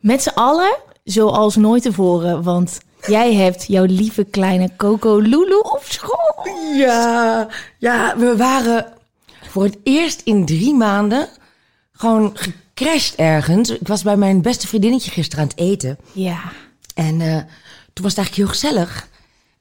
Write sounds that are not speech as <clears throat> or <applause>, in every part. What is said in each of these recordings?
Met z'n allen, zoals nooit tevoren, want jij hebt jouw lieve kleine Coco Lulu op school. Ja, ja, we waren voor het eerst in drie maanden gewoon gecrashed ergens. Ik was bij mijn beste vriendinnetje gisteren aan het eten. Ja. En eh, toen was het eigenlijk heel gezellig.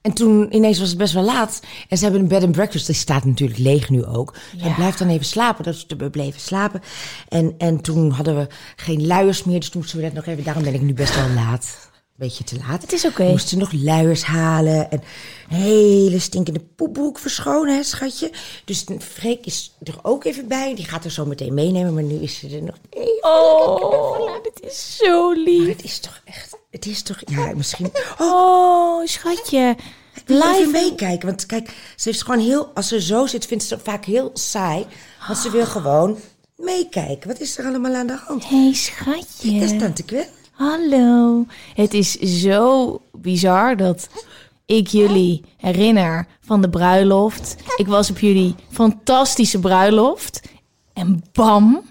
En toen ineens was het best wel laat. En ze hebben een bed and breakfast. Die staat natuurlijk leeg nu ook. Hij blijft dan even slapen. Dus we bleven slapen. En, en toen hadden we geen luiers meer. Dus toen moesten we net nog even... Daarom ben ik nu best wel laat. Beetje te laat. Het is oké. We moesten nog luiers halen. En een hele stinkende poepbroek verschonen, hè, schatje. Dus Freek is er ook even bij. Die gaat er zo meteen meenemen. Maar nu is ze er nog even. Oh, het is zo Maar lief. het is toch echt... Het is toch... Ja, misschien... Oh, schatje. Je even Live. meekijken. Want kijk, ze heeft gewoon heel... Als ze zo zit, vindt ze het vaak heel saai. Want ze wil gewoon meekijken. Wat is er allemaal aan de hand? Hey, Dat is schatje. tante Gwen. Hallo. Het is zo bizar dat ik jullie herinner van de bruiloft. Ik was op jullie fantastische bruiloft. En bam.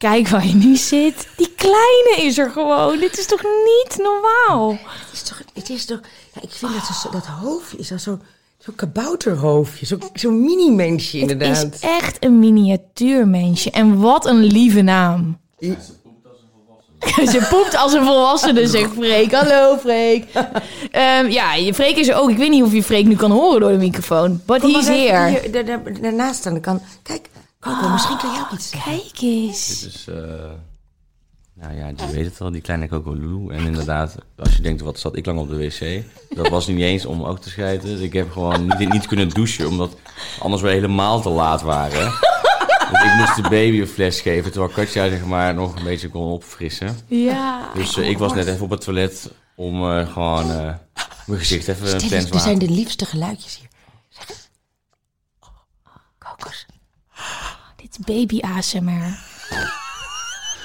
Kijk waar je nu zit. Die kleine is er gewoon. Dit is toch niet normaal? Het is toch... Het is toch ja, ik vind dat, ze zo, dat hoofdje is al zo'n zo kabouterhoofdje. Zo'n zo mini-mensje Het inderdaad. is echt een miniatuurmensje. En wat een lieve naam. <laughs> Ze poept als een volwassene, zegt Freek. Hallo, Freek. Ehm, ja, je Freek is er ook. Ik weet niet of je Freek nu kan horen door de microfoon. But Kom maar he's here. hier, daarnaast staan. Dan kan... Kijk, Coco, misschien kan jij ook iets zeggen. Kijk eens. Dus, eh, nou ja, je weet het al, die kleine Coco Lulu. En inderdaad, als je denkt, wat zat ik lang op de wc? Dat was niet eens om ook te schijten. Ik heb gewoon niet, niet kunnen douchen, omdat anders we helemaal te laat waren. Dus ik moest de baby een fles geven, terwijl Katja zeg maar nog een beetje kon opfrissen. Ja. Dus eh, ik was net even op het toilet om eh, gewoon mijn gezicht even een Dit, tens is- dit zijn de liefste geluidjes hier. Kokos. Dit is baby ASMR.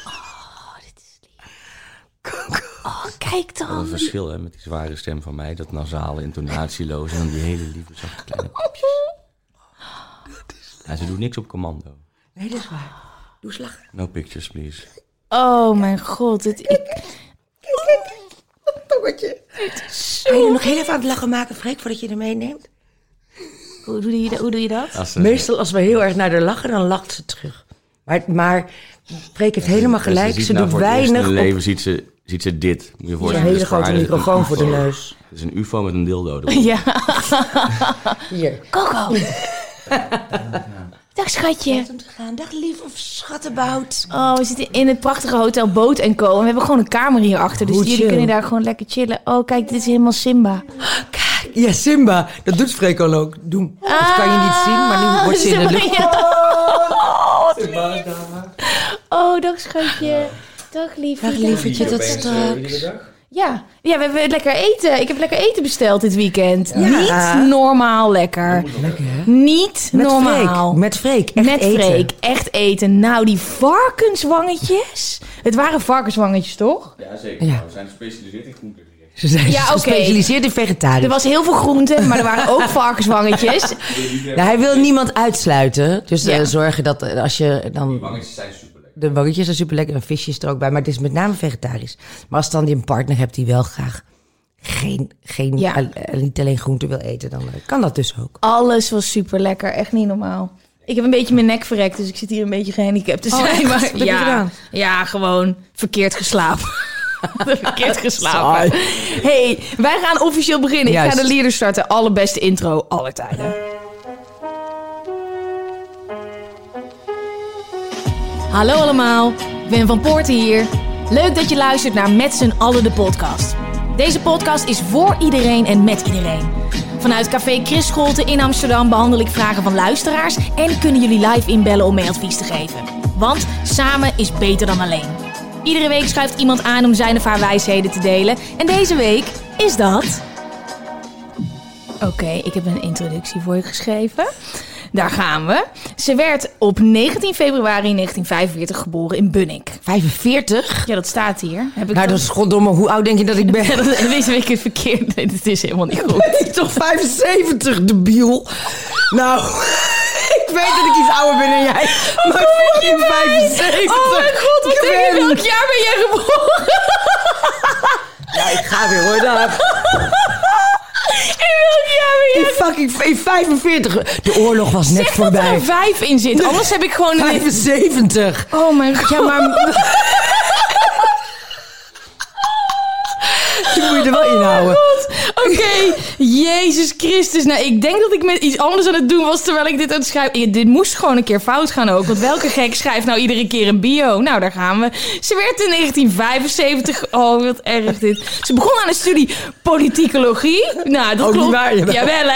Oh, dit is lief. Oh, kijk Wat een dan. verschil hè, met die zware stem van mij, dat nasale, intonatieloze en dan die hele lieve zachte kleine kopjes. Ja, ze doet niks op commando. Nee, dat is waar. Doe lachen. No pictures, please. Oh mijn god. Het, ik, Tongetje. Ga je er nog heel even aan het lachen maken, Freek, voordat je er meeneemt? Hoe, doe je, hoe doe je dat? Als ze- Meestal als we heel erg naar haar lachen, dan lacht ze terug. Maar, maar Freek heeft helemaal gelijk. Ze nou doet het in weinig haar op leven ziet ze, ziet ze dit. Moet je je een voorstellen. hele het grote microfoon voor de neus. Het is een ufo met een dildo. erop. <laughs> Ja. Hier. Coco. Dag schatje. Om te gaan. Dag lief of schattenbout. Oh, we zitten in het prachtige hotel Boot Co. En we hebben gewoon een kamer hierachter. Dus Hoe jullie chill. kunnen daar gewoon lekker chillen. Oh, kijk, dit is helemaal Simba. Kijk, ja, Simba. Dat doet Freek al ook. Doen. Dat kan je niet zien, maar nu wordt ze in de lucht. Ja. Oh. Oh, dag schatje. Dag liefje. Dag lievertje, tot straks. Ja. ja, we hebben lekker eten. Ik heb lekker eten besteld dit weekend. Ja. Niet normaal lekker. Lekker, hè? Niet Met normaal. Freek. Met Freek. Echt Met eten. Freek, echt eten. Nou, die varkenswangetjes. Het waren varkenswangetjes, toch? Ja, zeker. Ja. We zijn gespecialiseerd in groenten. Ze zijn Ja, gespecialiseerd in vegetarisch. Er was heel veel groente, maar er waren ook varkenswangetjes. <laughs> Nou, hij wil niemand uitsluiten. Dus eh, Ja. zorgen dat eh, als je dan... Wangetjes zijn super lekker. De wangetjes zijn super lekker en visjes er ook bij. Maar het is met name vegetarisch. Maar als dan je een partner hebt die wel graag geen, geen Ja. al- eh, niet alleen groente wil eten, dan kan dat dus ook. Alles was super lekker, echt niet normaal. Ik heb een beetje mijn nek verrekt, dus ik zit hier een beetje gehandicapt te Oh, zijn. maar je ja, ja, gewoon verkeerd geslapen. <laughs> verkeerd geslapen. hey, wij gaan officieel beginnen. Ik ga de leader starten. Allerbeste intro aller tijden. Hallo allemaal, Wim van Poorten hier. Leuk dat je luistert naar Met z'n allen de podcast. Deze podcast is voor iedereen en met iedereen. Vanuit Café Chris Scholte in Amsterdam behandel ik vragen van luisteraars en kunnen jullie live inbellen om mee advies te geven. Want samen is beter dan alleen. Iedere week schuift iemand aan om zijn of haar wijsheden te delen. En deze week is dat. Oké, ik heb een introductie voor je geschreven. Daar gaan we. Ze werd op 19 februari 1945 geboren in Bunnik. 45? Ja, dat staat hier. Heb ik Nou, dat is goddomme. Hoe oud denk je dat ik ben? Ja, <laughs> dat deze week is verkeerd. Nee, dat is helemaal niet goed. Ik toch 75, debiel. Nou, ik weet dat ik iets ouder ben dan jij. Maar fucking 75. Oh mijn god, wat Ik denk je? ben- Welk jaar ben jij geboren? Ja, ik ga weer hoor. Daar. In welk jaar ben In jij fucking in 45. De oorlog was net Zeg dat er voorbij. een vijf in zit. Anders heb ik gewoon een... 75. Oh mijn god. Ja, maar... <laughs> Die moet je er wel inhouden. Oké, Jezus Christus. Nou, ik denk dat ik met iets anders aan het doen was terwijl ik dit aan het schrijven... Dit moest gewoon een keer fout gaan ook. Want welke gek schrijft nou iedere keer een bio? Nou, daar gaan we. Ze werd in 1975... Oh, wat erg dit. Ze begon aan een studie politicologie. Nou, dat Ook niet klopt. waar, jawel.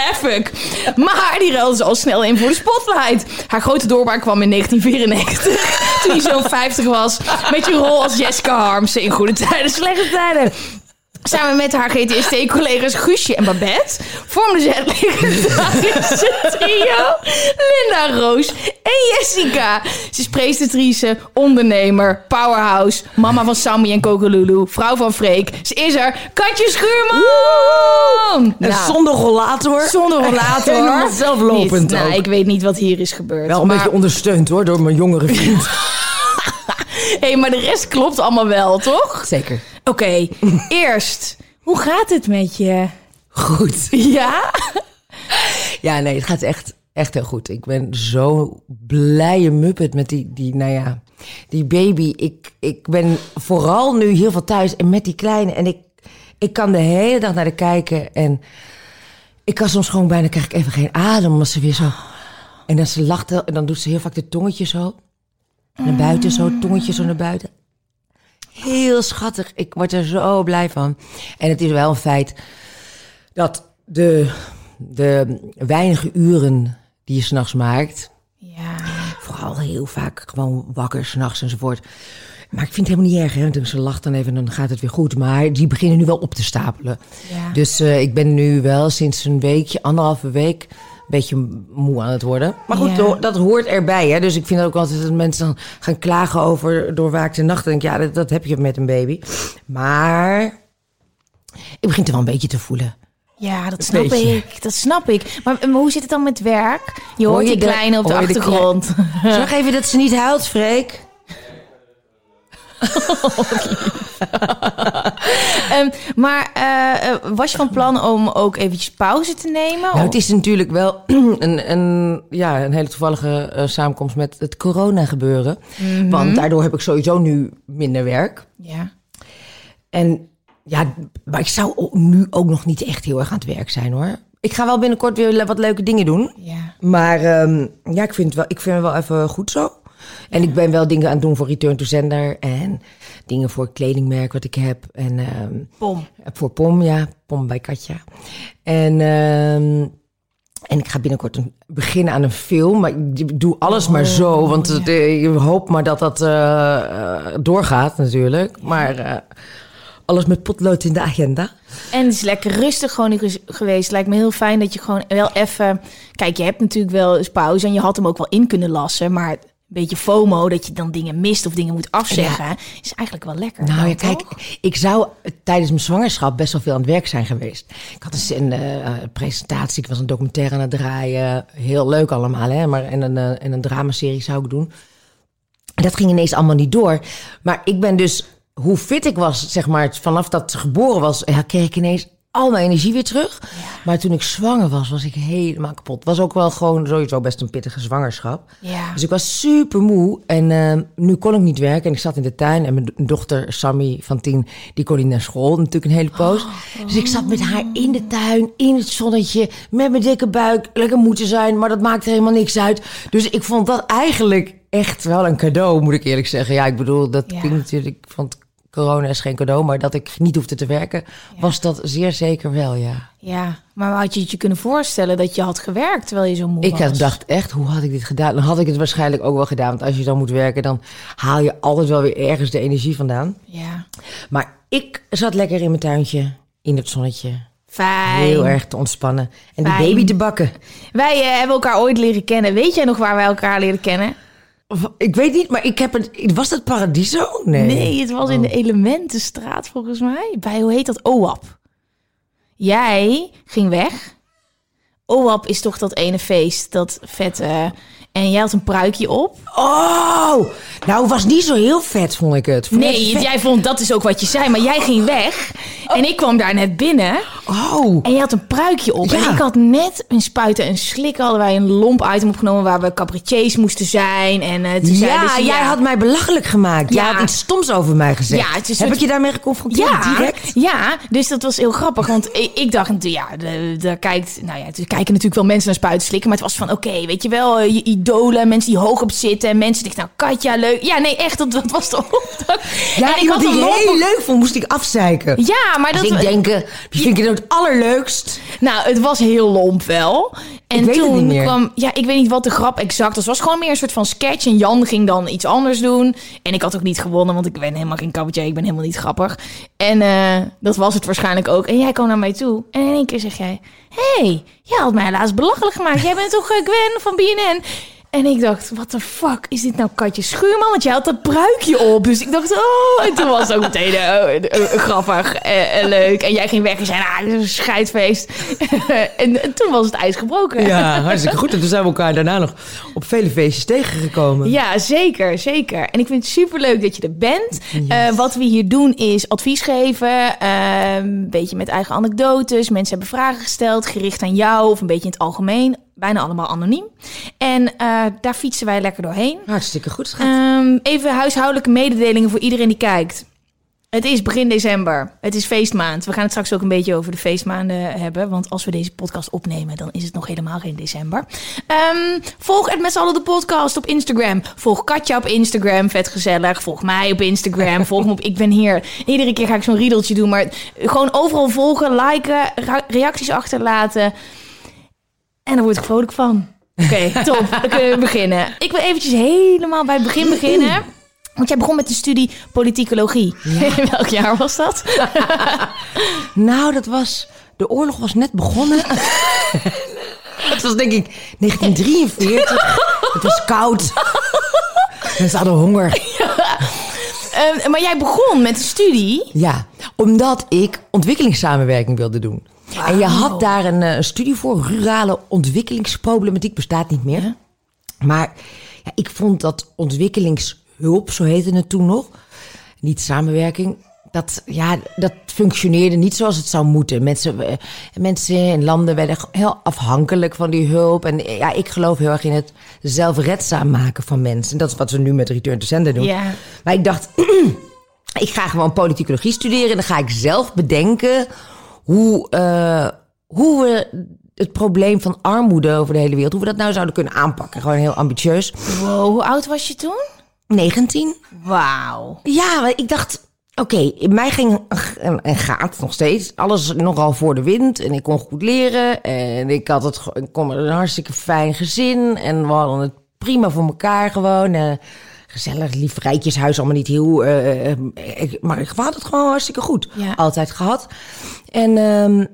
Maar die ruilde ze al snel in voor de spotlight. Haar grote doorbraak kwam in 1994. Toen hij zo'n 50 was. Met je rol als Jessica Harmsen in Goede Tijden, Slechte Tijden. Samen met haar GTST-collega's Guusje en Babette vormden ze het legendarische trio Linda, Roos en Jessica. Ze is presentatrice, ondernemer, powerhouse, mama van Sammy en Kokolulu, vrouw van Freek. Ze is er, Katje Schuurman! En Nou, zonder rollator. zonder <laughs> rollator. Helemaal zelflopend. Nou, ik weet niet wat hier is gebeurd. Wel een maar, beetje ondersteund hoor, door mijn jongere vriend. <laughs> hey, maar de rest klopt allemaal wel, toch? Zeker. Oké, <laughs> eerst, hoe gaat het met je? Goed. <laughs> Ja? Ja, nee, het gaat echt, echt heel goed. Ik ben zo blije muppet met die, die, nou ja, die baby. Ik, ik ben vooral nu heel veel thuis en met die kleine. En ik, ik kan de hele dag naar de kijken. En ik kan soms gewoon bijna, krijg ik even geen adem. Omdat ze weer zo... En dan ze lacht en dan doet ze heel vaak de tongetje zo. Naar buiten zo, tongetje zo naar buiten. Heel schattig. Ik word er zo blij van. En het is wel een feit dat de, de weinige uren die je s'nachts maakt, Ja. vooral heel vaak gewoon wakker s'nachts enzovoort. Maar ik vind het helemaal niet erg, hè? want ze lacht dan even en dan gaat het weer goed. Maar die beginnen nu wel op te stapelen. Ja. Dus eh, ik ben nu wel sinds een weekje, anderhalve week, beetje moe aan het worden. Maar goed, Ja. dat- hoort erbij. Hè? Dus ik vind ook altijd dat mensen dan gaan klagen over doorwaakte nachten. Denk ik, ja, dat, dat heb je met een baby. Maar ik begin er wel een beetje te voelen. Ja, dat snap beetje. ik. Dat snap ik. Maar, maar hoe zit het dan met werk? Je hoort Hoor je die kleine op de je de achtergrond. Zorg even dat ze niet huilt, Freek. <laughs> <laughs> <laughs> Ehm, maar eh, eh, was je van plan om ook eventjes pauze te nemen? Nou, het is natuurlijk wel <clears throat> een, een, ja, een hele toevallige eh, samenkomst met het corona gebeuren. Want daardoor heb ik sowieso nu minder werk. Ja. En ja, maar ik zou nu ook nog niet echt heel erg aan het werk zijn hoor. Ik ga wel binnenkort weer wat leuke dingen doen. Ja. Maar ehm, ja, ik vind, het wel, ik vind het wel even goed zo. En ik ben wel dingen aan het doen voor Return to Sender. En dingen voor het kledingmerk wat ik heb. En ehm, Pom. voor Pom, ja. Pom bij Katja. En, ehm, en ik ga binnenkort een, beginnen aan een film. Maar ik doe alles maar zo. Want het, eh, je hoopt maar dat dat eh, eh, doorgaat natuurlijk. Maar alles met potlood in de agenda. En het is lekker rustig gewoon geweest. Lijkt me heel fijn dat je gewoon wel even... Kijk, je hebt natuurlijk wel eens pauze en je had hem ook wel in kunnen lassen. Maar beetje FOMO, dat je dan dingen mist of dingen moet afzeggen... is eigenlijk wel lekker. Nou ja, kijk, toch? ik zou tijdens mijn zwangerschap best wel veel aan het werk zijn geweest. Ik had een eh, presentatie, ik was een documentaire aan het draaien. Heel leuk allemaal, hè. Maar, en, een, eh, en een dramaserie zou ik doen. En dat ging ineens allemaal niet door. Maar ik ben dus, hoe fit ik was, zeg maar, vanaf dat ze geboren was... Kreeg ik ineens al mijn energie weer terug. Maar toen ik zwanger was, was ik helemaal kapot. Het was ook wel gewoon sowieso best een pittige zwangerschap. Ja. Dus ik was super moe en eh, nu kon ik niet werken. En ik zat in de tuin en mijn do- dochter Sammy van tien, die kon niet naar school. Natuurlijk een hele poos. Dus ik zat met haar in de tuin, in het zonnetje, met mijn dikke buik. Lekker moeten zijn, maar dat maakte helemaal niks uit. Dus ik vond dat eigenlijk echt wel een cadeau, moet ik eerlijk zeggen. Ja, ik bedoel, dat Ja. klinkt natuurlijk... Ik vond het corona is geen cadeau, maar dat ik niet hoefde te werken, was dat zeer zeker wel, ja. Ja, maar had je het je kunnen voorstellen dat je had gewerkt terwijl je zo moe Ik was? had- dacht echt, hoe had ik dit gedaan? Dan had ik het waarschijnlijk ook wel gedaan. Want als je dan moet werken, dan haal je altijd wel weer ergens de energie vandaan. Ja, Maar ik zat lekker in mijn tuintje, in het zonnetje. fijn. Heel erg te ontspannen. En Fijn. baby te bakken. Wij eh, hebben elkaar ooit leren kennen. Weet jij nog waar wij elkaar leren kennen? Ik weet niet, maar ik heb het... Was dat Paradiso? Nee. Nee, het was in de Elementenstraat volgens mij. Bij, hoe heet dat? OWAP. Jij ging weg. OWAP is toch dat ene feest, dat vette... En jij had een pruikje op. Oh! Nou, was niet zo heel vet, vond ik het. Vond Nee, het jij vond, dat is ook wat je zei, maar jij ging weg. En ik kwam daar net binnen. Oh! En je had een pruikje op. Ja. En ik had net een spuiten en slikken. Hadden wij een lomp item opgenomen waar we cabaretiers moesten zijn. En eh toen Ja, ze, jij had mij belachelijk gemaakt. Jij Ja. had iets stoms over mij gezegd. Ja, het is een Heb soort- ik je daarmee geconfronteerd Ja, direct? ja, dus dat was heel grappig. Want ik, dacht ja, daar kijkt, nou ja, er kijken natuurlijk wel mensen naar spuiten slikken. Maar het was van, oké, weet je wel, eh, je idolen, mensen die hoog op zitten. En mensen die nou, Katja, leuk. Ja, nee, echt, dat, dat was de opdracht. Ja, En ik had die ik heel leuk vond, moest ik afzeiken. Ja, maar dat... Dus ik denk, eh, wie vind ik het het allerleukst? Nou, het was heel lomp wel. En Ik weet het toen niet meer. kwam, ja, ik weet niet wat de grap exact was. Het was gewoon meer een soort van sketch. En Jan ging dan iets anders doen. En ik had ook niet gewonnen, want ik ben helemaal geen cabaretier. Ik ben helemaal niet grappig. En eh, dat was het waarschijnlijk ook. En jij kwam naar mij toe. En in één keer zeg jij: hey, jij had mij helaas belachelijk gemaakt. Jij bent toch eh, Gwen van BNN? En ik dacht, what the fuck, is dit nou Katje Schuurman? Want jij had dat pruikje op. Dus ik dacht, oh, en toen was het ook meteen eh, eh, eh, grappig en leuk. En jij ging weg en zei, ah, dit is een scheidfeest. <laughs> en, en toen was het ijs gebroken. Ja, hartstikke goed. En toen zijn we elkaar daarna nog op vele feestjes tegengekomen. Ja, zeker, zeker. En ik vind het superleuk dat je er bent. Wat we hier doen is advies geven, eh, een beetje met eigen anekdotes. Mensen hebben vragen gesteld, gericht aan jou of een beetje in het algemeen. Bijna allemaal anoniem. En eh, daar fietsen wij lekker doorheen. Hartstikke goed, schat. Ehm, even huishoudelijke mededelingen voor iedereen die kijkt. Het is begin december. Het is feestmaand. We gaan het straks ook een beetje over de feestmaanden hebben. Want als we deze podcast opnemen, dan is het nog helemaal geen december. Ehm, volg het met z'n allen de podcast op Instagram. Volg Katja op Instagram. Vet gezellig. Volg mij op Instagram. Volg me op Ik Ben Hier. Iedere keer ga ik zo'n riedeltje doen. Maar gewoon overal volgen, liken, reacties achterlaten. En daar word ik vrolijk van. Oké, <laughs> top. Dan kunnen we beginnen. Ik wil eventjes helemaal bij het begin beginnen. Want jij begon met de studie politicologie. In <laughs> welk jaar was dat? <laughs> Nou, dat was... De oorlog was net begonnen. Het was denk ik 1943. Het was koud. Mensen hadden honger. Ehm, maar jij begon met de studie. Ja, omdat ik ontwikkelingssamenwerking wilde doen. En je had daar een, eh, een studie voor. Rurale ontwikkelingsproblematiek bestaat niet meer. Maar ja, ik vond dat ontwikkelingshulp, zo heette het toen nog, niet samenwerking. Dat, ja, dat functioneerde niet zoals het zou moeten. Mensen, eh, mensen in landen werden heel afhankelijk van die hulp. En eh, ja, ik geloof heel erg in het zelfredzaam maken van mensen. En dat is wat we nu met Return to Sender doen. Ja. Maar ik dacht, <clears throat> ik ga gewoon politicologie studeren. En dan ga ik zelf bedenken hoe, eh, hoe we het probleem van armoede over de hele wereld, hoe we dat nou zouden kunnen aanpakken. Gewoon heel ambitieus. Wow, hoe oud was je toen? 19. Wauw. Ja, ik dacht, oké, in mij ging en, gaat nog steeds alles nogal voor de wind. En ik kon goed leren. En ik had het, ik kom uit een hartstikke fijn gezin. En we hadden het prima voor elkaar gewoon. eh, gezellig, lief rijtjeshuis, allemaal niet heel... eh, eh, ik- maar ik had het gewoon hartstikke goed. Ja. Altijd gehad. En... ehm,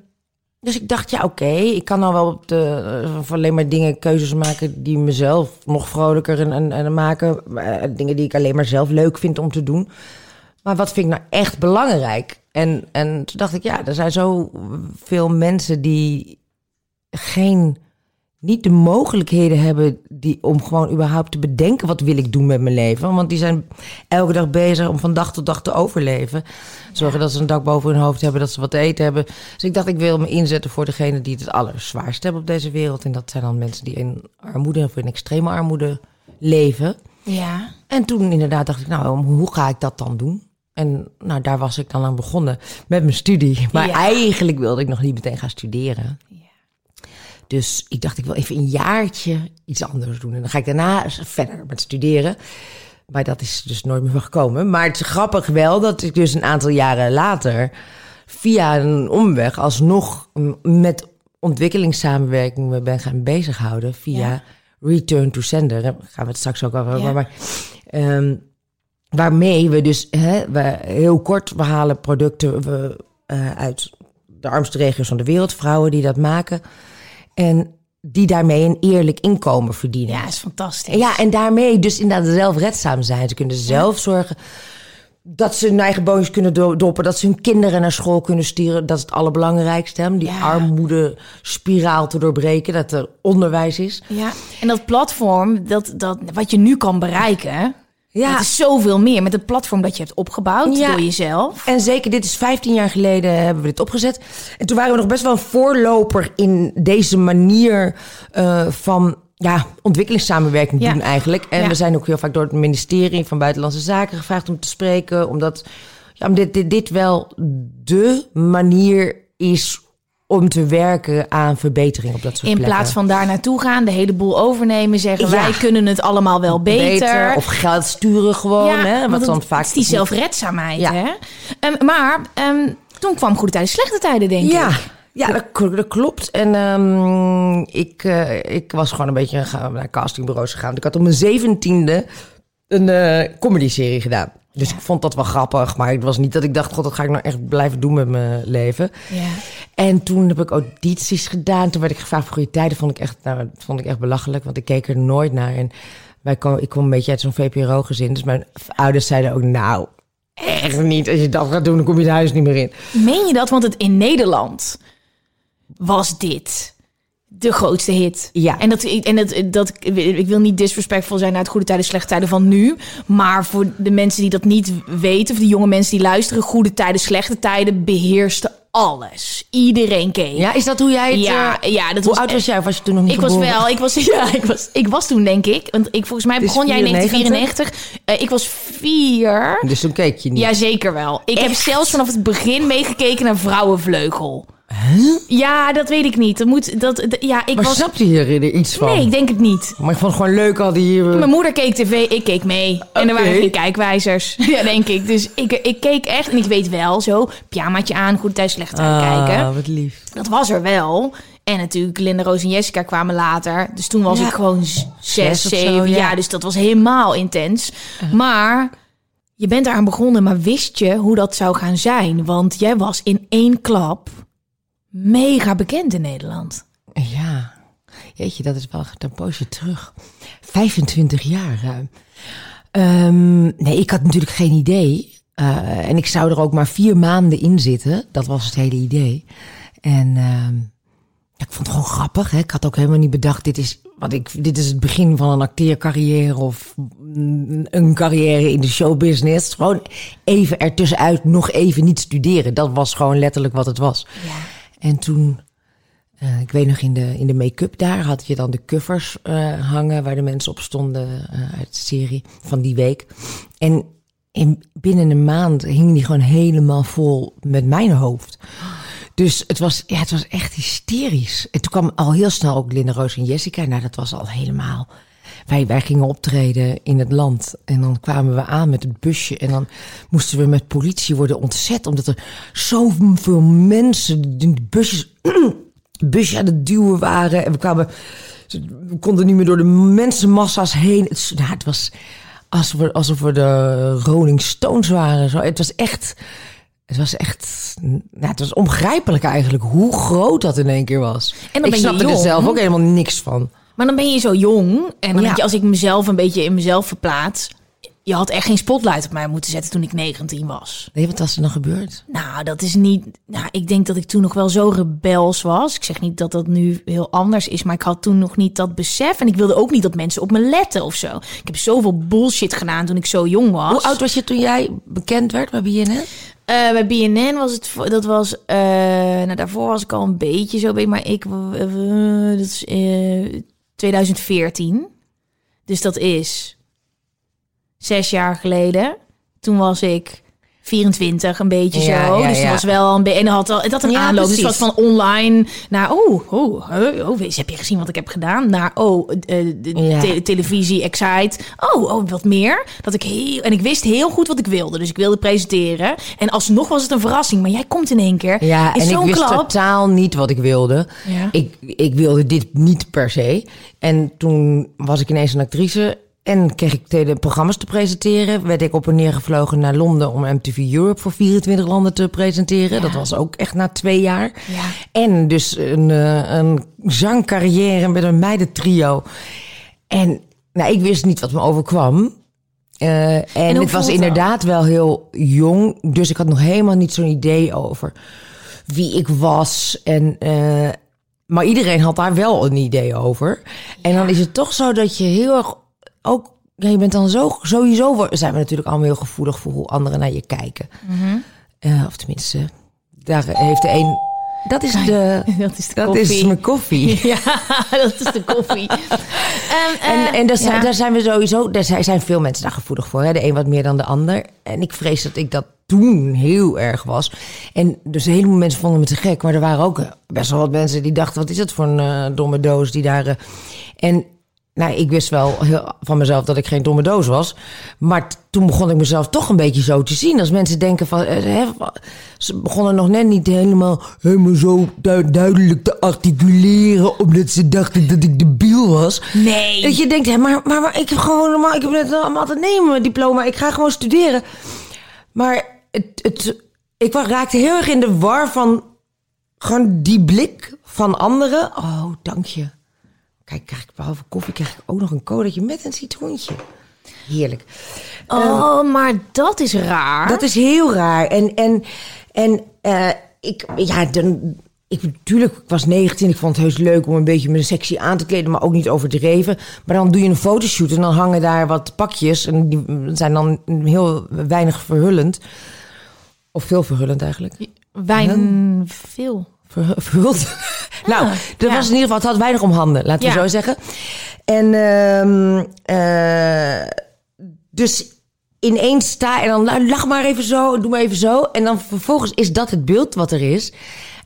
dus ik dacht, ja, oké, ik kan nou wel op de, eh, alleen maar dingen, keuzes maken die mezelf nog vrolijker en, en, en maken. Eh, dingen die ik alleen maar zelf leuk vind om te doen. Maar wat vind ik nou echt belangrijk? En, en toen dacht ik, ja, er zijn zoveel mensen die geen, niet de mogelijkheden hebben die, om gewoon überhaupt te bedenken wat wil ik doen met mijn leven. Want die zijn elke dag bezig om van dag tot dag te overleven. Zorgen dat ze een dak boven hun hoofd hebben, dat ze wat te eten hebben. Dus ik dacht, ik wil me inzetten voor degene die het het allerzwaarst hebben op deze wereld. En dat zijn dan mensen die in armoede of in extreme armoede leven. Ja. En toen inderdaad dacht ik, nou, hoe ga ik dat dan doen? En nou, daar was ik dan aan begonnen met mijn studie. Maar Ja. eigenlijk wilde ik nog niet meteen gaan studeren. Dus ik dacht, ik wil even een jaartje iets anders doen. En dan ga ik daarna verder met studeren. Maar dat is dus nooit meer van gekomen. Maar het is grappig wel dat ik dus een aantal jaren later... via een omweg alsnog met ontwikkelingssamenwerking me ben gaan bezighouden... via Ja. Return to Sender. Daar gaan we het straks ook over hebben. Ja. Maar, ehm, waarmee we dus hè, we, heel kort, we halen producten we, eh, uit de armste regio's van de wereld, vrouwen die dat maken. En die daarmee een eerlijk inkomen verdienen. Ja, is fantastisch. Ja, en daarmee dus inderdaad zelfredzaam zijn. Ze kunnen zelf zorgen dat ze hun eigen boontjes kunnen do- doppen. Dat ze hun kinderen naar school kunnen sturen. Dat is het allerbelangrijkste. Hè? om Die Ja. armoede-spiraal te doorbreken. Dat er onderwijs is. Ja, en dat platform, dat, dat, wat je nu kan bereiken, Ja. dat is zoveel meer. Met het platform dat je hebt opgebouwd Ja. door jezelf. En zeker, dit is 15 jaar geleden hebben we dit opgezet. En toen waren we nog best wel een voorloper in deze manier eh, van ja, ontwikkelingssamenwerking Ja. doen eigenlijk. En Ja. we zijn ook heel vaak door het ministerie van Buitenlandse Zaken gevraagd om te spreken. Omdat, ja, omdat dit, dit wel de manier is om te werken aan verbetering op dat soort In plekken. plaats van daar naartoe gaan, de hele boel overnemen, zeggen Ja. wij kunnen het allemaal wel beter. Of geld sturen gewoon. hè, want wat het, dan vaak het is die zelfredzaamheid. Ja. Hè? Ehm, maar ehm, toen kwam goede tijden, slechte tijden, denk Ja, ik. ja dat, dat klopt. En ehm, ik, eh, ik was gewoon een beetje naar castingbureaus gegaan. Ik had op mijn zeventiende een eh comedy-serie gedaan. Dus ik vond dat wel grappig. Maar het was niet dat ik dacht, god, dat ga ik nou echt blijven doen met mijn leven. Ja. En toen heb ik audities gedaan. Toen werd ik gevraagd voor goede tijden. Vond ik echt, nou, dat vond ik echt belachelijk, want ik keek er nooit naar. En wij ik kom een beetje uit zo'n VPRO-gezin. Dus mijn ouders zeiden ook, nou, echt niet. Als je dat gaat doen, dan kom je het huis niet meer in. Meen je dat? Want het in Nederland was dit de grootste hit. Ja. En, dat, en dat, dat, ik wil niet disrespectvol zijn naar het goede tijden, slechte tijden van nu. Maar voor de mensen die dat niet weten, of de jonge mensen die luisteren, goede tijden, slechte tijden beheerste alles. Iedereen keek. Ja, is dat hoe jij het... Ja, eh, ja, dat hoe was oud was jij? Was je toen nog niet Ik was wel, ik was, <laughs> ja, ik was, ik was toen denk ik, want ik volgens mij begon jij in 94? 1994. Eh, ik was vier. Dus toen keek je niet. Ja, zeker wel. Ik heb zelfs vanaf het begin meegekeken naar Vrouwenvleugel. Ja, dat weet ik niet. Dat moet, dat, ja, ik maar was. snapte je er iets van? Nee, ik denk het niet. Maar ik vond het gewoon leuk al die... eh, Mijn moeder keek tv, ik keek mee. En er waren geen kijkwijzers. <laughs> Ja, denk ik. Dus ik, ik keek echt. En ik weet wel zo, pyjamaatje aan, goed thuis, slecht aan kijken. Ah, wat lief. Dat was er wel. En natuurlijk, Linda, Roos en Jessica kwamen later. Dus toen was Ja. ik gewoon zes, zeven. ja. ja. dus dat was helemaal intens. Maar je bent eraan begonnen, maar wist je hoe dat zou gaan zijn? Want jij was in één klap mega bekend in Nederland. Ja. Jeetje, dat is wel een poosje terug. 25 jaar ruim. Ehm, nee, ik had natuurlijk geen idee. Eh, en ik zou er ook maar vier maanden in zitten. Dat was het hele idee. En ehm, ja, ik vond het gewoon grappig. Hè? Ik had ook helemaal niet bedacht, dit is, wat ik, dit is het begin van een acteercarrière of een carrière in de showbusiness. Gewoon even ertussenuit nog even niet studeren. Dat was gewoon letterlijk wat het was. En toen, eh, ik weet nog, in de, in de make-up daar had je dan de covers eh, hangen waar de mensen op stonden eh, uit de serie van die week. En in, binnen een maand hing die gewoon helemaal vol met mijn hoofd. Dus het was, ja, het was echt hysterisch. En toen kwam al heel snel ook Linda Roos en Jessica. Nou, dat was al helemaal... Wij, wij gingen optreden in het land. En dan kwamen we aan met het busje. En dan moesten we met politie worden ontzet. Omdat er zoveel mensen die busjes, <clears throat> busje aan het duwen waren. En we kwamen... We konden niet meer door de mensenmassa's heen. Het, nou, het was alsof we, alsof we de Rolling Stones waren. Zo. Het was echt... Het was echt, nou, het was onbegrijpelijk eigenlijk hoe groot dat in één keer was. En dan ik ben je snapte er zelf ook helemaal niks van. Maar dan ben je zo jong. En dan Ja. denk je, als ik mezelf een beetje in mezelf verplaats. Je had echt geen spotlight op mij moeten zetten toen ik 19 was. Nee, wat was er dan gebeurd? Nou, dat is niet. Nou, ik denk dat ik toen nog wel zo rebels was. Ik zeg niet dat dat nu heel anders is, maar ik had toen nog niet dat besef. En ik wilde ook niet dat mensen op me letten of zo. Ik heb zoveel bullshit gedaan toen ik zo jong was. Hoe oud was je toen jij bekend werd bij BNN? Eh, bij BNN was het, dat was, eh, nou daarvoor was ik al een beetje zo, maar ik, eh, dat is 2014. Dus dat is zes jaar geleden. Toen was ik 24, een beetje Ja, zo. ja, dus ja. dat was wel een beetje. En had al, het had een aanloop. Dus wat van online naar. Oh, oh, oh, oh, heb je gezien wat ik heb gedaan? Naar oh, te- televisie, Excite. Oh, oh, wat meer. Dat ik heel. En ik wist heel goed wat ik wilde. Dus ik wilde presenteren. En alsnog was het een verrassing. Maar jij komt in één keer. Ja, en ik wist klap. totaal niet wat ik wilde. Ik, ik wilde dit niet per se. En toen was ik ineens een actrice en kreeg ik de programma's te presenteren. Werd ik op en neer gevlogen naar Londen om MTV Europe voor 24 landen te presenteren. Dat was ook echt na twee jaar. Ja. En dus een, eh, een zangcarrière met een meidentrio. En nou, ik wist niet wat me overkwam. Eh, en hoe het was inderdaad wel heel jong. Dus ik had nog helemaal niet zo'n idee over wie ik was. En, eh, maar iedereen had daar wel een idee over. En dan is het toch zo dat je heel erg ook. Ja, je bent dan zo. Sowieso zijn we natuurlijk allemaal heel gevoelig voor hoe anderen naar je kijken. Mhm. Eh, of tenminste, daar heeft de een. Dat is de. <laughs> Dat is de Dat koffie. is mijn koffie. <laughs> Ja, <laughs> dat is de koffie. Ehm, En, eh, en daar, zijn, ja. daar zijn we sowieso, daar zijn, veel mensen daar gevoelig voor. Hè? De een wat meer dan de ander. En ik vrees dat ik dat toen heel erg was. En dus een heleboel mensen vonden me te gek. Maar er waren ook eh, best wel wat mensen die dachten: wat is dat voor een domme doos die daar. en nou, ik wist wel heel, van mezelf dat ik geen domme doos was. Maar toen begon ik mezelf toch een beetje zo te zien. Als mensen denken van. eh, hè, ze begonnen nog net niet helemaal, helemaal zo du- duidelijk te articuleren. Omdat ze dachten dat ik debiel was. Nee. Dat je denkt, hè, maar, maar, maar ik heb gewoon normaal, ik heb net allemaal altijd nemen mijn diploma. Ik ga gewoon studeren. Maar het, het, ik raakte heel erg in de war van gewoon die blik van anderen. Oh, dank je. Kijk, krijg ik behalve koffie krijg ik ook nog een colaatje met een citroentje. Heerlijk. Oh, maar dat is raar. Dat is heel raar. En, en, en eh, ik, ja, dan, ik natuurlijk, ik was 19. Ik vond het heus leuk om een beetje me sexy aan te kleden, maar ook niet overdreven. Maar dan doe je een fotoshoot en dan hangen daar wat pakjes. En die zijn dan heel weinig verhullend. Of veel verhullend eigenlijk. Wijn veel. Ver- <laughs> Verhuld. nou, dat ja. was in ieder geval, het had weinig om handen, laten we Ja. zo zeggen. En ehm, eh, dus ineens sta en dan nou, lach maar even zo, doe maar even zo. En dan vervolgens is dat het beeld wat er is.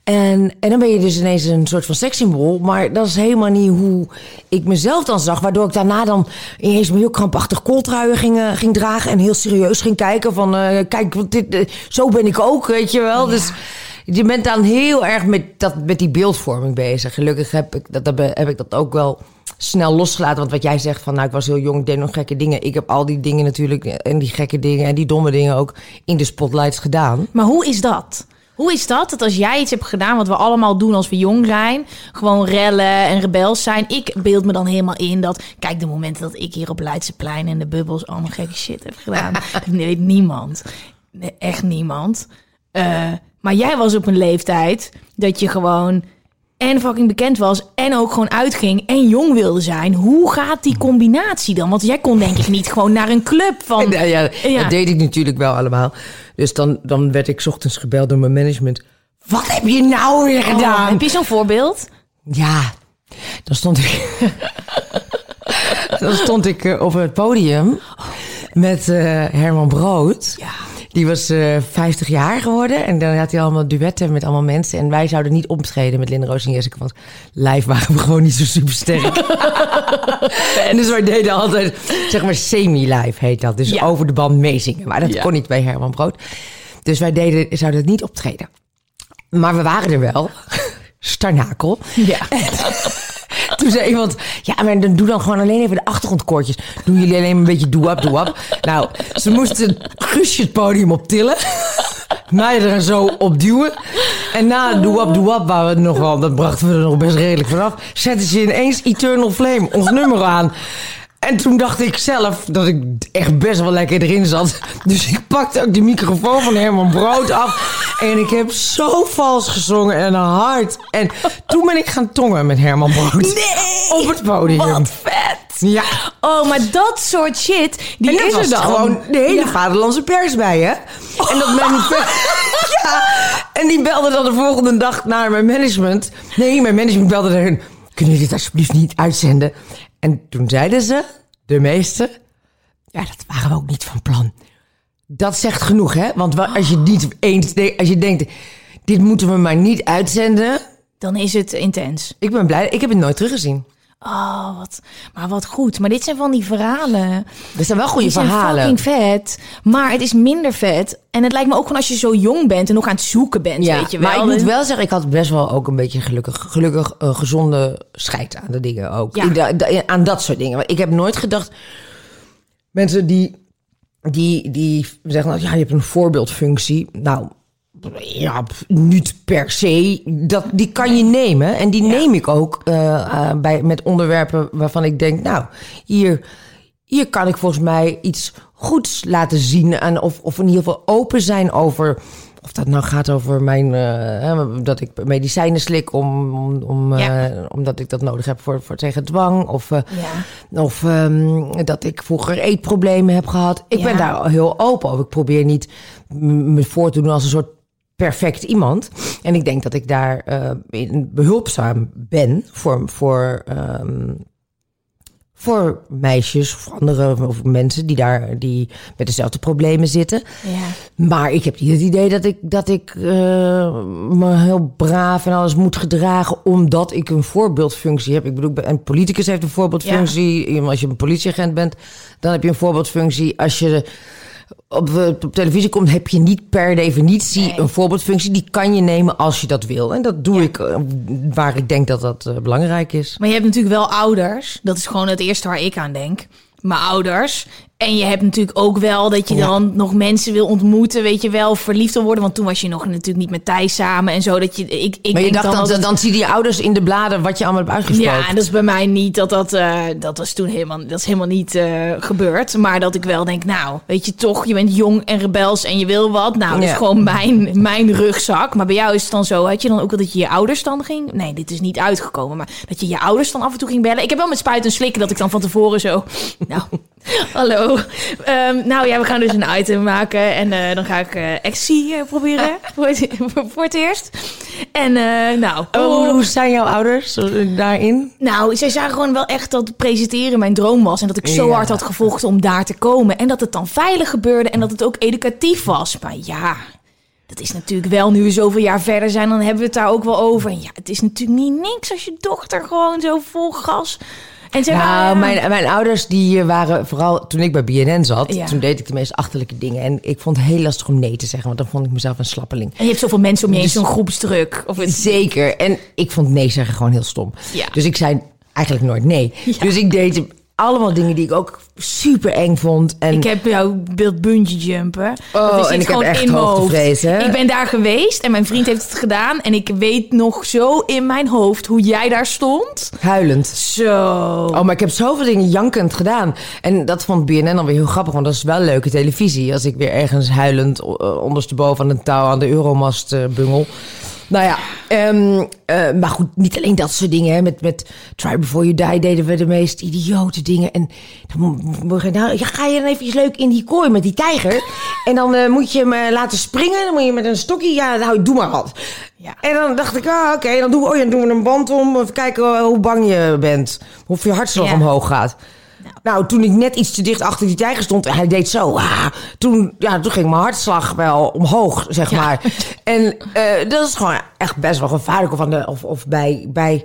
En, en dan ben je dus ineens een soort van sekssymbool. Maar dat is helemaal niet hoe ik mezelf dan zag. Waardoor ik daarna dan ineens me heel krampachtig kooltruien ging, eh, ging dragen. En heel serieus ging kijken van... eh, kijk, want dit, zo ben ik ook, weet je wel. Dus je bent dan heel erg met, dat, met die beeldvorming bezig. Gelukkig heb ik dat, heb ik dat ook wel snel losgelaten. Want wat jij zegt van, nou, ik was heel jong, ik deed nog gekke dingen. Ik heb al die dingen natuurlijk, en die gekke dingen en die domme dingen ook in de spotlights gedaan. Maar hoe is dat? Hoe is dat? Dat als jij iets hebt gedaan wat we allemaal doen als we jong zijn, gewoon rellen en rebels zijn. Ik beeld me dan helemaal in dat, kijk, de momenten dat ik hier op Leidseplein en de bubbels allemaal gekke shit heb gedaan, <laughs> dat weet niemand. Nee, echt niemand. Eh, maar jij was op een leeftijd dat je gewoon en fucking bekend was en ook gewoon uitging en jong wilde zijn. Hoe gaat die combinatie dan? Want jij kon denk ik niet gewoon naar een club van... <laughs> Ja, ja, Ja. dat deed ik natuurlijk wel allemaal. Dus dan, dan werd ik 's ochtends gebeld door mijn management. Wat heb je nou weer Oh, gedaan? heb je zo'n voorbeeld? Ja, dan stond ik, <laughs> dan stond ik eh, op het podium met eh, Herman Brood. Ja. Die was eh 50 jaar geworden en dan had hij allemaal duetten met allemaal mensen. En wij zouden niet optreden met Linda Roos en Jessica, want live waren we gewoon niet zo super sterk. <laughs> en dus wij deden altijd, zeg maar, semi-live heet dat. Dus Ja. over de band meezingen. Maar dat Ja. kon niet bij Herman Brood. Dus wij deden, zouden het niet optreden. Maar we waren er wel. <laughs> Starnakel. Ja. Toen zei iemand, ja, maar dan doe dan gewoon alleen even de achtergrondkoortjes. Doen jullie alleen een beetje doe-up, doe-up. Nou, ze moesten Guusje het podium optillen. <laughs> Mij er zo op duwen. En na doe-up, doe-up, waar we nog wel, dat brachten we er nog best redelijk vanaf. Zetten ze ineens Eternal Flame, ons nummer aan. En toen dacht ik zelf dat ik echt best wel lekker erin zat. <laughs> Dus ik pakte ook de microfoon van Herman Brood af. En ik heb zo vals gezongen en hard. En toen ben ik gaan tongen met Herman Brood. Nee! Op het podium. Wat vet! Ja. Oh, maar dat soort shit, die En dat is was er dan. gewoon de hele vaderlandse pers bij, hè? En dat mijn... <laughs> ja. En die belde dan de volgende dag naar mijn management. Nee, mijn management belde erin. Kunnen jullie dit alsjeblieft niet uitzenden? En toen zeiden ze, de meeste... Ja, dat waren we ook niet van plan. Dat zegt genoeg, hè? Want wa- als je niet eens als je denkt, dit moeten we maar niet uitzenden. Dan is het intens. Ik ben blij, ik heb het nooit teruggezien. Oh, wat, maar wat goed. Maar dit zijn van die verhalen. Er zijn wel goede Die zijn verhalen. fucking vet. Maar het is minder vet. En het lijkt me ook gewoon als je zo jong bent en nog aan het zoeken bent, Ja, weet je wel. maar ik moet wel zeggen, ik had best wel ook een beetje gelukkig, gelukkig een gezonde scheid aan de dingen ook. Ja. Ik da- da- aan dat soort dingen. Ik heb nooit gedacht, mensen die, die, die zeggen, nou, ja, je hebt een voorbeeldfunctie. Nou, ja, niet per se. Dat, die kan je nemen. En die neem ik ook eh, eh, bij, met onderwerpen waarvan ik denk, nou, hier, hier kan ik volgens mij iets goeds laten zien. En of, of in ieder geval open zijn over. Of dat nou gaat over mijn. eh, dat ik medicijnen slik om, om, omdat ik dat nodig heb voor, voor tegen dwang. Of, Ja. of ehm, dat ik vroeger eetproblemen heb gehad. Ik ben daar heel open over. Ik probeer niet me voor te doen als een soort perfect iemand. En ik denk dat ik daar in behulpzaam ben voor, voor, ehm, voor meisjes of andere of mensen die daar die met dezelfde problemen zitten. Ja. Maar ik heb niet het idee dat ik, dat ik eh, me heel braaf en alles moet gedragen omdat ik een voorbeeldfunctie heb. Ik bedoel, een politicus heeft een voorbeeldfunctie. Als je een politieagent bent, dan heb je een voorbeeldfunctie. Als je op, eh, op televisie komt, heb je niet per definitie een voorbeeldfunctie. Die kan je nemen als je dat wil. En dat doe ik eh, waar ik denk dat dat eh, belangrijk is. Maar je hebt natuurlijk wel ouders. Dat is gewoon het eerste waar ik aan denk. Mijn ouders. En je hebt natuurlijk ook wel dat je Ja. dan nog mensen wil ontmoeten, weet je wel, verliefd wil worden. Want toen was je nog natuurlijk niet met Thijs samen en zo. Dat je, ik, ik maar je denk dacht, dan, dat dan zie je je ouders in de bladen wat je allemaal hebt uitgesproken. Ja, en dat is bij mij niet dat dat, eh, dat was toen helemaal, dat is helemaal niet eh, gebeurd. Maar dat ik wel denk, nou, weet je toch, je bent jong en rebels en je wil wat. Nou, dat is Ja. gewoon mijn, mijn rugzak. Maar bij jou is het dan zo, had je dan ook wel dat je je ouders dan ging? Nee, dit is niet uitgekomen. Maar dat je je ouders dan af en toe ging bellen. Ik heb wel met spuiten en slikken dat ik dan van tevoren zo, <laughs> nou, hallo. Ehm, nou ja, we gaan dus een item maken en eh, dan ga ik ecstasy eh, proberen voor, het, voor het eerst. En nou, Oh, hoe zijn jouw ouders daarin? nou, zij zagen gewoon wel echt dat presenteren mijn droom was. En dat ik zo Ja. hard had gevolgd om daar te komen. En dat het dan veilig gebeurde en dat het ook educatief was. Maar ja, dat is natuurlijk wel, nu we zoveel jaar verder zijn, dan hebben we het daar ook wel over. En ja, het is natuurlijk niet niks als je dochter gewoon zo vol gas... En Nou, ja, mijn, mijn ouders die waren vooral toen ik bij BNN zat, Ja. toen deed ik de meest achterlijke dingen. En ik vond het heel lastig om nee te zeggen, want dan vond ik mezelf een slappeling. En je hebt zoveel mensen om je heen, Dus- zo'n groepsdruk. Of Zeker. En ik vond nee zeggen gewoon heel stom. Ja. Dus ik zei eigenlijk nooit nee. Dus ik deed allemaal dingen die ik ook super eng vond. En Ik heb jouw beeld bungee jumpen. Oh, dat is en ik heb gewoon echt hoofd. hoogtevrees? Ik ben daar geweest en mijn vriend heeft het gedaan. En ik weet nog zo in mijn hoofd hoe jij daar stond. huilend. Zo. Oh, maar ik heb zoveel dingen jankend gedaan. En dat vond BNN dan weer heel grappig, want dat is wel leuke televisie. Als ik weer ergens huilend uh, ondersteboven aan een touw aan de Euromast eh, bungel. Nou ja, ehm, eh, maar goed, niet alleen dat soort dingen. Hè. Met, met Try Before You Die deden we de meest idiote dingen. En dan nou, ja, ga je dan even leuk in die kooi met die tijger. En dan eh, moet je hem eh, laten springen. Dan moet je met een stokje, ja, nou, doe maar wat. Ja. En dan dacht ik, ah, oké, dan, doen we, oh, ja, dan doen we een band om. Even kijken hoe bang je bent. Of je hartslag Ja. omhoog gaat. Nou. toen ik net iets te dicht achter die tijger stond, hij deed zo. Ah, toen, ja, toen ging mijn hartslag wel omhoog, zeg maar. En eh, dat is gewoon echt best wel gevaarlijk. Of, aan de, of, of bij, bij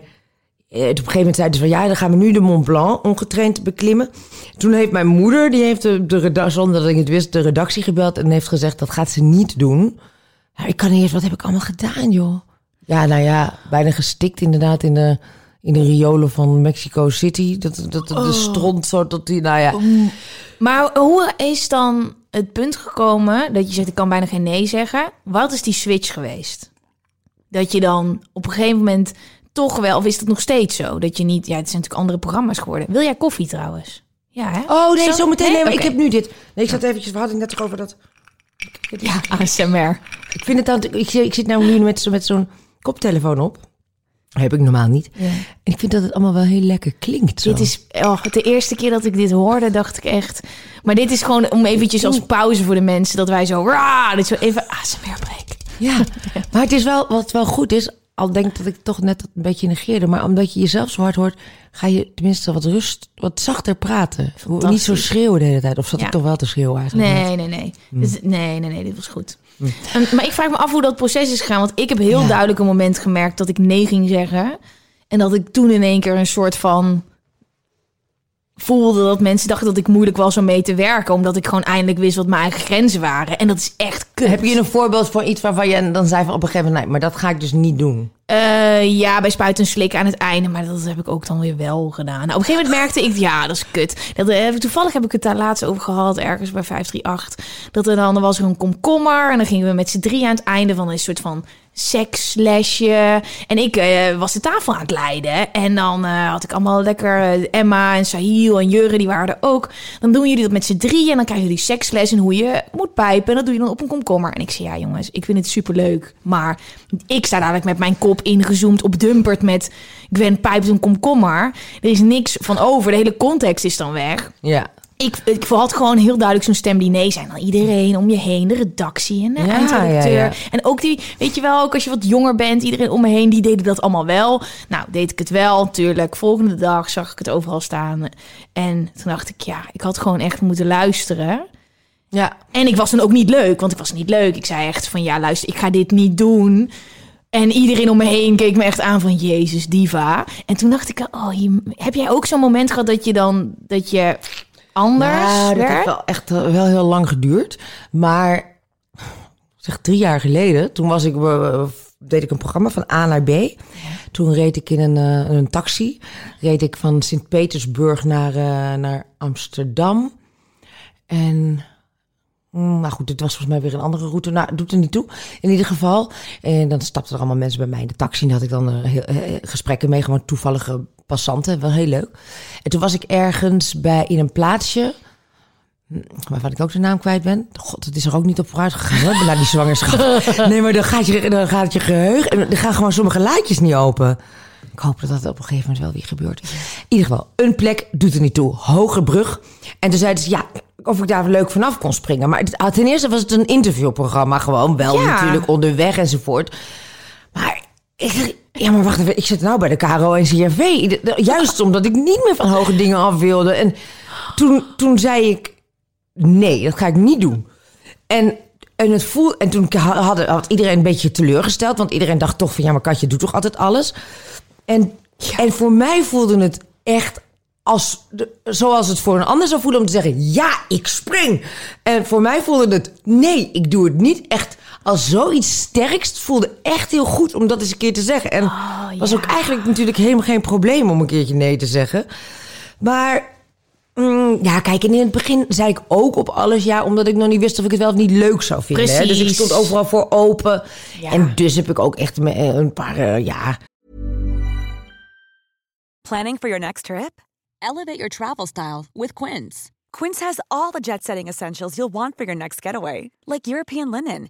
eh, op een gegeven moment zeiden ze van ja, dan gaan we nu de Mont Blanc ongetraind beklimmen. Toen heeft mijn moeder, die heeft de, de zonder dat ik het wist, de redactie gebeld en heeft gezegd dat gaat ze niet doen. Ja, ik kan niet eens, wat heb ik allemaal gedaan, joh? Ja, nou ja, bijna gestikt inderdaad in de, in de riolen van Mexico City. Dat, dat, dat de stront zo tot die, nou ja. Maar hoe is dan het punt gekomen dat je zegt, ik kan bijna geen nee zeggen. Wat is die switch geweest? Dat je dan op een gegeven moment toch wel, of is het nog steeds zo? Dat je niet, ja, het zijn natuurlijk andere programma's geworden. Wil jij koffie trouwens? Ja, hè? Oh nee, zo meteen. Nee, maar ik heb nu dit. Nee, ik zat eventjes, we hadden het net over dat. Ja, <laughs> ASMR. Ik vind het dan, ik, zit- ik zit nou nu met, met zo'n koptelefoon op. Heb ik normaal niet. Ja. En ik vind dat het allemaal wel heel lekker klinkt. Zo. Dit is oh, de eerste keer dat ik dit hoorde, dacht ik echt. Maar dit is gewoon om eventjes als pauze voor de mensen dat wij zo, dit zo even ASMR break. <laughs> Ja, maar het is wel, wat wel goed is, al denk dat ik toch net dat een beetje negeerde, maar omdat je jezelf zo hard hoort, ga je tenminste wat rust, wat zachter praten. Niet zo schreeuwen de hele tijd. Of zat Ja. ik toch wel te schreeuwen eigenlijk? Nee, nee, nee. Dus, nee, nee, nee, dit was goed. Maar ik vraag me af hoe dat proces is gegaan. Want ik heb heel Ja. duidelijk een moment gemerkt dat ik nee ging zeggen. En dat ik toen in één keer een soort van voelde dat mensen dachten dat ik moeilijk was om mee te werken. Omdat ik gewoon eindelijk wist wat mijn eigen grenzen waren. En dat is echt kut. Heb je een voorbeeld van iets waarvan je dan zei van op een gegeven moment, nee, maar dat ga ik dus niet doen? Eh, ja, bij spuiten en slikken aan het einde. Maar dat heb ik ook dan weer wel gedaan. Nou, op een gegeven moment merkte ik, ja, dat is kut. Dat, eh, toevallig heb ik het daar laatst over gehad, ergens bij 538. Dat er dan, dan was er een komkommer. En dan gingen we met z'n drie aan het einde van een soort van sekslesje. En ik eh, was de tafel aan het leiden. En dan eh, had ik allemaal lekker eh, Emma en Sahil en Jurre, die waren er ook. Dan doen jullie dat met z'n drieën. En dan krijgen jullie seksles en hoe je moet pijpen. En dat doe je dan op een komkommer. En ik zei, ja jongens, ik vind het superleuk. Maar ik sta dadelijk met mijn kop ingezoomd op Dumpert met Gwen pijpt een komkommer. Er is niks van over. De hele context is dan weg. Ja. Ik, ik had gewoon heel duidelijk zo'n stem die nee zijn. Dan iedereen om je heen, de redactie en de Ja, eindredacteur. ja, ja. En ook die, weet je wel, ook als je wat jonger bent, iedereen om me heen, die deden dat allemaal wel. Nou, deed ik het wel, natuurlijk. Volgende dag zag ik het overal staan. En toen dacht ik, ja, ik had gewoon echt moeten luisteren. Ja. En ik was dan ook niet leuk, want ik was niet leuk. Ik zei echt van, ja, luister, ik ga dit niet doen. En iedereen om me heen keek me echt aan van, jezus, diva. En toen dacht ik, oh, heb jij ook zo'n moment gehad dat je dan, dat je anders Ja, dat werd? heeft wel echt eh, wel heel lang geduurd. Maar zeg drie jaar geleden, toen was ik, eh, deed ik een programma van A naar B. Toen reed ik in een, eh, een taxi. Reed ik van Sint-Petersburg naar, naar Amsterdam. En mm, nou goed, dit was volgens mij weer een andere route. Nou, doet er niet toe. In ieder geval. En dan stapten er allemaal mensen bij mij in de taxi. En had ik dan heel, eh, gesprekken mee. Gewoon toevallige passanten. Wel heel leuk. En toen was ik ergens bij, in een plaatsje. hm, Waarvan ik ook de naam kwijt ben. God, het is er ook niet op vooruit gegaan hoor. Na die zwangerschap. <laughs> Nee, maar dan gaat, je, dan gaat je geheugen. En dan gaan gewoon sommige laadjes niet open. Ik hoop dat dat op een gegeven moment wel weer gebeurt. In ieder geval, een plek doet er niet toe. Hoge brug. En toen zeiden ze, ja, of ik daar leuk vanaf kon springen. Maar het- ten eerste was het een interviewprogramma. Gewoon wel Ja. natuurlijk onderweg enzovoort. Maar ik ja, maar wacht even. Ik zit nou bij de KRO en CRV. Juist omdat ik niet meer van hoge dingen af wilde. En toen, toen zei ik, nee, dat ga ik niet doen. En, en, het voel, en toen ha- hadden, had iedereen een beetje teleurgesteld. Want iedereen dacht toch van, ja, maar Katje doet toch altijd alles. En, en voor mij voelde het echt als, de- zoals het voor een ander zou voelen om te zeggen: ja, ik spring. En voor mij voelde het: nee, ik doe het niet. Echt als zoiets sterks. Het voelde echt heel goed om dat eens een keer te zeggen. En was ook eigenlijk natuurlijk helemaal geen probleem om een keertje nee te zeggen. Maar mm, ja, kijk, en in het begin zei ik ook op alles ja, omdat ik nog niet wist of ik het wel of niet leuk zou vinden. Hè? Dus ik Precies. stond overal voor open. Ja. En dus heb ik ook echt eh, een paar, eh, ja, Planning for your next trip? Elevate your travel style with Quince. Quince has all the jet setting essentials you'll want for your next getaway, like European linen,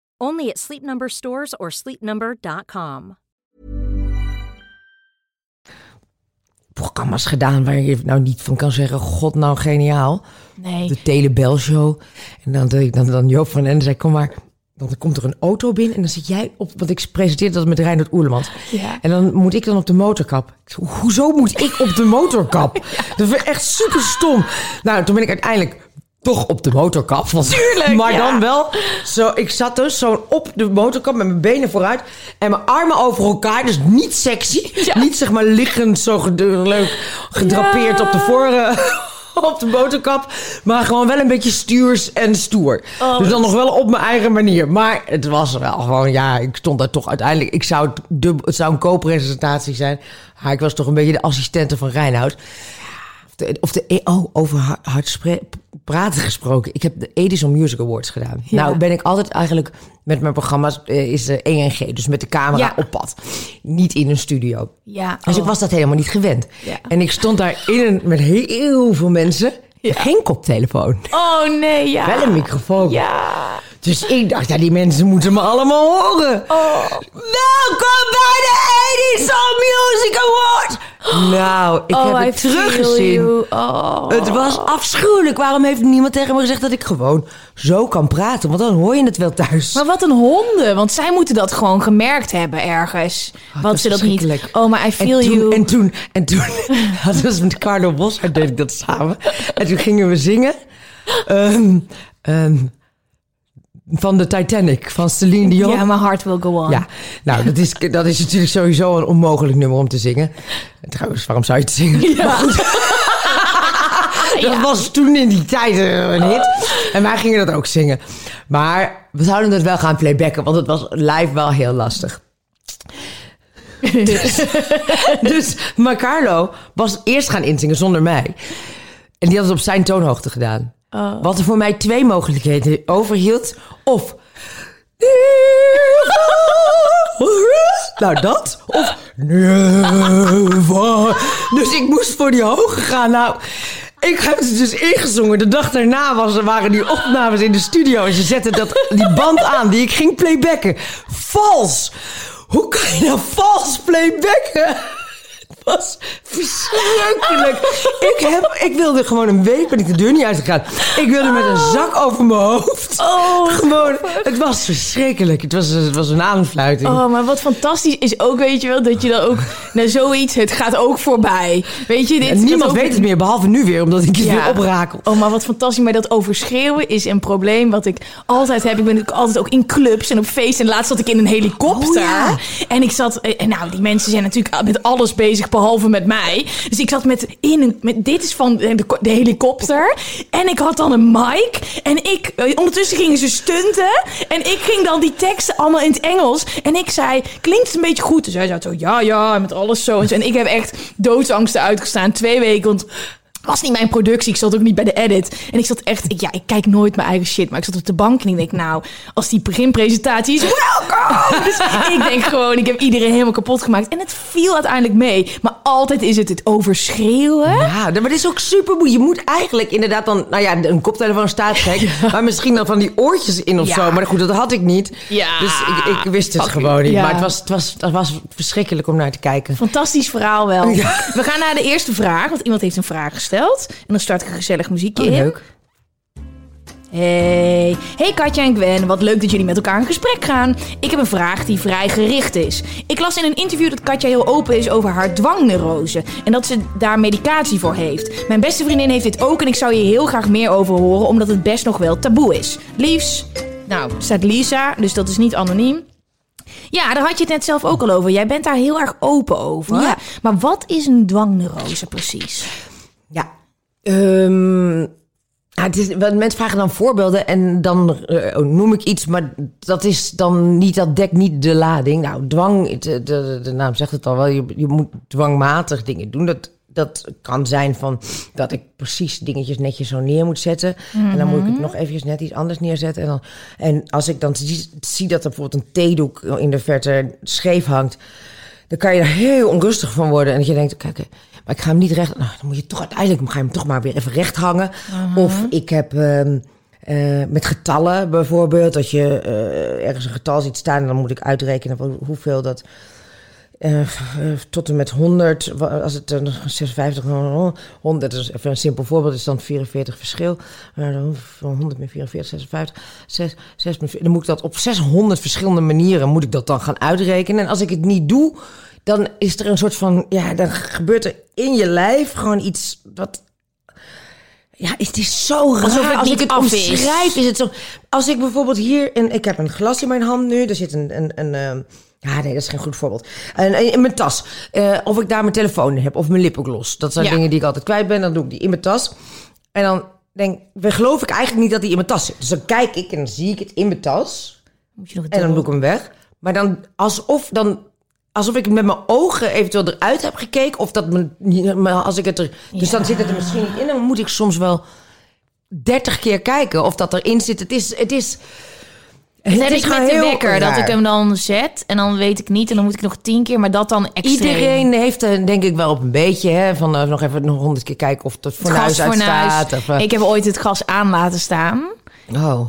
Only at Sleep Number stores or sleepnumber.com. programma's gedaan waar je nou niet van kan zeggen: God, nou geniaal. Nee. De Telebelshow. En dan, dan, dan, dan Joop van Ende zei: Kom maar. Dan komt er een auto binnen en dan zit jij op. Want ik presenteerde dat met Reinhard Oerlemans. Ja. En dan moet ik dan op de motorkap. Hoezo moet ik op de motorkap? <laughs> Dat vind ik echt super stom. Nou, toen ben ik uiteindelijk toch op de motorkap. Want, Tuurlijk, maar ja. dan wel zo. Ik zat dus zo op de motorkap met mijn benen vooruit en mijn armen over elkaar. Dus niet sexy. Niet zeg maar liggend zo leuk gedrapeerd Ja. op de voor. eh, <laughs> Op de motorkap, maar gewoon wel een beetje stuurs en stoer. Oh, dus dan nog wel op mijn eigen manier. Maar het was wel gewoon, ja, ik stond daar toch uiteindelijk. Ik zou het, dubbel, het zou een co-presentatie zijn. Maar ik was toch een beetje de assistente van Reinoud. Of de, of de oh, over hard, praten gesproken. Ik heb de Edison Music Awards gedaan. Ja. Nou ben ik altijd eigenlijk met mijn programma's eh, is de ENG, dus met de camera Ja. op pad. Niet in een studio. Ja. Dus ik oh. was dat helemaal niet gewend. Ja. En ik stond daar in een, met heel veel mensen. Geen koptelefoon. Oh nee, ja. Wel een microfoon. Ja. Dus ik dacht, ja, die mensen moeten me allemaal horen. Oh. Welkom bij de Edison Music Award. Nou, ik oh, I heb het teruggezien. Oh. Het was afschuwelijk. Waarom heeft niemand tegen me gezegd dat ik gewoon zo kan praten? Want dan hoor je het wel thuis. Maar wat een honden, want zij moeten dat gewoon gemerkt hebben ergens. dat want is ze dat niet. Oh, maar I feel en toen, you. En toen, en toen <laughs> hadden we met Carlo Boshart deed ik dat samen. En toen gingen we zingen. ehm, ehm, van de Titanic, van Celine Dion. Ja, my heart will go on. Ja, nou, dat is, dat is natuurlijk sowieso een onmogelijk nummer om te zingen. Trouwens, waarom zou je het zingen? Goed. <laughs> Dat was toen in die tijd een hit. En wij gingen dat ook zingen. Maar we zouden het wel gaan playbacken, want het was live wel heel lastig. <laughs> Dus, dus maar Carlo was eerst gaan inzingen zonder mij. En die had het op zijn toonhoogte gedaan. Wat er voor mij twee mogelijkheden overhield. Of... Nou, dat. Of... Dus ik moest voor die hoge gaan. Nou, ik heb het dus ingezongen. De dag daarna was, waren die opnames in de studio. En ze zetten dat, die band aan die ik ging playbacken. Vals. Hoe kan je nou vals playbacken? Was verschrikkelijk. Ik, heb, ik wilde gewoon een week ben ik de deur niet uitgegaan. Ik wilde met een zak over mijn hoofd. Oh, gewoon, het was verschrikkelijk. Het was, het was een aanfluiting. Oh, maar wat fantastisch is ook, weet je wel, dat je dan ook naar zoiets, het gaat ook voorbij. Weet je, dit en niemand weet het meer, behalve nu weer, omdat ik het weer oprakel. Oh, maar wat fantastisch. Maar dat overschreeuwen is een probleem wat ik altijd heb. Ik ben natuurlijk altijd ook in clubs en op feesten. En laatst zat ik in een helikopter. Oh, ja. En ik zat... En nou, die mensen zijn natuurlijk met alles bezig behalve met mij. Dus ik zat met... In met dit is van de, de helikopter. En ik had dan een mic. En ik... Ondertussen gingen ze stunten. En ik ging dan die teksten allemaal in het Engels. En ik zei... Klinkt het een beetje goed? Dus hij zei zo... Ja, ja. Met alles zo. En zo. En ik heb echt doodsangsten uitgestaan. Twee weken. Want was niet mijn productie. Ik zat ook niet bij de edit. En ik zat echt... Ik, ja, ik kijk nooit mijn eigen shit. Maar ik zat op de bank en ik denk... Nou, als die beginpresentatie is... Welkom! dus ik denk gewoon... Ik heb iedereen helemaal kapot gemaakt. En het viel uiteindelijk mee. Maar altijd is het het overschreeuwen. Ja, maar dat is ook super moeilijk. Je moet eigenlijk inderdaad dan... Nou ja, een koptelefoon staat gek. Maar misschien dan van die oortjes in of Ja. zo. Maar goed, dat had ik niet. Ja. Dus ik, ik wist het gewoon niet. ja. Maar het was, het, was, het was verschrikkelijk om naar te kijken. Fantastisch verhaal wel. We gaan naar de eerste vraag. Want iemand heeft een vraag gesteld. En dan start ik een gezellig muziekje Oh, in. leuk. Hey. Hey Katja en Gwen, wat leuk dat jullie met elkaar in gesprek gaan. Ik heb een vraag die vrij gericht is. Ik las in een interview dat Katja heel open is over haar dwangneurose en dat ze daar medicatie voor heeft. Mijn beste vriendin heeft dit ook en ik zou hier heel graag meer over horen, omdat het best nog wel taboe is. Liefs, nou, staat Lisa, dus dat is niet anoniem. Ja, daar had je het net zelf ook al over. Jij bent daar heel erg open over. Ja. Maar wat is een dwangneurose precies? Ehm, ja, het is, mensen vragen dan voorbeelden en dan eh, noem ik iets, maar dat is dan niet, dat dekt niet de lading. Nou, dwang, de, de, de naam zegt het al wel, je, je moet dwangmatig dingen doen. Dat, dat kan zijn van dat ik precies dingetjes netjes zo neer moet zetten. En dan moet ik het nog eventjes net iets anders neerzetten. En, dan, en als ik dan zie, zie dat er bijvoorbeeld een theedoek in de verte scheef hangt, dan kan je er heel onrustig van worden. En dat je denkt, kijk, eh, maar ik ga hem niet recht... Nou, dan moet je toch uiteindelijk ga je hem toch maar weer even recht hangen. Of ik heb ehm, eh, met getallen bijvoorbeeld... dat je eh, ergens een getal ziet staan... en dan moet ik uitrekenen hoeveel dat... eh, tot en met 100, wa- als het een 56, eh, 100, dat is even een simpel voorbeeld, is dan 44 verschil. Dan van 100 met 44, 56, 6, 6 met, vier- dan moet ik dat op 600 verschillende manieren moet ik dat dan gaan uitrekenen. En als ik het niet doe, dan is er een soort van, ja, dan gebeurt er in je lijf gewoon iets wat Ja, het is zo raar. Alsof het als niet ik het af is. omschrijf, is het zo... Als ik bijvoorbeeld hier... Een, ik heb een glas in mijn hand nu. Er zit een... een, een ehm, ja, nee, dat is geen goed voorbeeld. En, en in mijn tas. Eh, of ik daar mijn telefoon in heb. Of mijn lipgloss. Dat zijn Ja. dingen die ik altijd kwijt ben. Dan doe ik die in mijn tas. En dan denk, dan geloof ik eigenlijk niet dat die in mijn tas zit. Dus dan kijk ik en dan zie ik het in mijn tas. Moet je nog En dan doe ik hem weg. Maar dan alsof, dan, alsof ik met mijn ogen eventueel eruit heb gekeken. Of dat mijn, maar als ik het er. Dus dan zit het er misschien niet in. Dan moet ik soms wel 30 keer kijken of dat erin zit. Het is. Het is Dat heb is met de wekker, dat ik hem dan zet en dan weet ik niet en dan moet ik nog tien keer, maar dat dan extra. Iedereen heeft denk ik wel op een beetje. Hè, van eh, nog even nog honderd keer kijken of het fornuis uitstaat. Of, eh, Ik heb ooit het gas aan laten staan. oh.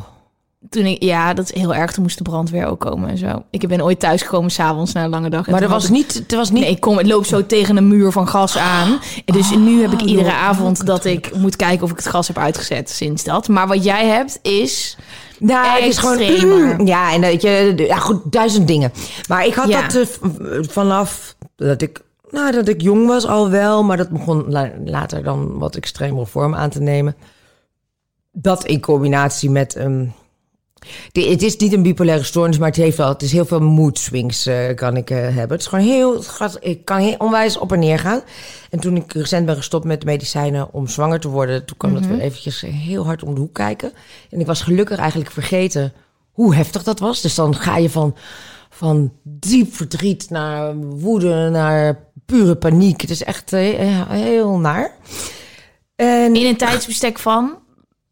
Toen ik, ja, dat is heel erg. Toen moest de brandweer ook komen en zo. Ik ben ooit thuisgekomen s'avonds na een lange dag. en Maar er was ik- niet. Er was niet Nee, ik kom, het loopt zo tegen een muur van gas aan. En dus nu heb ik Oh, iedere joh, avond dat ik moet kijken of ik het gas heb uitgezet sinds dat. Maar wat jij hebt is... Nou, het is gewoon. <clears throat> Ja, en dat je. Ja, goed, duizend dingen. Maar ik had Ja. dat eh, vanaf dat ik. Nou, dat ik jong was al wel, maar dat begon la- later dan wat extremere vorm aan te nemen. Dat in combinatie met. ehm, het is niet een bipolaire stoornis, maar het heeft wel. Het is heel veel mood swings eh, kan ik eh, hebben. Het is gewoon heel. Het gaat, ik kan heel onwijs op en neer gaan. En toen ik recent ben gestopt met medicijnen om zwanger te worden, toen kwam dat weer eventjes heel hard om de hoek kijken. En ik was gelukkig eigenlijk vergeten hoe heftig dat was. Dus dan ga je van, van diep verdriet naar woede, naar pure paniek. Het is echt eh, heel naar. En In een tijdsbestek van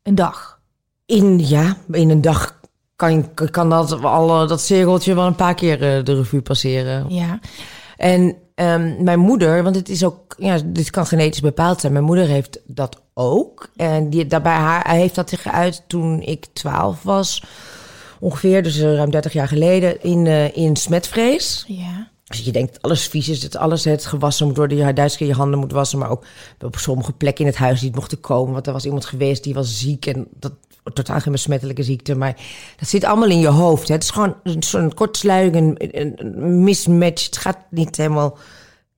een dag. in, ja, in een dag kan, kan dat, al, dat cirkeltje wel een paar keer eh, de revue passeren. Ja. En ehm, mijn moeder, want het is ook, ja, dit kan genetisch bepaald zijn. Mijn moeder heeft dat ook. En die, daarbij haar, hij heeft dat zich geuit toen ik 12 was. Ongeveer, dus eh, ruim 30 jaar geleden, in, eh, in smetvrees. Ja. Dus je denkt alles vies is, dat alles het gewassen moet worden. Je duizend keer je handen moet wassen, maar ook op sommige plekken in het huis niet mochten komen. Want er was iemand geweest die was ziek en dat totaal geen besmettelijke ziekte. Maar dat zit allemaal in je hoofd. Hè. Het is gewoon zo'n kortsluiting, een, een, mismatch. Het gaat niet helemaal...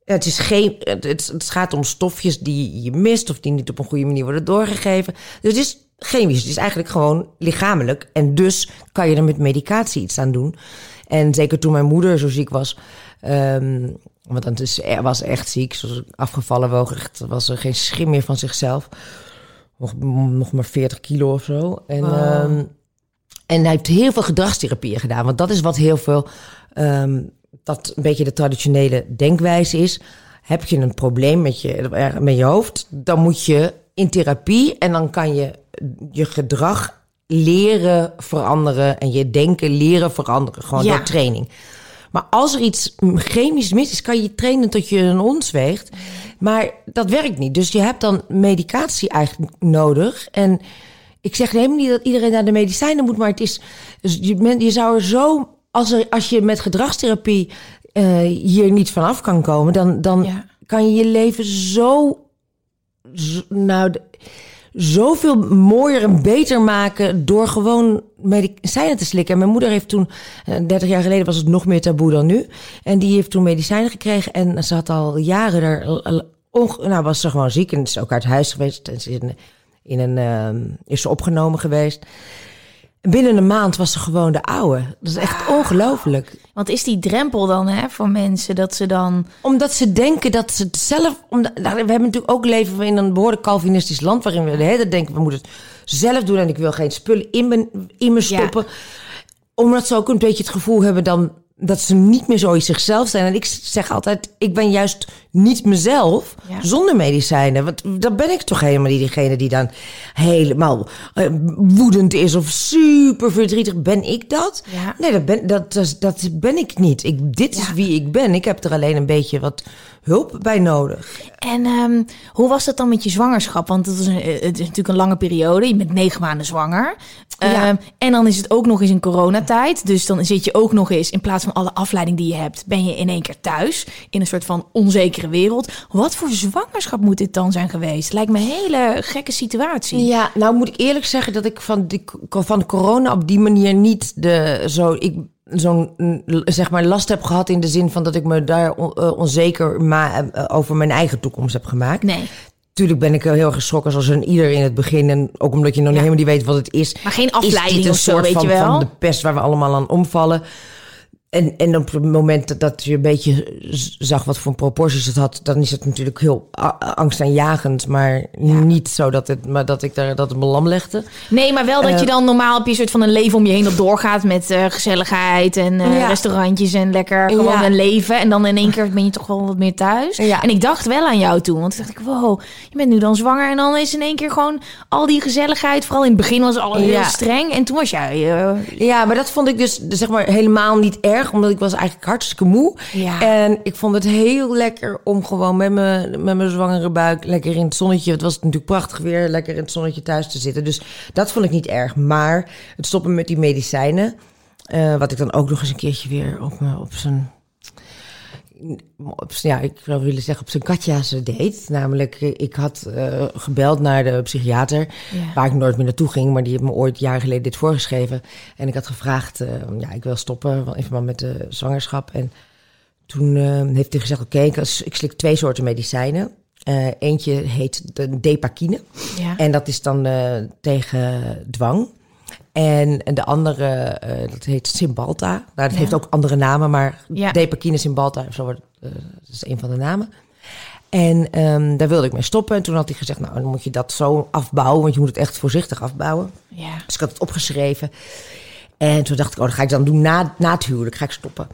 Het, is geen, het, het, gaat om stofjes die je mist of die niet op een goede manier worden doorgegeven. Dus het is chemisch. Het is eigenlijk gewoon lichamelijk. En dus kan je er met medicatie iets aan doen. En zeker toen mijn moeder zo ziek was. ehm, want dan was echt ziek. Ze was afgevallen woog. Was er geen schim meer van zichzelf. Nog, nog maar 40 kilo of zo. En, ehm, en hij heeft heel veel gedragstherapieën gedaan. Want dat is wat heel veel... ehm, dat een beetje de traditionele denkwijze is. Heb je een probleem met je, met je hoofd, dan moet je in therapie en dan kan je je gedrag leren veranderen en je denken leren veranderen. Gewoon Ja. door training. Maar als er iets chemisch mis is, kan je trainen tot je een ons weegt. Maar dat werkt niet. Dus je hebt dan medicatie eigenlijk nodig. En ik zeg helemaal niet dat iedereen naar de medicijnen moet, maar het is. dus Je, zou er zo. Als, er, als je met gedragstherapie eh, hier niet vanaf kan komen, dan, dan Ja. kan je je leven zo. zo- nou, zoveel mooier en beter maken door gewoon medicijnen te slikken. En mijn moeder heeft toen, eh, 30 jaar geleden was het nog meer taboe dan nu. En die heeft toen medicijnen gekregen en ze had al jaren er, eh, onge- nou was ze gewoon ziek en is ook uit huis geweest. En ze is in, in een, ehm, is ze opgenomen geweest. En binnen een maand was ze gewoon de oude. Dat is echt ongelooflijk. Want is die drempel dan hè, voor mensen dat ze dan... Omdat ze denken dat ze het zelf... Omdat, nou, we hebben natuurlijk ook leven in een behoorlijk Calvinistisch land... waarin we de hele tijd denken, we moeten het zelf doen... en ik wil geen spullen in me, in me Ja. stoppen. Omdat ze ook een beetje het gevoel hebben dan... dat ze niet meer zo zichzelf zijn. En ik zeg altijd, ik ben juist niet mezelf Ja. zonder medicijnen. Want dan ben ik toch helemaal niet diegene die dan helemaal eh, woedend is... of super verdrietig. Ben ik dat? Ja. Nee, dat ben, dat, dat, dat ben ik niet. Ik, dit is wie ik ben. Ik heb er alleen een beetje wat hulp bij nodig. En ehm, hoe was dat dan met je zwangerschap? Want het is, een, het is natuurlijk een lange periode. Je bent negen maanden zwanger. Ja. Ehm, en dan is het ook nog eens in coronatijd. Dus dan zit je ook nog eens, in plaats van alle afleiding die je hebt, ben je in één keer thuis. In een soort van onzekere wereld. Wat voor zwangerschap moet dit dan zijn geweest? Lijkt me een hele gekke situatie. Ja, nou moet ik eerlijk zeggen dat ik van, die, van corona op die manier niet de, zo, ik, zo'n mm, zeg maar last heb gehad in de zin van dat ik me daar eh, onzeker ma- eh, over mijn eigen toekomst heb gemaakt. Nee. Tuurlijk ben ik heel erg geschrokken zoals een ieder in het begin. En ook omdat je nog niet helemaal niet weet wat het is. Maar geen is afleiding dit een of zo, soort weet van, je wel? van de pest waar we allemaal aan omvallen. En, en op het moment dat je een beetje zag wat voor proporties het had, dan is het natuurlijk heel angstaanjagend. Maar niet zo dat, het, maar dat ik daar dat het me lam legde. Nee, maar wel dat Eh, je dan normaal heb je soort van een leven om je heen dat doorgaat met eh, gezelligheid en eh, Ja. restaurantjes en lekker gewoon Ja. een leven. En dan in één keer ben je toch wel wat meer thuis. En ik dacht wel aan jou toen, want toen dacht ik, wow, je bent nu dan zwanger en dan is in één keer gewoon al die gezelligheid. Vooral in het begin was alles heel streng en toen was jij... eh, Ja, maar dat vond ik dus zeg maar helemaal niet erg, omdat ik was eigenlijk hartstikke moe. Ja. En ik vond het heel lekker om gewoon met mijn, met mijn zwangere buik lekker in het zonnetje. Het was natuurlijk prachtig weer, lekker in het zonnetje thuis te zitten. Dus dat vond ik niet erg. Maar het stoppen met die medicijnen, eh, wat ik dan ook nog eens een keertje weer op, me, op zijn ja, ik zou willen zeggen op zijn katja's deed. Namelijk, eh, ik had eh, gebeld naar de psychiater, Ja. waar ik nooit meer naartoe ging, maar die heeft me ooit jaren geleden dit voorgeschreven. En ik had gevraagd, eh, ja, ik wil stoppen, in verband met de zwangerschap. En toen heeft hij gezegd, oké, ik, ik slik twee soorten medicijnen. Eentje heet de depakine. ja. En dat is dan tegen dwang. En, en de andere, eh, dat heet Cymbalta. Nou, dat Ja. heeft ook andere namen, maar Ja. Depakine Cymbalta, zo wordt, eh, dat is een van de namen. En ehm, daar wilde ik mee stoppen. En toen had hij gezegd, nou, dan moet je dat zo afbouwen, want je moet het echt voorzichtig afbouwen. ja. Dus ik had het opgeschreven. En toen dacht ik, oh, dat ga ik dan doen na, na het huwelijk, ga ik stoppen.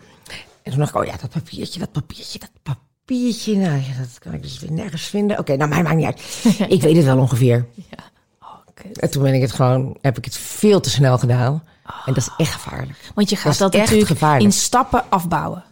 En toen dacht ik, oh ja, dat papiertje, dat papiertje, dat papiertje. Nou, ja, dat kan ik dus weer nergens vinden. Oké, nou, mij maakt niet uit. <laughs> ik weet het wel ongeveer. Kut. En toen ben ik het gewoon, heb ik het veel te snel gedaan. En dat is echt gevaarlijk. Want je gaat dat, natuurlijk gevaarlijk. in stappen afbouwen.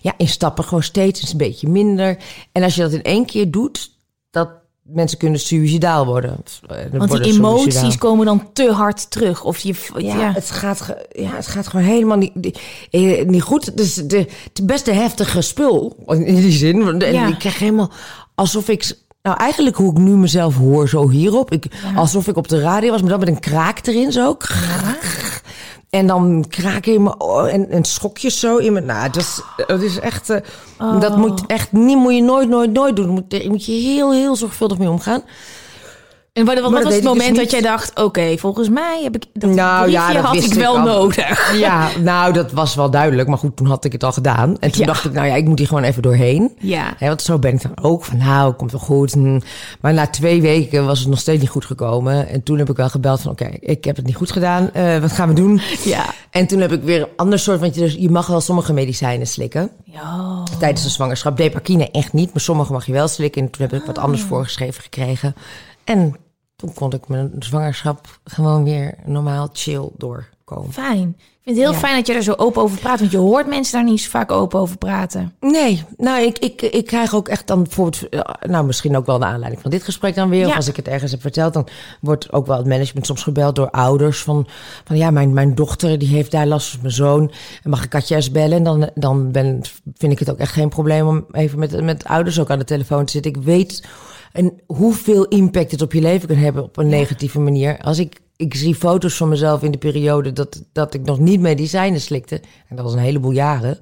Ja, in stappen gewoon steeds een beetje minder. En als je dat in één keer doet, dat mensen kunnen suicidaal worden. Eh, Want worden die emoties suicidaal. komen dan te hard terug. Of je, Ja, ja. Het, gaat, ja, het gaat gewoon helemaal niet, eh, niet goed. Is de, het best een heftige spul, in die zin. Want- En Ja. ik krijg helemaal alsof ik... Nou, eigenlijk hoe ik nu mezelf hoor, zo hierop. Ik, Alsof ik op de radio was, maar dan met een kraak erin zo. En dan kraken in mijn oor en, en schokjes zo in mijn... Nou, dat is, dat is echt... eh, Dat moet echt niet, moet je nooit, nooit, nooit doen. Moet, daar moet je heel, heel zorgvuldig mee omgaan. En wat, was het dus moment dat jij dacht... oké, volgens mij heb ik dat Nou, ja, dat had ik wel al. nodig. <laughs> Ja, nou, dat was wel duidelijk. Maar goed, toen had ik het al gedaan. En toen Ja. dacht ik, nou ja, ik moet hier gewoon even doorheen. Ja. Want zo ben ik dan ook. Van nou, komt wel goed. Maar na twee weken was het nog steeds niet goed gekomen. En toen heb ik wel gebeld van, oké, ik heb het niet goed gedaan. Eh, wat gaan we doen? Ja. En toen heb ik weer een ander soort... Want je, dus- je mag wel sommige medicijnen slikken. Ja. Tijdens de zwangerschap. Depakine echt niet, maar sommige mag je wel slikken. En toen heb ik wat anders voorgeschreven gekregen. En toen kon ik mijn zwangerschap gewoon weer normaal chill doorkomen. Fijn. Ik vind het heel Ja. fijn dat je er zo open over praat. Want je hoort mensen daar niet zo vaak open over praten. Nee, nou, ik, ik, ik krijg ook echt dan bijvoorbeeld, eh, nou, misschien ook wel naar aanleiding van dit gesprek dan weer. Ja. Of als ik het ergens heb verteld, dan wordt ook wel het management soms gebeld door ouders van, van ja, mijn, mijn dochter die heeft daar last van mijn zoon. En mag ik Katjes bellen? En dan, dan ben, vind ik het ook echt geen probleem om even met, met ouders ook aan de telefoon te zitten. Ik weet en hoeveel impact het op je leven kan hebben op een negatieve manier. Als ik, ik zie foto's van mezelf in de periode dat, dat ik nog niet medicijnen slikte. En dat was een heleboel jaren.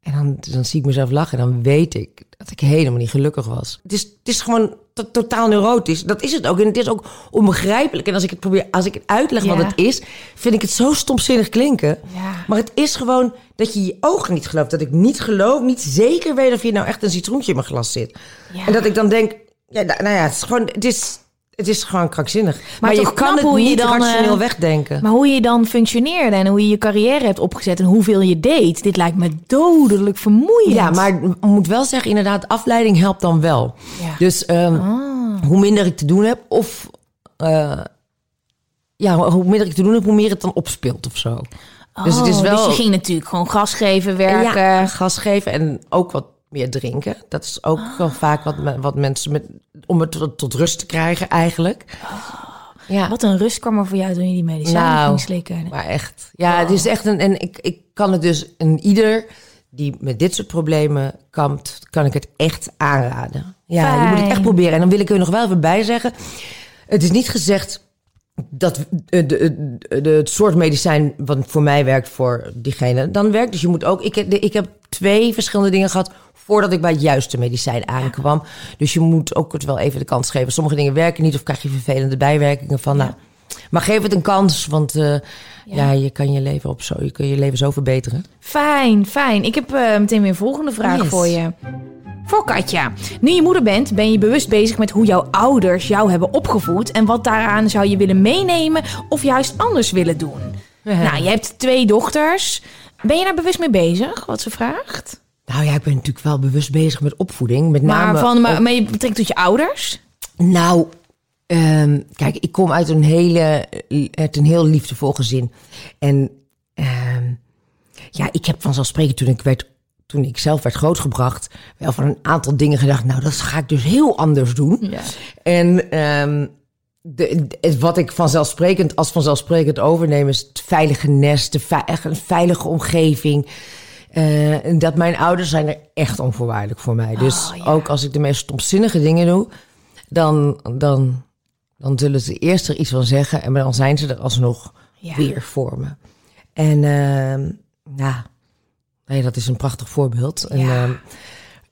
En dan, dan zie ik mezelf lachen en dan weet ik dat ik helemaal niet gelukkig was. Het is, het is gewoon to- totaal neurotisch. Dat is het ook. En het is ook onbegrijpelijk. En als ik het probeer, als ik het uitleg Ja. wat het is, vind ik het zo stomzinnig klinken. Ja. Maar het is gewoon dat je je ogen niet gelooft. Dat ik niet geloof, niet zeker weet of hier nou echt een citroentje in mijn glas zit. Ja. En dat ik dan denk, ja, nou nou ja, het is gewoon, het is, het is gewoon krankzinnig. Maar, je kan het hoe je niet dan, rationeel eh, wegdenken. Maar hoe je dan functioneerde en hoe je je carrière hebt opgezet en hoeveel je deed. Dit lijkt me dodelijk vermoeiend. Ja, maar ik moet wel zeggen, inderdaad, afleiding helpt dan wel. Ja. Dus ehm, hoe minder ik te doen heb, of eh, ja, hoe minder ik te doen heb, hoe meer het dan opspeelt of zo. dus het is Oh, wel Dus je ging natuurlijk gewoon gas geven, werken. ja, gas geven en ook wat meer drinken. Dat is ook wel vaak wat, me- wat mensen met om het tot, tot rust te krijgen eigenlijk. Ja. Wat een rust kwam er voor jou toen je die medicijnen Nou, ging slikken. Maar echt. Ja, het is echt een. En ik, ik kan het dus een ieder die met dit soort problemen kampt, kan ik het echt aanraden. Ja, je moet het echt proberen. En dan wil ik er nog wel even bij zeggen. Het is niet gezegd dat de, de, de, het soort medicijn wat voor mij werkt voor diegene dan werkt. Dus je moet ook. Ik ik heb twee verschillende dingen gehad voordat ik bij het juiste medicijn aankwam. Dus je moet ook het wel even de kans geven. Sommige dingen werken niet of krijg je vervelende bijwerkingen van. Nou, maar geef het een kans, want eh, ja. je kan je leven op zo, je kan je leven zo verbeteren. Fijn, fijn. Ik heb eh, meteen weer een volgende vraag Yes. voor je. Voor Katja. Nu je moeder bent, ben je bewust bezig met hoe jouw ouders jou hebben opgevoed en wat daaraan zou je willen meenemen of juist anders willen doen. <laughs> Nou, je hebt twee dochters. Ben je daar bewust mee bezig, wat ze vraagt? Nou ja, ik ben natuurlijk wel bewust bezig met opvoeding. Met name Maar, van, maar, op- maar je betrekt tot je ouders? Nou, ehm, kijk, ik kom uit een, hele, uit een heel liefdevol gezin. En ehm, ja, ik heb vanzelfsprekend toen ik, werd, toen ik zelf werd grootgebracht... wel van een aantal dingen gedacht... nou, dat ga ik dus heel anders doen. Ja. En ehm, de, de- wat ik vanzelfsprekend als vanzelfsprekend overneem... is het veilige nest, de ve- echt een veilige omgeving... Eh, en dat mijn ouders zijn er echt onvoorwaardelijk voor mij. Dus ook als ik de meest stomzinnige dingen doe, dan, dan, dan zullen ze eerst er iets van zeggen en dan zijn ze er alsnog Ja. weer voor me. En ehm ja, nee, dat is een prachtig voorbeeld. En, Ja.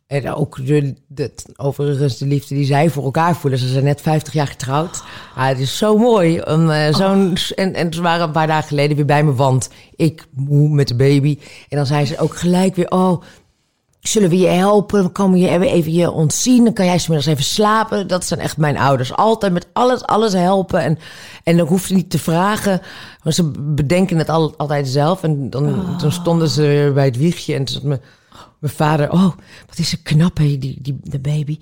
En ook de, de, overigens de liefde die zij voor elkaar voelen. Ze zijn net 50 jaar getrouwd. Ah, het is zo mooi. Om, eh, zo'n, en, en ze waren een paar dagen geleden weer bij me, want ik moe met de baby. En dan zei ze ook gelijk weer, oh, zullen we je helpen? Dan komen je even, je ontzien. Dan kan jij smiddags even slapen. Dat zijn echt mijn ouders. Altijd met alles, alles helpen. En, en dan hoef je niet te vragen. Maar ze bedenken het al, altijd zelf. En dan, dan stonden ze weer bij het wiegje. En toen zat mijn, vader... Oh, wat is ze knap, hè, die, die, de baby.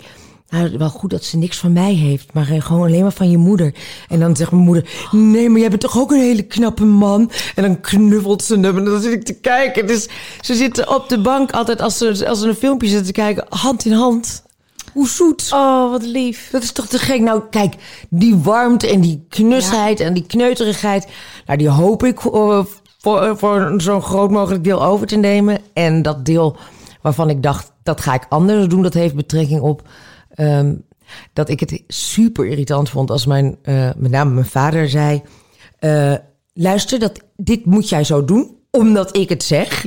Nou, wel goed dat ze niks van mij heeft, maar eh, gewoon alleen maar van je moeder. En dan zegt mijn moeder, nee, maar jij bent toch ook een hele knappe man? En dan knuffelt ze hem en dan zit ik te kijken. Dus ze zitten op de bank altijd, als ze, als ze een filmpje zitten te kijken, hand in hand. Hoe zoet. Oh, wat lief. Dat is toch te gek? Nou, kijk, die warmte en die knusheid en die kneuterigheid... Nou, die hoop ik eh, voor, voor zo'n groot mogelijk deel over te nemen. En dat deel waarvan ik dacht, dat ga ik anders doen... dat heeft betrekking op ehm, dat ik het super irritant vond... als mijn, eh, met name mijn vader zei... eh, luister, dat, dit moet jij zo doen, omdat ik het zeg.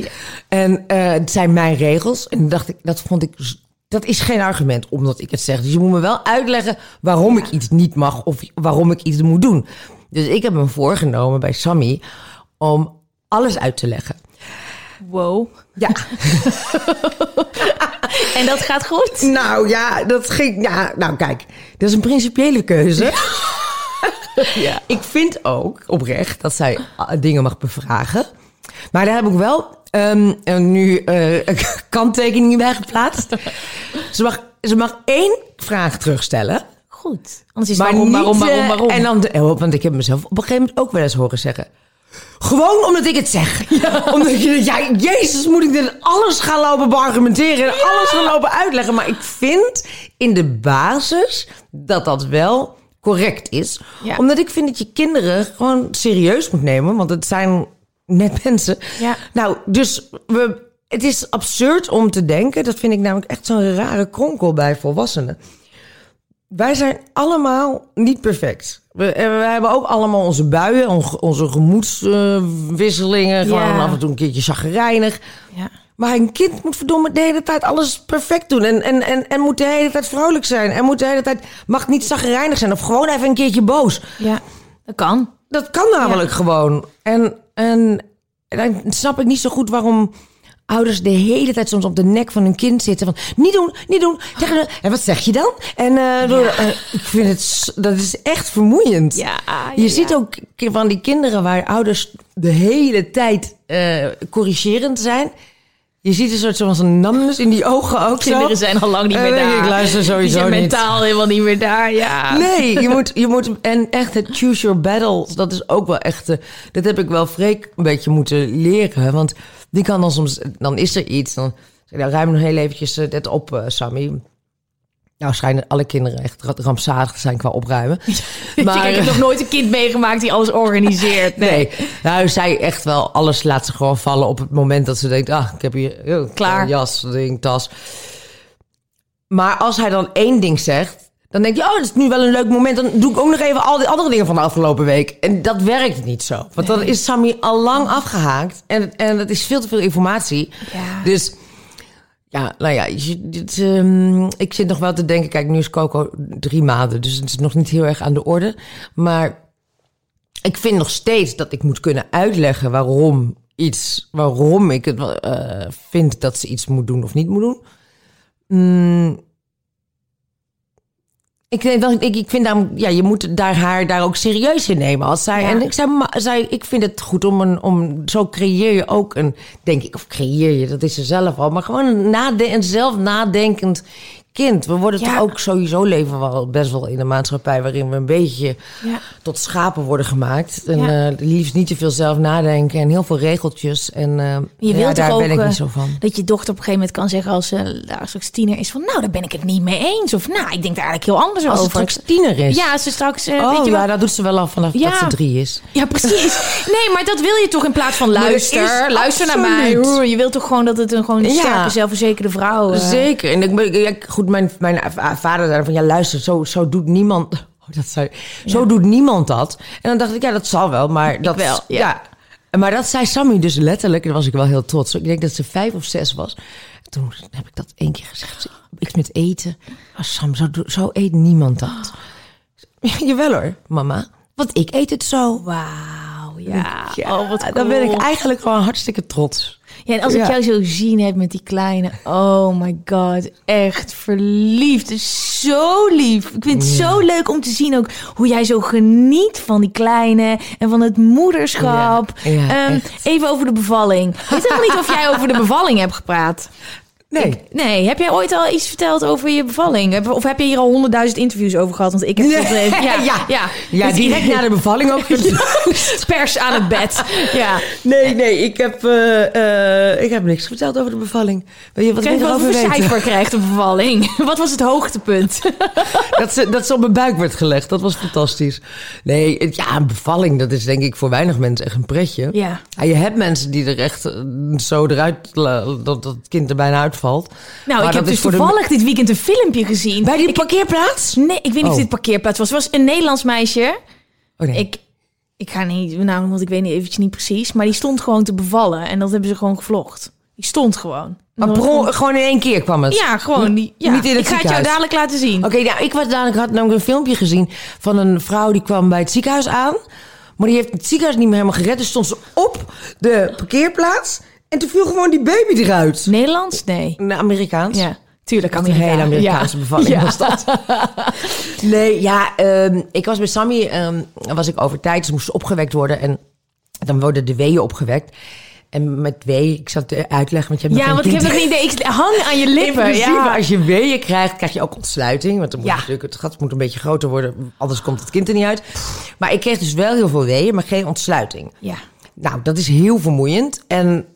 En eh, het zijn mijn regels. En dan dacht ik, dat vond ik... Dat is geen argument omdat ik het zeg. Dus je moet me wel uitleggen waarom ik iets niet mag of waarom ik iets moet doen. Dus ik heb me voorgenomen bij Sammy om alles uit te leggen. Wow. Ja, <laughs> En dat gaat goed? nou ja, dat ging. Ja, nou kijk, dat is een principiële keuze. <laughs> Ja. Ik vind ook oprecht dat zij ah, dingen mag bevragen. Maar daar heb ik wel en nu eh, <laughs> kanttekeningen bij geplaatst. Ze mag, ze mag één vraag terugstellen. Goed. Anders is Maar waarom, niet, waarom, waarom, eh, waarom? En dan, oh, want ik heb mezelf op een gegeven moment ook wel eens horen zeggen. Gewoon omdat ik het zeg. <laughs> Omdat je, ja, jezus, moet ik dit alles gaan lopen beargumenteren en alles gaan lopen uitleggen. Maar ik vind in de basis dat dat wel correct is. Ja. Omdat ik vind dat je kinderen gewoon serieus moet nemen. Want het zijn net mensen. Ja. Nou, dus we, het is absurd om te denken. Dat vind ik namelijk echt zo'n rare kronkel bij volwassenen. Wij zijn allemaal niet perfect. We, we hebben ook allemaal onze buien, on- onze gemoedswisselingen. gewoon Ja. af en toe een keertje chagrijnig. Ja. Maar een kind moet verdomme de hele tijd alles perfect doen. En, en, en, en moet de hele tijd vrolijk zijn. En moet de hele tijd, mag niet chagrijnig zijn. Of gewoon even een keertje boos. ja, dat kan. Dat kan namelijk gewoon. En, en dan snap ik niet zo goed waarom ouders de hele tijd soms op de nek van hun kind zitten. Van, niet doen, niet doen. En wat zeg je dan? En eh, door- eh, ik vind het, dat is echt vermoeiend. Ja, Je ziet ook van die kinderen waar ouders de hele tijd eh, corrigerend zijn. Je ziet een soort zoals een in die ogen ook zo. Kinderen zijn al lang niet meer daar. Ik luister Die sowieso zijn niet. mentaal helemaal niet meer daar, ja. Nee, je moet, je moet, en echt het choose your battles, dat is ook wel echt, dat heb ik wel Freek een beetje moeten leren. Want die kan dan soms, dan is er iets, dan nou, ruim nog heel eventjes eh, dit op, eh, Sammy. Nou schijnen alle kinderen echt ra- rampzalig te zijn qua opruimen. <laughs> Maar, ik heb nog nooit een kind meegemaakt die alles organiseert. <laughs> Nee. Nee, nou, zij echt wel alles laat ze gewoon vallen op het moment dat ze denkt, ah, ik heb hier oh, Klaar. een jas, ding, tas. Maar als hij dan één ding zegt, dan denk je, oh, dat is nu wel een leuk moment. Dan doe ik ook nog even al die andere dingen van de afgelopen week. En dat werkt niet zo. Want dan is Sammy al lang afgehaakt. En, en dat is veel te veel informatie. Ja. Dus Ja, nou ja, je- dit, ehm, ik zit nog wel te denken. Kijk, nu is Coco drie maanden, dus het is nog niet heel erg aan de orde. Maar ik vind nog steeds dat ik moet kunnen uitleggen waarom iets, waarom ik het eh, vind dat ze iets moet doen of niet moet doen. Mm. Ik, ik, ik vind daarom, ja, je moet daar haar daar ook serieus in nemen. Als zij, Ja. En ik zei, ma- zei, ik vind het goed om een, om, zo creëer je ook een, denk ik, of creëer je, dat is ze zelf al, maar gewoon een, nade, een zelf nadenkend kind. We worden Ja. toch ook sowieso leven we wel best wel in een maatschappij waarin we een beetje Ja. tot schapen worden gemaakt. En Ja. eh, liefst niet te veel zelf nadenken en heel veel regeltjes. En eh, Je ja, wilt daar ook ben ik eh, niet zo van. dat je dochter op een gegeven moment kan zeggen als ze uh, straks tiener is van nou daar ben ik het niet mee eens of nou ik denk daar eigenlijk heel anders Als over. straks tiener is. Ja, als ze straks eh, oh weet je ja, wel. dat doet ze wel al vanaf Ja. dat ze drie is. Ja, precies. <laughs> Nee, maar dat wil je toch in plaats van luister. is Luister naar mij. Je wilt toch gewoon dat het een gewoon Ja. sterke, zelfverzekerde vrouw is. Zeker. En ik, ben- ja, goed, mijn, mijn va- vader zei van ja, luister, zo, zo doet niemand. <laughs> Oh, dat zei, Zo doet niemand dat. En dan dacht ik, ja, dat zal wel, maar dat wel, ja. ja. Maar dat zei Sammy dus letterlijk. En daar was ik wel heel trots. Ik denk dat ze vijf of zes was. Toen heb ik dat één keer gezegd. Iets met eten. Oh, Sam, zo, zo eet niemand dat. <laughs> Jawel hoor, mama. Want ik eet het zo. Wauw, ja. oh, wat Dan ben cool. ik eigenlijk gewoon hartstikke trots. Ja, en als ik Ja. jou zo zien heb met die kleine, oh my god, echt verliefd. Zo lief. Ik vind het zo leuk om te zien ook hoe jij zo geniet van die kleine en van het moederschap. Ja, Ehm, even over de bevalling. Ik weet helemaal niet of jij over de bevalling hebt gepraat. Nee. Nee, heb jij ooit al iets verteld over je bevalling? Of heb je hier al honderdduizend interviews over gehad? Want ik heb Nee. <laughs> ja, Ja. ja. Ja, direct na de bevalling ook. <laughs> <laughs> pers aan het bed. Ja. Nee, nee, ik heb, eh, eh, ik heb niks verteld over de bevalling. Weet je wat Kijk ik wat voor cijfer krijgt de bevalling. Wat was het hoogtepunt? Dat ze, dat ze op mijn buik werd gelegd, dat was fantastisch. Nee, ja, een bevalling, dat is denk ik voor weinig mensen echt een pretje. Ja. je hebt mensen die er echt eh, zo eruit, dat, dat het kind er bijna Nou, Maar ik heb dus de- toevallig dit weekend een filmpje gezien. Bij die Ik- parkeerplaats? Nee, ik weet niet of Oh. dit parkeerplaats was. Het was een Nederlands meisje. Oh nee. Ik, ik ga niet, nou, want ik weet niet eventjes niet precies. Maar die stond gewoon te bevallen. En dat hebben ze gewoon gevlogd. Die stond gewoon. Maar gewoon in één keer kwam het. Ja, gewoon. Die, ja. Niet in het ik ga het jou dadelijk laten zien. Oké, nou, ik was dadelijk, had namelijk een filmpje gezien van een vrouw die kwam bij het ziekenhuis aan. Maar die heeft het ziekenhuis niet meer helemaal gered. Dus stond ze op de parkeerplaats. En toen viel gewoon die baby eruit. Nederlands? Nee. Een Amerikaans. Ja, tuurlijk. Echt een hele Amerikaanse Ja. bevalling Ja. was dat. <laughs> Nee, ja, ehm, ik was bij Sammy, ehm, dan was ik over tijd, ze moest opgewekt worden en dan worden de weeën opgewekt. En met weeën, ik zat te uitleggen, want je hebt Ja, nog want geen ik heb nog niet idee. Ik hang aan je lippen. principe, Ja. als je weeën krijgt, krijg je ook ontsluiting. Want dan moet Ja. natuurlijk, het gat moet een beetje groter worden, anders komt het kind er niet uit. Maar ik kreeg dus wel heel veel weeën, maar geen ontsluiting. ja. Nou, dat is heel vermoeiend. En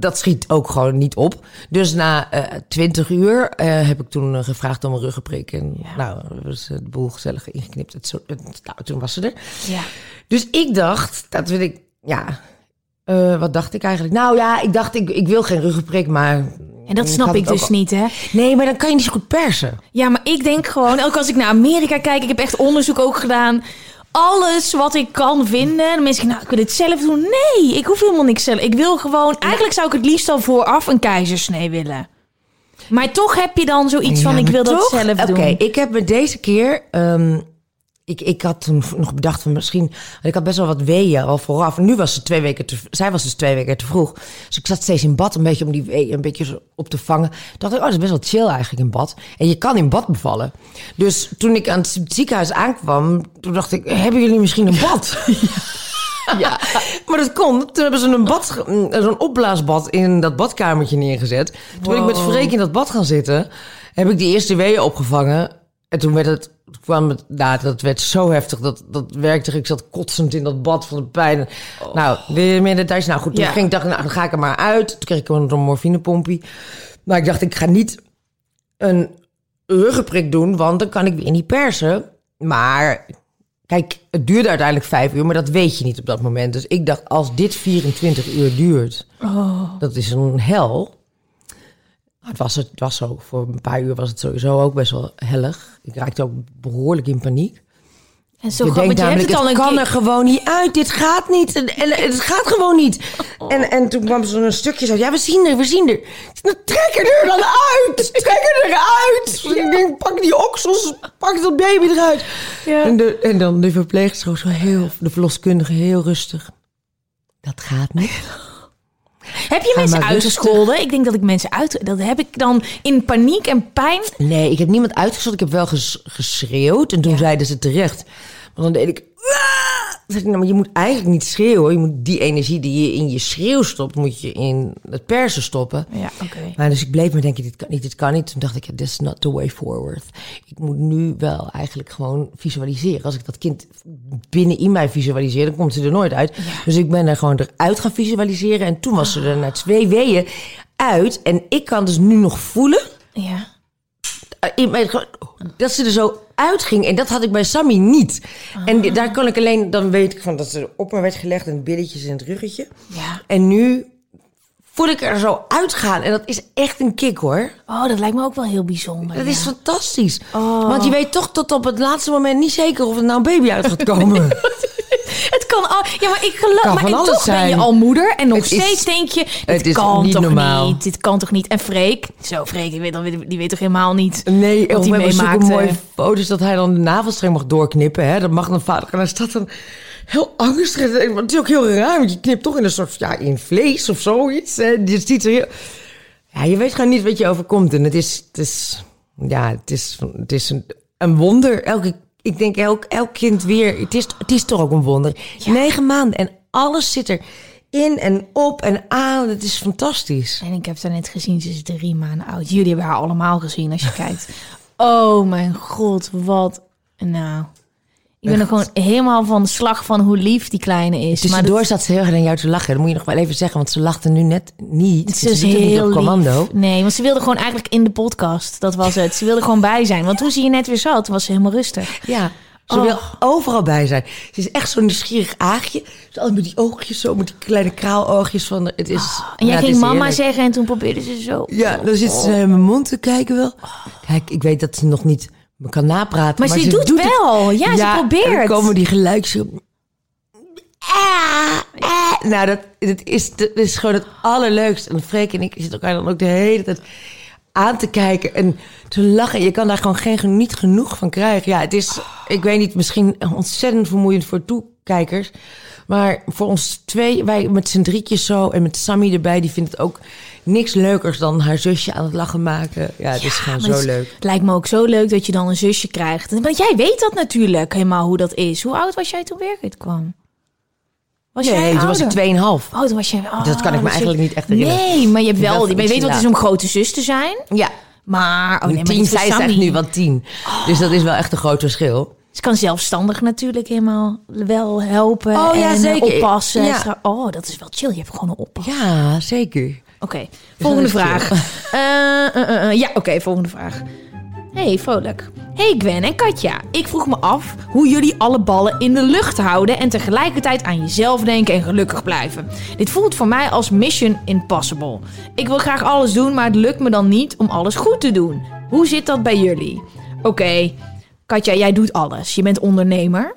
dat schiet ook gewoon niet op. Dus na twintig uur eh, heb ik toen eh, gevraagd om een ruggenprik. En nou, was eh, de boel gezellig ingeknipt. Het, zo, het- nou, toen was ze er. Ja. Dus ik dacht, dat wil ik, ja... eh, wat dacht ik eigenlijk? Nou ja, ik dacht, ik, ik wil geen ruggenprik, maar... En dat snap ik het dus al- niet, hè? Nee, maar dan kan je niet zo goed persen. Ja, maar ik denk gewoon, ook als ik naar Amerika kijk, ik heb echt onderzoek ook gedaan. Alles wat ik kan vinden. Dan mensen nou, ik wil dit zelf doen. Nee, ik hoef helemaal niks zelf. Ik wil gewoon, eigenlijk zou ik het liefst al vooraf een keizersnee willen. Maar toch heb je dan zoiets van, ik wil dat zelf doen. Oké, ik heb me deze keer... ehm, ik, ik had toen nog bedacht van misschien... want Ik had best wel wat weeën al vooraf. En nu was ze twee weken te... Zij was dus twee weken te vroeg. Dus ik zat steeds in bad een beetje om die weeën een beetje op te vangen. Toen dacht ik, oh, dat is best wel chill eigenlijk in bad. En je kan in bad bevallen. Dus toen ik aan het ziekenhuis aankwam... Toen dacht ik, hebben jullie misschien een bad? <laughs> Ja, maar dat kon. Toen hebben ze een bad, mm, zo'n opblaasbad in dat badkamertje neergezet. Toen ben ik met Freek in dat bad gaan zitten, heb ik die eerste weeën opgevangen. En toen werd het, toen kwam het, nou, dat werd zo heftig, dat, dat werkte. Ik zat kotsend in dat bad van de pijn. Nou, weer meer details. Nou goed, toen Ja. ging ik dacht, nou, dan ga ik er maar uit. Toen kreeg ik een morfinepompie. Maar ik dacht, ik ga niet een ruggenprik doen, want dan kan ik weer niet persen. Maar Kijk, het duurde uiteindelijk vijf uur, maar dat weet je niet op dat moment. Dus ik dacht, als dit 24 uur duurt, dat is een hel. Het was, het was zo. Voor een paar uur was het sowieso ook best wel hellig. Ik raakte ook behoorlijk in paniek. En zo je denkt want je hebt namelijk, het al het een kan er gewoon niet uit. Dit gaat niet. En, en het gaat gewoon niet. En, en toen kwam zo'n stukje zo. Ja, we zien er, we zien er. Nou, Trek er er dan uit. Trek er eruit. Ik denk, pak die oksels. Pak dat baby eruit. Ja. En, de, en dan de verpleegster zo heel, de verloskundige heel rustig. Dat gaat niet. <laughs> Heb je mensen uitgescholden? Ik denk dat ik mensen uit... Dat heb ik dan in paniek en pijn... Nee, ik heb niemand uitgezocht. Ik heb wel ges- geschreeuwd. En toen zeiden ze terecht. Maar dan deed ik... "Ah!" Zei ik, nou, maar je moet eigenlijk niet schreeuwen. Je moet die energie die je in je schreeuw stopt... moet je in het persen stoppen. Ja, oké. Maar dus ik bleef me denken, dit kan niet, dit kan niet. Toen dacht ik, ja, this is not the way forward. Ik moet nu wel eigenlijk gewoon visualiseren. Als ik dat kind binnen in mij visualiseer, dan komt ze er nooit uit. Dus ik ben er gewoon eruit gaan visualiseren. En toen was ze er na twee weeën uit. En ik kan dus nu nog voelen... Ja. Eh, in mijn, dat ze er zo uitging. En dat had ik bij Sammy niet. En daar kan ik alleen, dan weet ik van dat ze op me werd gelegd en billetjes in het ruggetje. Ja. En nu voel ik er zo uitgaan. En dat is echt een kick hoor. Oh, dat lijkt me ook wel heel bijzonder. Dat ja. is fantastisch. Oh. Want je weet toch tot op het laatste moment niet zeker of er nou een baby uit gaat komen. <laughs> Het kan al... Ja, maar ik geloof... Kan maar en toch ben je al moeder. En nog Het is- steeds denk je... Dit het kan niet toch normaal. niet? Dit kan toch niet? En Freek... Zo, Freek, die weet, dan- die weet toch helemaal niet... Nee, Wat of hij meemaakte. mooie foto's dat hij dan de navelstreng mag doorknippen. Hè? Dat mag dan vader. En hij staat dan heel angstig. Want het is ook heel raar, want je knipt toch in een soort, ja, in vlees of zoiets. Hè? Je ziet er heel... Ja, je weet gewoon niet wat je overkomt. En het is, het is ja, het is, het is een, een wonder. Elke, ik denk elk, elk kind weer. Het is, het is toch ook een wonder. Negen maanden en alles zit er in en op en aan. Het is fantastisch. En ik heb haar net gezien, ze is drie maanden oud. Jullie hebben haar allemaal gezien als je <laughs> kijkt. Oh mijn god, wat... Nou... Ik ben er gewoon helemaal van de slag van hoe lief die kleine is. Tussendoor dat- zat ze heel erg aan jou te lachen. Dat moet je nog wel even zeggen, want ze lachte nu net niet. Het is ze niet heel op commando. lief. Nee, want ze wilde gewoon eigenlijk in de podcast. Dat was het. Ze wilde gewoon bij zijn. Want toen ze hier net weer zat, was ze helemaal rustig. Ja, ze Oh. wil overal bij zijn. Ze is echt zo'n nieuwsgierig aagje. Ze altijd met die oogjes zo, met die kleine kraaloogjes van... de- Het is, Oh, En jij ging mama heerlijk. zeggen en toen probeerde ze zo. Ja, dan zit ze in mijn mond te kijken wel. Kijk, ik weet dat ze nog niet me kan napraten. Maar, ze, doet, wel. Ja, ze En probeert. dan komen die geluidjes... Ah, ah. Nou, dat, dat, is, dat is gewoon het allerleukste. En Freek en ik zitten elkaar dan ook de hele tijd aan te kijken en te lachen. Je kan daar gewoon geen, niet genoeg van krijgen. Ja, het is, ik weet niet, misschien ontzettend vermoeiend voor toekijkers. Maar voor ons twee, wij met z'n drietjes zo en met Sammy erbij, die vindt het ook niks leukers dan haar zusje aan het lachen maken. Ja, het is gewoon Maar zo het- leuk. Het lijkt me ook zo leuk dat je dan een zusje krijgt. Want jij weet dat natuurlijk helemaal hoe dat is. Hoe oud was jij toen Birgit kwam? Was jij Nee, toen was ik ouder? 2,5. Oh, toen was jij... oh, Dat kan ik me dus eigenlijk je- niet echt herinneren. Nee, maar je hebt wel... Je weet wat het is om grote zus te zijn. Ja, Maar... Oh nee, maar tien, voor zij is echt nu wel tien. Dus dat is wel echt een groot verschil. Ze kan zelfstandig natuurlijk helemaal wel helpen Oh, ja, en zeker. oppassen. Ja. Oh, dat is wel chill. Je hebt gewoon een oppas. Ja, zeker. Oké, volgende vraag. <laughs> Eh, eh, eh, ja, oké, volgende vraag. Hey, vrolijk. Hey Gwen en Katja. Ik vroeg me af hoe jullie alle ballen in de lucht houden en tegelijkertijd aan jezelf denken en gelukkig blijven. Dit voelt voor mij als mission impossible. Ik wil graag alles doen, maar het lukt me dan niet om alles goed te doen. Hoe zit dat bij jullie? Oké, Katja, jij doet alles. Je bent ondernemer.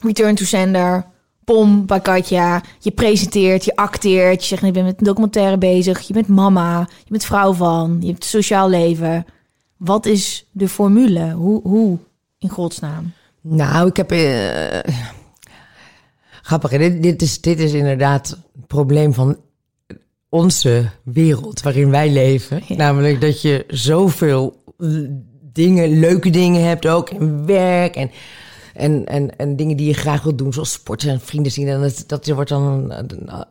Return to sender. Pom bij Katja. Je presenteert, je acteert. Je zegt, ik ben met een documentaire bezig. Je bent mama. Je bent vrouw van. Je hebt een sociaal leven. Wat is de formule? Hoe, hoe in godsnaam? Nou, ik heb... eh, grappig, dit, dit, is, dit is inderdaad het probleem van onze wereld waarin wij leven. Namelijk dat je zoveel dingen, leuke dingen hebt ook. En werk en, en, en, en dingen die je graag wilt doen. Zoals sporten en vrienden zien. En dat, dat wordt dan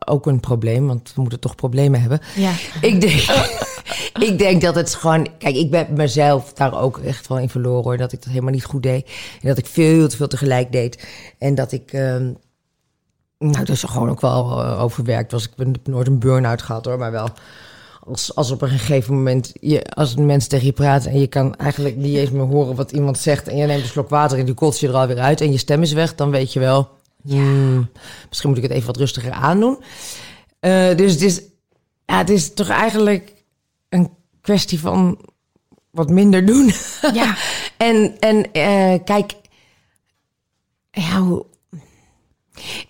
ook een probleem. Want we moeten toch problemen hebben. Ja. Ik denk, <laughs> ik denk dat het gewoon... Kijk, ik ben mezelf daar ook echt wel in verloren hoor. Dat ik dat helemaal niet goed deed. En dat ik veel te veel tegelijk deed. En dat ik... ehm, nou, dus gewoon ook wel eh, overwerkt was. Ik heb nooit een burn-out gehad hoor. Maar wel als, als op een gegeven moment... Je, als een mens tegen je praat en je kan eigenlijk niet eens meer horen wat iemand zegt... en je neemt een slok water en die kots je er alweer uit... en je stem is weg, dan weet je wel... hmm, misschien moet ik het even wat rustiger aandoen. Eh, dus het is, ja, het is toch eigenlijk een kwestie van wat minder doen. Ja. <laughs> en en eh, kijk, Ja, hoe-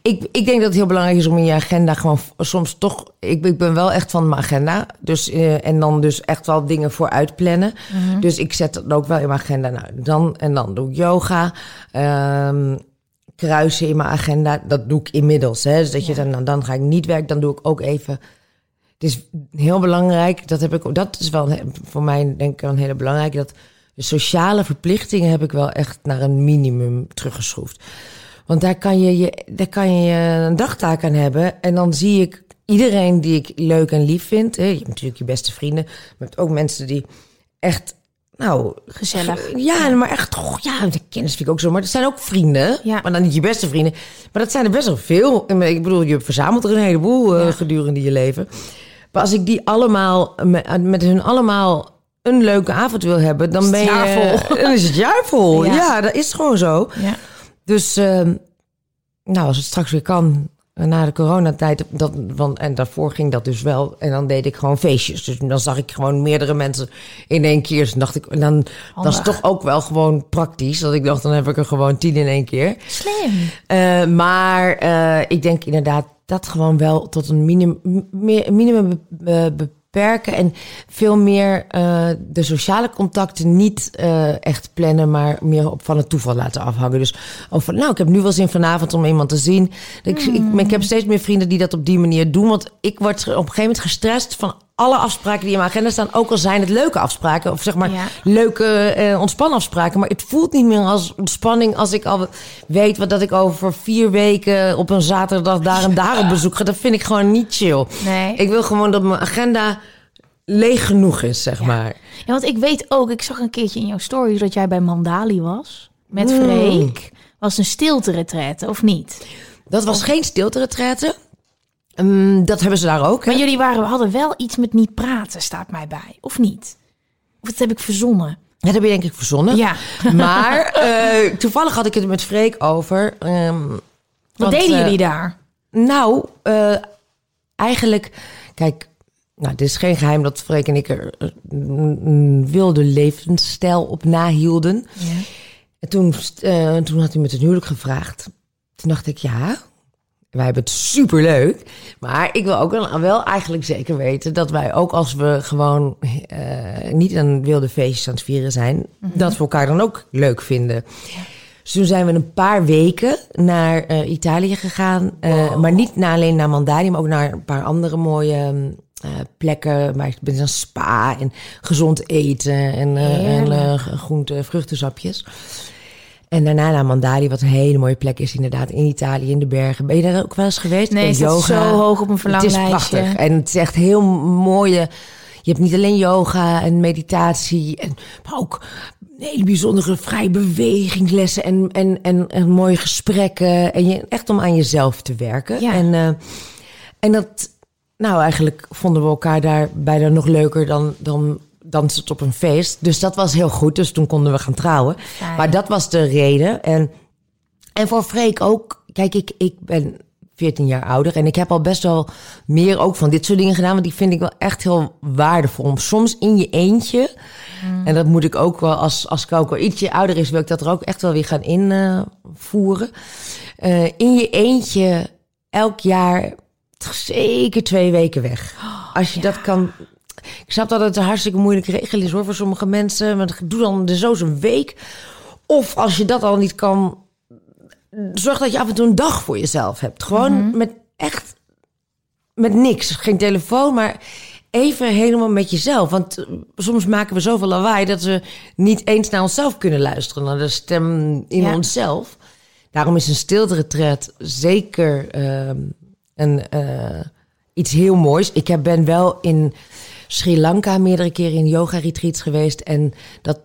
ik, ik denk dat het heel belangrijk is om in je agenda gewoon soms toch... Ik, ik ben wel echt van mijn agenda. Dus, eh, en dan dus echt wel dingen vooruit plannen. Dus ik zet dat ook wel in mijn agenda. Nou, dan en dan doe ik yoga. Ehm, kruisen in mijn agenda. Dat doe ik inmiddels. Hè. Dus dat je dan, nou, dan ga ik niet werken. Dan doe ik ook even... Het is heel belangrijk. Dat, heb ik, dat is wel voor mij denk ik een hele belangrijke. Dat de sociale verplichtingen heb ik wel echt naar een minimum teruggeschroefd. Want daar kan je, je, daar kan je een dagtaak aan hebben. En dan zie ik iedereen die ik leuk en lief vind. Hè. Je hebt natuurlijk je beste vrienden. Maar je hebt ook mensen die echt, nou... Gezellig. Ja, maar echt, toch, ja, de kennis vind ik ook zo. Maar dat zijn ook vrienden. Ja. Maar dan niet je beste vrienden. Maar dat zijn er best wel veel. Ik bedoel, je verzamelt er een heleboel eh, gedurende je leven. Maar als ik die allemaal, met, met hun allemaal een leuke avond wil hebben... dan Is ben je... <laughs> Dan is het jaar vol. Ja. Ja, dat is gewoon zo. Ja. Dus, ehm, nou, als het straks weer kan, eh, na de coronatijd, dat, want, en daarvoor ging dat dus wel. En dan deed ik gewoon feestjes. Dus dan zag ik gewoon meerdere mensen in één keer. Dus dan dacht ik, en dan dat is toch ook wel gewoon praktisch. Dat ik dacht, dan heb ik er gewoon tien in één keer. Slim. Eh, maar eh, ik denk inderdaad dat gewoon wel tot een minimum, minimum beperken. En veel meer eh, de sociale contacten niet eh, echt plannen, maar meer op van het toeval laten afhangen. Dus over, nou, ik heb nu wel zin vanavond om iemand te zien. Ik, ik, ik heb steeds meer vrienden die dat op die manier doen. Want ik word op een gegeven moment gestrest van alle afspraken die in mijn agenda staan. Ook al zijn het leuke afspraken. Of zeg maar Ja. leuke eh, ontspannafspraken. Maar het voelt niet meer als ontspanning als ik al weet wat dat ik over vier weken op een zaterdag daar en daar op bezoek ga. Dat vind ik gewoon niet chill. Nee. Ik wil gewoon dat mijn agenda leeg genoeg is, zeg maar. Ja, want ik weet ook, ik zag een keertje in jouw story dat jij bij Mandali was. Met Mm. Freek. Was een stilte of niet? Dat was geen stilte Ehm, dat hebben ze daar ook. hè? Maar jullie waren, hadden wel iets met niet praten, staat mij bij. Of niet? Of dat heb ik verzonnen? Dat heb je denk ik verzonnen. Ja. <laughs> Maar eh, toevallig had ik het met Freek over. ehm, Wat want, deden eh, jullie daar? Nou, eh, eigenlijk, kijk, nou, het is geen geheim dat Freek en ik er een wilde levensstijl op nahielden. Ja. En toen, toen had hij me ten huwelijk gevraagd. Toen dacht ik, ja, wij hebben het superleuk. Maar ik wil ook wel, wel eigenlijk zeker weten dat wij ook als we gewoon eh, niet een wilde feestjes aan het vieren zijn, dat we elkaar dan ook leuk vinden. Dus toen zijn we een paar weken naar eh, Italië gegaan. Eh, Maar niet naar, alleen naar Mandali, maar ook naar een paar andere mooie plekken. Maar met een spa en gezond eten en, en groente, vruchtensapjes. En daarna naar Mandali, wat een hele mooie plek is inderdaad in Italië, in de bergen. Ben je daar ook wel eens geweest? Nee, zo hoog op een Het is verlanglijstje. prachtig en het is echt heel mooie... Je hebt niet alleen yoga en meditatie, en, maar ook hele bijzondere vrije bewegingslessen en, en, en, en mooie gesprekken. En je, echt om aan jezelf te werken. Ja. En, eh, en dat, nou eigenlijk vonden we elkaar daar bijna nog leuker dan, dan dansen het op een feest. Dus dat was heel goed. Dus toen konden we gaan trouwen. Fijn. Maar dat was de reden. En, en voor Freek ook. Kijk, ik, ik ben 14 jaar ouder. En ik heb al best wel meer ook van dit soort dingen gedaan. Want die vind ik wel echt heel waardevol. Om soms in je eentje. En dat moet ik ook wel, als, als Coco ietsje ouder is, wil ik dat er ook echt wel weer gaan invoeren. Eh, in je eentje elk jaar zeker twee weken weg. Als je dat kan. Ik snap dat het een hartstikke moeilijke regel is hoor voor sommige mensen. Maar doe dan de zo eens een week. Of als je dat al niet kan, zorg dat je af en toe een dag voor jezelf hebt. Gewoon met echt met niks. Geen telefoon, maar even helemaal met jezelf. Want eh, soms maken we zoveel lawaai dat we niet eens naar onszelf kunnen luisteren. Naar de stem in Ja. onszelf. Daarom is een stilte-retreat zeker ehm, een, eh, iets heel moois. Ik ben wel in Sri Lanka meerdere keren in yoga-retreats geweest. En dat,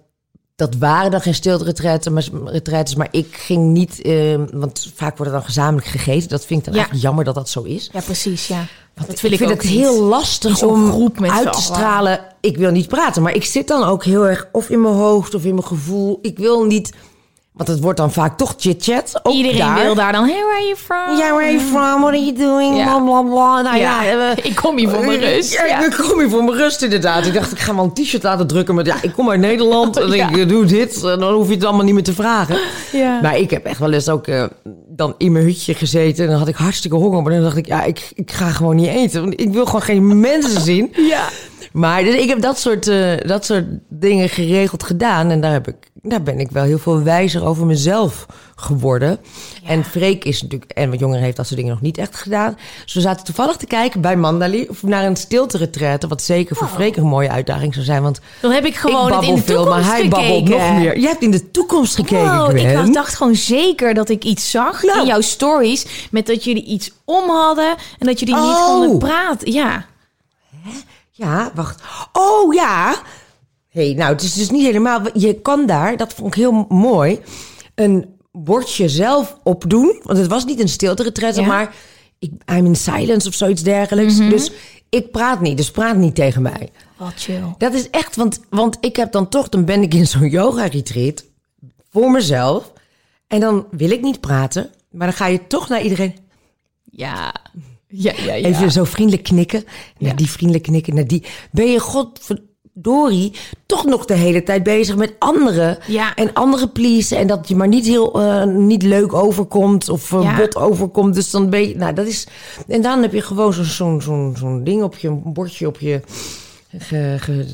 dat waren dan geen stilte-retreats, maar, retreats, maar ik ging niet... eh, want vaak wordt er dan gezamenlijk gegeten. Dat vind ik dan Ja. eigenlijk jammer dat dat zo is. Ja, precies, ja. Dat Want wil ik, vind het niet. heel lastig om groep met uit te stralen. Ik wil niet praten, maar ik zit dan ook heel erg of in mijn hoofd of in mijn gevoel. Ik wil niet. Want het wordt dan vaak toch chit-chat. Ook Iedereen daar. wil daar dan, hey, where are you from? Ja, where are you from? What are you doing? Ja. Bla, bla, bla. Nou ja, Ja, <laughs> ik kom hier voor mijn rust. Ja, Ja. ik kom hier voor mijn rust inderdaad. Ik dacht, ik ga wel een t-shirt laten drukken met... Ja, ik kom uit Nederland <laughs> en ik eh, doe dit. En dan hoef je het allemaal niet meer te vragen. Ja. Maar ik heb echt wel eens ook eh, dan in mijn hutje gezeten. En dan had ik hartstikke honger. Maar dan dacht ik, ja, ik, ik ga gewoon niet eten. Want ik wil gewoon geen <laughs> mensen zien. Ja. Maar dus ik heb dat soort, eh, dat soort dingen geregeld gedaan. En daar, heb ik, daar ben ik wel heel veel wijzer over mezelf geworden. En Freek is natuurlijk, en wat jonger heeft dat soort dingen nog niet echt gedaan. Dus we zaten toevallig te kijken bij Mandali of naar een stilte Wat zeker voor Freek een mooie uitdaging zou zijn. Want Dan heb ik ik gewoon het babbel in de veel, toekomst maar hij gekeken. babbelt nog meer. Jij hebt in de toekomst gekeken, Wow, ik dacht- gewoon zeker dat ik iets zag Nou. in jouw stories. Met dat jullie iets om hadden en dat jullie niet Oh. konden praten. Ja. Ja, wacht. Oh ja. Hey, nou, het is dus niet helemaal. Je kan daar, dat vond ik heel mooi, een bordje zelf opdoen. Want het was niet een stilte Ja. maar ik, I'm in silence of zoiets dergelijks. Dus ik praat niet, dus praat niet tegen mij. Wat chill. Dat is echt, want, want ik heb dan toch, dan ben ik in zo'n yoga-retreat voor mezelf. En dan wil ik niet praten, maar dan ga je toch naar iedereen. Ja. Ja, ja, ja. Even zo vriendelijk knikken. Naar die vriendelijk knikken. Naar die. Ben je godverdorie toch nog de hele tijd bezig met anderen. Ja. En anderen pleasen. En dat je maar niet heel eh, niet leuk overkomt. Of uh, Ja. bot overkomt. Dus dan ben je. Nou, dat is. En dan heb je gewoon zo'n zo'n zo'n zo'n ding op je een bordje op je. Ge,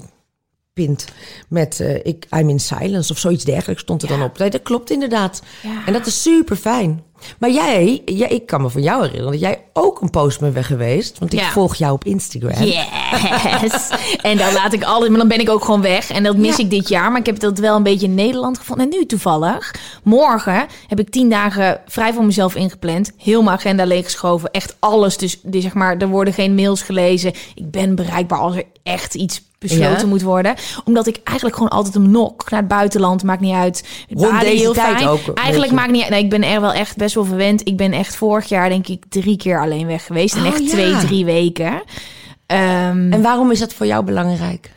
gepint met eh, ik, I'm in silence of zoiets dergelijks stond er dan op. Nee, dat klopt inderdaad. Ja. En dat is super fijn. Maar jij, jij, ik kan me van jou herinneren dat jij ook een post bent weg geweest. Want ik Ja. volg jou op Instagram. Yes. <laughs> en dan laat ik alles, maar dan ben ik ook gewoon weg. En dat mis Ja. ik dit jaar. Maar ik heb dat wel een beetje in Nederland gevonden. En nu toevallig, morgen heb ik tien dagen vrij voor mezelf ingepland. Heel mijn agenda leeggeschoven. Echt alles. Dus, dus zeg maar, er worden geen mails gelezen. Ik ben bereikbaar als er echt iets besloten Ja. moet worden. Omdat ik eigenlijk gewoon altijd een nok naar het buitenland. Maakt niet uit. Rond deze heel tijd fijn. ook, Eigenlijk maakt niet uit. Nee, ik ben er wel echt best wel verwend. Ik ben echt vorig jaar denk ik drie keer alleen weg geweest. En Oh, echt ja. twee, drie weken. Ehm, En waarom is dat voor jou belangrijk?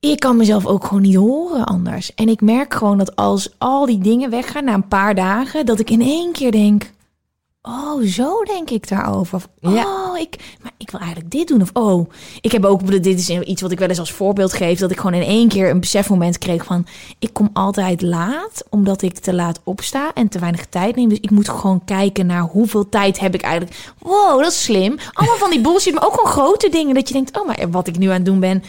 ik kan mezelf ook gewoon niet horen anders. En ik merk gewoon dat als al die dingen weggaan na een paar dagen, dat ik in één keer denk. Oh, zo denk ik daarover. Of, Ja. oh, ik, maar ik wil eigenlijk dit doen. Of, oh, ik heb ook, dit is iets wat ik wel eens als voorbeeld geef, dat ik gewoon in één keer een besefmoment kreeg van, ik kom altijd laat, omdat ik te laat opsta en te weinig tijd neem. Dus ik moet gewoon kijken naar hoeveel tijd heb ik eigenlijk. Wow, dat is slim. Allemaal van die <laughs> bullshit, maar ook gewoon grote dingen, dat je denkt, oh, maar wat ik nu aan het doen ben,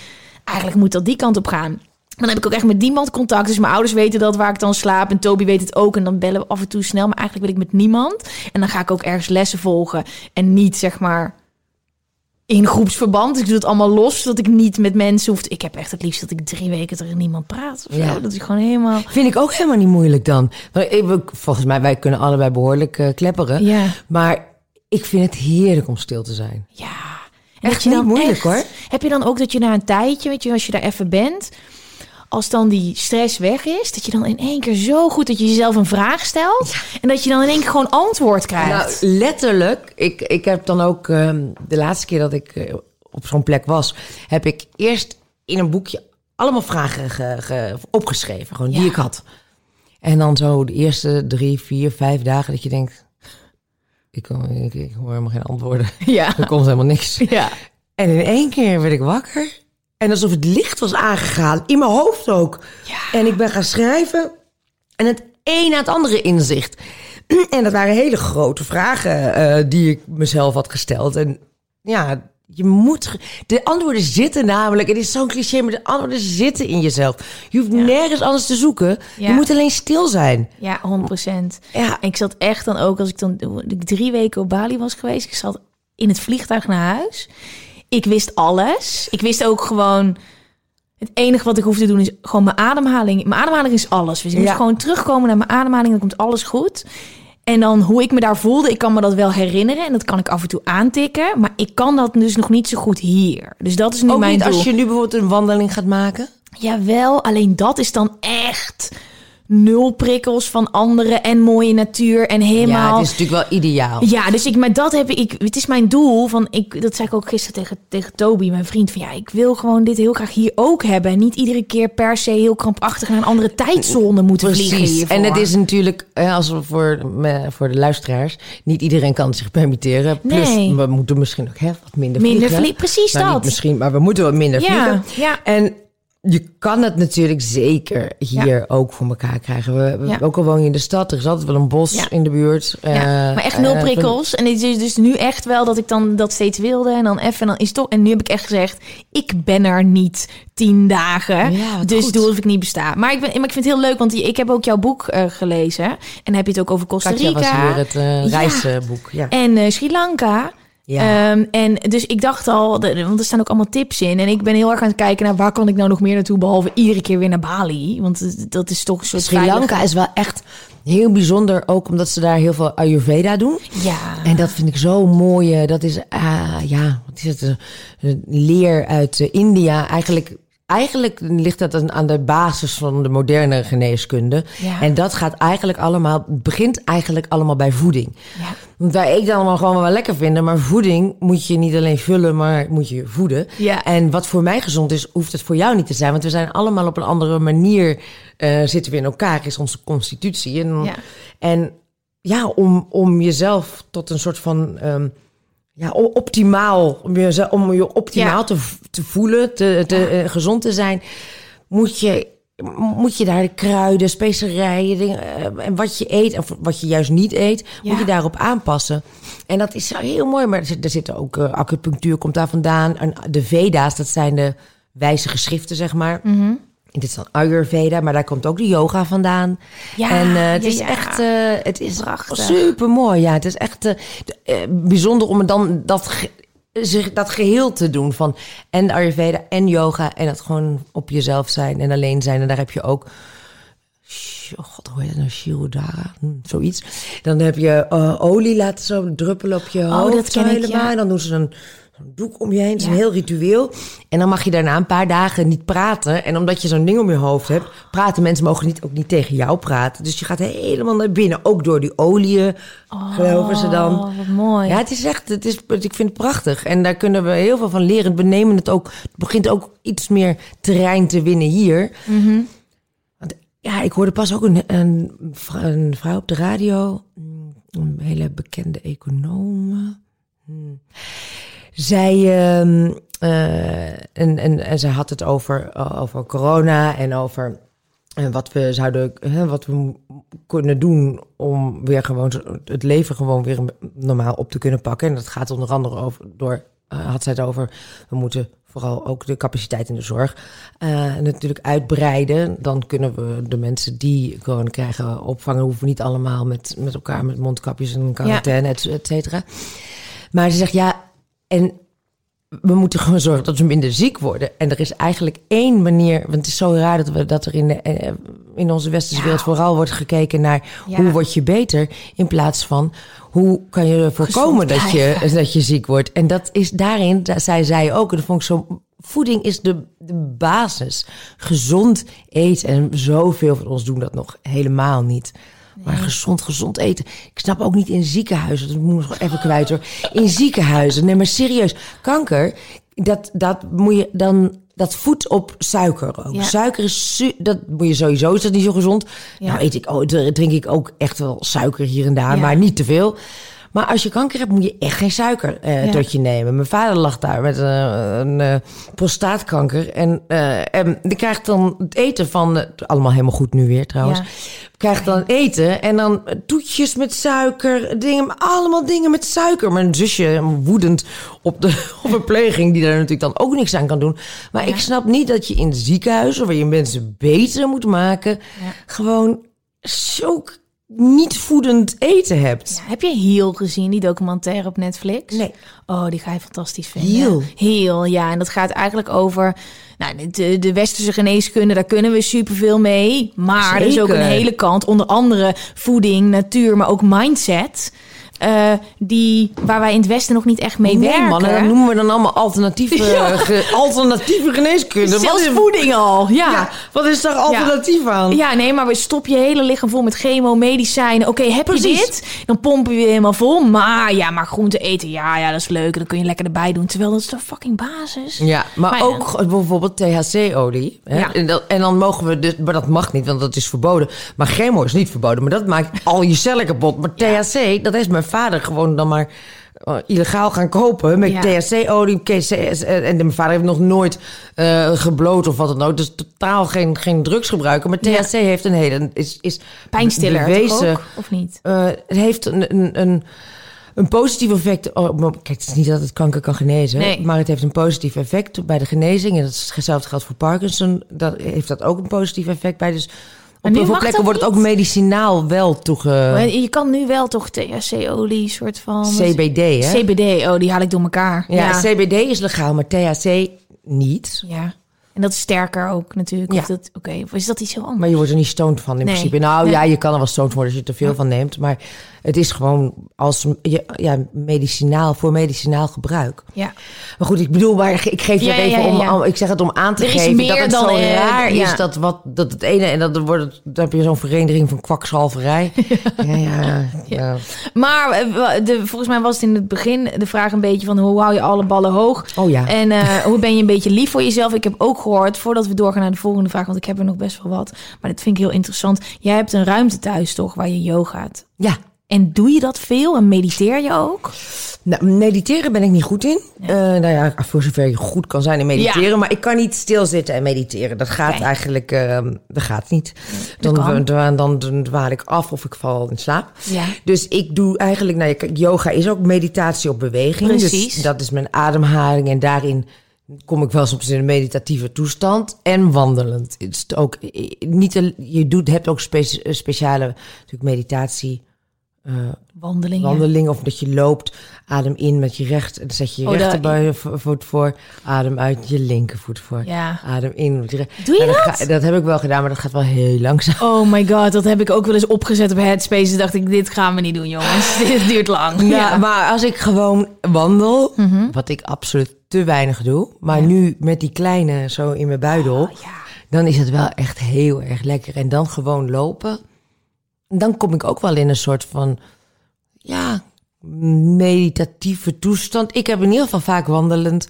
eigenlijk moet dat die kant op gaan. Dan heb ik ook echt met niemand contact. Dus mijn ouders weten dat waar ik dan slaap. En Toby weet het ook. En dan bellen we af en toe snel. Maar eigenlijk wil ik met niemand. En dan ga ik ook ergens lessen volgen. En niet zeg maar in groepsverband. Ik doe het allemaal los. Zodat ik niet met mensen hoef. Ik heb echt het liefst dat ik drie weken tegen niemand praat. Of zo. Ja. Dat is gewoon helemaal... Vind ik ook helemaal niet moeilijk dan. Volgens mij, wij kunnen allebei behoorlijk eh, klepperen. Ja. Maar ik vind het heerlijk om stil te zijn. Ja. En Echt niet moeilijk, hoor. Heb je dan ook dat je na een tijdje, weet je, als je daar even bent, als dan die stress weg is, dat je dan in één keer zo goed dat je jezelf een vraag stelt en dat je dan in één keer gewoon antwoord krijgt. Nou, letterlijk. Ik, ik heb dan ook ehm, de laatste keer dat ik eh, op zo'n plek was, heb ik eerst in een boekje allemaal vragen ge- ge- opgeschreven, gewoon die ik had. En dan zo de eerste drie, vier, vijf dagen dat je denkt, ik, ik, ik hoor helemaal geen antwoorden. ja. <laughs> Er komt helemaal niks. Ja. En in één keer werd ik wakker. En alsof het licht was aangegaan. In mijn hoofd ook. En ik ben gaan schrijven. En het een na het andere inzicht. <clears throat> En dat waren hele grote vragen eh, die ik mezelf had gesteld. En ja, je moet... De antwoorden zitten namelijk... Het is zo'n cliché, maar de antwoorden zitten in jezelf. Je hoeft nergens anders te zoeken. Ja. Je moet alleen stil zijn. Ja, 100% Ja. Ik zat echt dan ook, als ik dan drie weken op Bali was geweest, ik zat in het vliegtuig naar huis. Ik wist alles. Ik wist ook gewoon. Het enige wat ik hoef te doen is gewoon mijn ademhaling. Mijn ademhaling is alles. Dus ik moet gewoon terugkomen naar mijn ademhaling. Dan komt alles goed. En dan hoe ik me daar voelde, ik kan me dat wel herinneren. En dat kan ik af en toe aantikken. Maar ik kan dat dus nog niet zo goed hier. Dus dat is nu Ook mijn niet doel. als je nu bijvoorbeeld een wandeling gaat maken. Jawel, alleen dat is dan echt nul prikkels van anderen en mooie natuur en Ja, helemaal. het is natuurlijk wel ideaal. Ja, dus ik, maar dat heb ik, het is mijn doel. Van ik, dat zei ik ook gisteren tegen, tegen Toby, mijn vriend. Van ja, ik wil gewoon dit heel graag hier ook hebben. En niet iedere keer per se heel krampachtig naar een andere tijdzone moeten vliegen. Hiervoor. En het is natuurlijk, als we voor, voor de luisteraars, niet iedereen kan zich permitteren. Plus, Nee. we moeten misschien ook hè, wat minder Minder vliegen. vlie- precies Nou, niet dat. misschien, maar we moeten wat minder Ja, vliegen. ja. En je kan het natuurlijk zeker hier ook voor elkaar krijgen. We, we- Ja. Ook al woon je in de stad, er is altijd wel een bos Ja. in de buurt. Ja, Eh, maar echt nul eh, prikkels. En het is dus nu echt wel dat ik dan dat steeds wilde. En dan even, en dan is toch. En nu heb ik echt gezegd, ik ben er niet tien dagen. Dus goed. doe alsof ik niet besta. Maar ik, ben, maar ik vind het heel leuk, want ik heb ook jouw boek eh, gelezen. En heb je het ook over Costa Katja Rica. was hier het reisboek. Ja. En Sri Lanka. Ja. Ehm, en dus ik dacht al, want er staan ook allemaal tips in. En ik ben heel erg aan het kijken naar waar kan ik nou nog meer naartoe, behalve iedere keer weer naar Bali. Want dat is toch een soort Sri Lanka is wel echt heel bijzonder, ook omdat ze daar heel veel Ayurveda doen. Ja. En dat vind ik zo mooi. eh, Dat is, ah, ja, wat is het? Een, een leer uit eh, India. Eigenlijk, eigenlijk ligt dat aan- de basis van de moderne geneeskunde. Ja. En dat gaat eigenlijk allemaal, begint eigenlijk allemaal bij voeding. Ja. Want wij eten allemaal gewoon wel lekker vinden, maar voeding moet je niet alleen vullen, maar moet je voeden. Ja. En wat voor mij gezond is, hoeft het voor jou niet te zijn. Want we zijn allemaal op een andere manier, eh, zitten we in elkaar, is onze constitutie. En, Ja. en ja, om, om jezelf tot een soort van ehm, ja, optimaal, om je, om je optimaal Ja. te, te voelen, te, te, eh, gezond te zijn, moet je, moet je daar de kruiden, specerijen dingen, eh, en wat je eet, of wat je juist niet eet, Ja. moet je daarop aanpassen. En dat is heel mooi, maar er, zit- er zitten ook eh, acupunctuur komt daar vandaan. En de Veda's, dat zijn de wijze geschriften, zeg maar. Mhm. Dit is dan Ayurveda, maar daar komt ook de yoga vandaan. Ja, en eh, het ja, is ja. echt, eh, het is Prachtig. super mooi. Ja, het is echt eh, eh, bijzonder om het dan dat, zich, dat geheel te doen van en Ayurveda en yoga en dat gewoon op jezelf zijn en alleen zijn. En daar heb je ook. Oh god, hoe heet het nou? Shirodara? Hm, zoiets. Dan heb je eh, olie laten zo druppelen op je hoofd. Oh, dat zo ken ik, helemaal. ja. En dan doen ze een, zo'n doek om je heen. Het is Ja. een heel ritueel. En dan mag je daarna een paar dagen niet praten. En omdat je zo'n ding om je hoofd hebt, praten mensen mogen niet, ook niet tegen jou praten. Dus je gaat helemaal naar binnen. Ook door die oliën, geloven ze dan. Oh, wat mooi. Ja, het is echt, het is, ik vind het prachtig. En daar kunnen we heel veel van leren. We nemen het ook, het begint ook iets meer terrein te winnen hier. Mhm. Want, ja, ik hoorde pas ook een, een, een vrouw op de radio, mm, een hele bekende econoom. Hmm. Zij, ehm, eh, en, en, en zij had het over, over corona en over eh, wat we zouden, hè, wat we kunnen doen om weer gewoon het leven gewoon weer normaal op te kunnen pakken. En dat gaat onder andere over, door, eh, had zij het over, we moeten vooral ook de capaciteit in de zorg natuurlijk uitbreiden. Dan kunnen we de mensen die corona krijgen opvangen. Hoeven we niet allemaal met, met elkaar met mondkapjes en quarantaine, et, et cetera. Maar ze zegt ja, en we moeten gewoon zorgen dat we minder ziek worden. En er is eigenlijk één manier, want het is zo raar dat, we, dat er in, de, eh, in onze westerse wereld vooral wordt gekeken naar Ja. hoe word je beter, in plaats van hoe kan je voorkomen dat je, <laughs> dat je ziek wordt. En dat is daarin, daar zei zij ook, en dat vond ik zo, voeding is de, de basis. Gezond eten, en zoveel van ons doen dat nog helemaal niet. Maar gezond, gezond eten. Ik snap ook niet in ziekenhuizen. Dat moet ik nog even kwijt hoor. In ziekenhuizen. Nee, maar serieus. Kanker, dat, dat moet je dan. Dat voedt op suiker ook. Ja. Suiker is. su- Dat moet je sowieso. Is dat niet zo gezond? Ja. Nou, eet ik, oh, drink ik ook echt wel suiker hier en daar, Ja. maar niet te veel. Maar als je kanker hebt, moet je echt geen suiker eh, Ja. tot je nemen. Mijn vader lag daar met eh, een eh, prostaatkanker. En, en die krijgt dan het eten van... allemaal helemaal goed nu weer trouwens. Ja. Krijgt dan eten en dan toetjes met suiker. Dingen, allemaal dingen met suiker. Mijn zusje woedend op de <laughs> op verpleging... die daar natuurlijk dan ook niks aan kan doen. Maar ik snap niet dat je in ziekenhuizen... waar je mensen beter moet maken... gewoon zo niet voedend eten hebt. Ja, heb je Heel gezien, die documentaire op Netflix? Nee. Oh, die ga je fantastisch vinden. Heel? Heel, ja. En dat gaat eigenlijk over... Nou, de, de westerse geneeskunde, daar kunnen we superveel mee. Maar er is ook een hele kant, onder andere voeding, natuur, maar ook mindset. Eh, die, waar wij in het Westen nog niet echt mee nee, werken. man, en dat noemen we dan allemaal alternatieve, <laughs> Ja. ge- alternatieve geneeskunde. Zelfs voeding al, ja. ja, wat is daar alternatief aan? Ja, nee, maar we stop je hele lichaam vol met chemo, medicijnen. Oké, heb je Precies. dit? Dan pompen we je helemaal vol. Maar ja, maar groente eten, ja, ja, dat is leuk. Dat kun je lekker erbij doen. Terwijl dat is de fucking basis. Ja, maar, Maar ook bijvoorbeeld THC-olie. En, en dan mogen we dus, maar dat mag niet, want dat is verboden. Maar chemo is niet verboden, maar dat maakt al je cellen kapot. Maar THC, dat is mijn vader gewoon dan maar eh, illegaal gaan kopen met Ja. THC-olie. KCS, en, en mijn vader heeft nog nooit eh gebloot of wat dan ook. Dus totaal geen, geen drugs gebruiken. Maar Ja. THC heeft een hele is, is Pijnstiller, bewezen. ook? Of niet? Eh, het heeft een, een, een, een positief effect. Oh, kijk, het is niet dat het kanker kan genezen. Nee. Maar het heeft een positief effect bij de genezing. En dat is hetzelfde geldt voor Parkinson. Dat heeft dat ook een positief effect bij. Dus op heel veel plekken wordt het ook medicinaal wel toege... Maar je kan nu wel toch THC-olie, soort van... CBD, hè? CBD, oh, die haal ik door elkaar. ja, ja. CBD is legaal, maar THC niet. Ja. En dat is sterker ook natuurlijk. Ja. Of dat- Oké, of is dat iets heel anders? Maar je wordt er niet stoned van in Nee. principe. Nou Nee. ja, je kan er wel stoned worden als je er te veel van neemt. Maar het is gewoon als je- ja, medicinaal, voor medicinaal gebruik. Ja. Maar goed, ik bedoel, maar ik geef het ja, even ja, om, ik zeg het om aan te Er geven dat het dan, zo raar is dat wat dat het ene en dat er wordt het- dan heb je zo'n vereniging van kwakzalverij. <laughs> Ja, ja, ja. Maar eh, de, volgens mij was het in het begin de vraag een beetje van hoe hou je alle ballen hoog? Oh ja. En eh, hoe ben je een beetje lief voor jezelf? Ik heb ook gehoord, voordat we doorgaan naar de volgende vraag, want ik heb er nog best wel wat. Maar dat vind ik heel interessant. Jij hebt een ruimte thuis toch, waar je yogaat. Ja. En doe je dat veel en mediteer je ook? Nou, mediteren ben ik niet goed in. Eh, nou ja, voor zover je goed kan zijn in mediteren. Ja. Maar ik kan niet stilzitten en mediteren. Dat gaat eigenlijk eh, dat gaat niet. dat Dan, dan, dan, dan dwaal ik af of ik val in slaap. Ja. Dus ik doe eigenlijk, nou yoga is ook meditatie op beweging. Precies. Dus dat is mijn ademhaling. En daarin kom ik wel soms in een meditatieve toestand. En wandelend. Het is ook eh, niet, je doet, hebt ook spe- speciale natuurlijk meditatie. Eh, Wandelingen. wandeling of dat je loopt. Adem in met je recht. En dan zet je je Oh, rechtervoet voor. Adem uit je linkervoet voor. Ja. Adem in met je. Doe je Nou, dat? ga- dat heb ik wel gedaan, maar dat gaat wel heel langzaam. Oh my god, dat heb ik ook wel eens opgezet op Headspace. Dacht ik, dit gaan we niet doen, jongens. <laughs> dit duurt lang. Ja, maar als ik gewoon wandel, Mhm. wat ik absoluut te weinig doe, maar nu met die kleine zo in mijn buidel, Oh, ja. dan is het wel echt heel erg lekker. En dan gewoon lopen, dan kom ik ook wel in een soort van, ja, meditatieve toestand. Ik heb in ieder geval vaak wandelend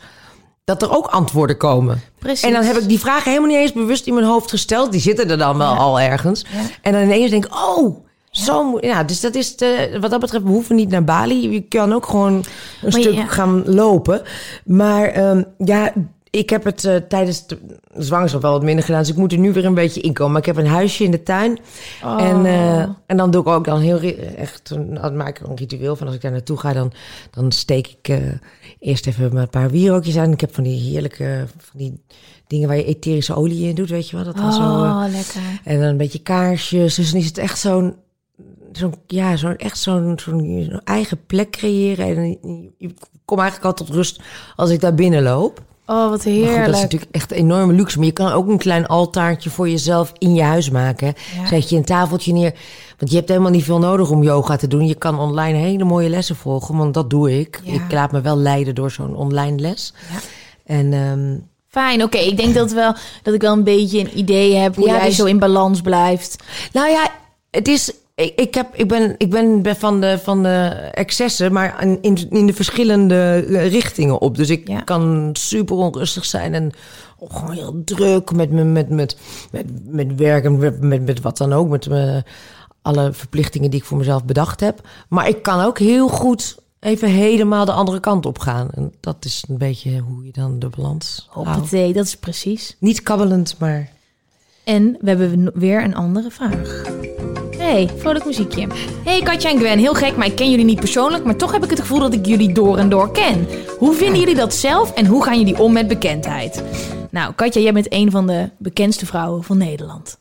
dat er ook antwoorden komen. Precies. En dan heb ik die vragen helemaal niet eens bewust in mijn hoofd gesteld. Die zitten er dan wel al ergens. En dan ineens denk ik, oh, zo moet... Ja, dus dat is de, wat dat betreft, we hoeven niet naar Bali. Je kan ook gewoon een Maar stuk ja. gaan lopen. Maar ehm, ja, ik heb het eh, tijdens de zwangerschap wel wat minder gedaan. Dus ik moet er nu weer een beetje inkomen. Maar ik heb een huisje in de tuin. Oh. En, eh, en dan doe ik ook dan heel echt een, dan maak ik een ritueel van. Als ik daar naartoe ga, dan, dan steek ik eh, eerst even een paar wierookjes aan. Ik heb van die heerlijke van die dingen waar je etherische olie in doet, weet je wel? Dat dan zo, Oh, lekker. en dan een beetje kaarsjes. Dus dan is het echt zo'n, zo'n ja, zo'n echt zo'n, eigen plek creëren. En je, je komt eigenlijk al tot rust als ik daar binnen loop. Oh, wat heerlijk. goed, dat is natuurlijk echt enorme luxe. Maar je kan ook een klein altaartje voor jezelf in je huis maken. Ja. Zet je een tafeltje neer. Want je hebt helemaal niet veel nodig om yoga te doen. Je kan online hele mooie lessen volgen. Want dat doe ik. Ja. Ik laat me wel leiden door zo'n online les. Ja. En ehm, Fijn, oké. Ik denk dat, wel, dat ik wel een beetje een idee heb hoe jij dus- zo in balans blijft. Nou ja, het is. Ik, ik, heb, ik, ben, ik ben van de, van de excessen, maar in, in, de verschillende eh, richtingen op. Dus ik Ja. kan super onrustig zijn en gewoon heel druk met, me- met, met, met, met werk en met, met, met wat dan ook. Met me, alle verplichtingen die ik voor mezelf bedacht heb. Maar ik kan ook heel goed even helemaal de andere kant op gaan. En dat is een beetje hoe je dan de balans houdt. Dat is precies. Niet kabbelend, maar... En we hebben weer een andere vraag. Hey, vrolijk muziekje. Hey Katja en Gwen, heel gek, maar ik ken jullie niet persoonlijk, maar toch heb ik het gevoel dat ik jullie door en door ken. Hoe vinden jullie dat zelf en hoe gaan jullie om met bekendheid? Nou, Katja, jij bent een van de bekendste vrouwen van Nederland.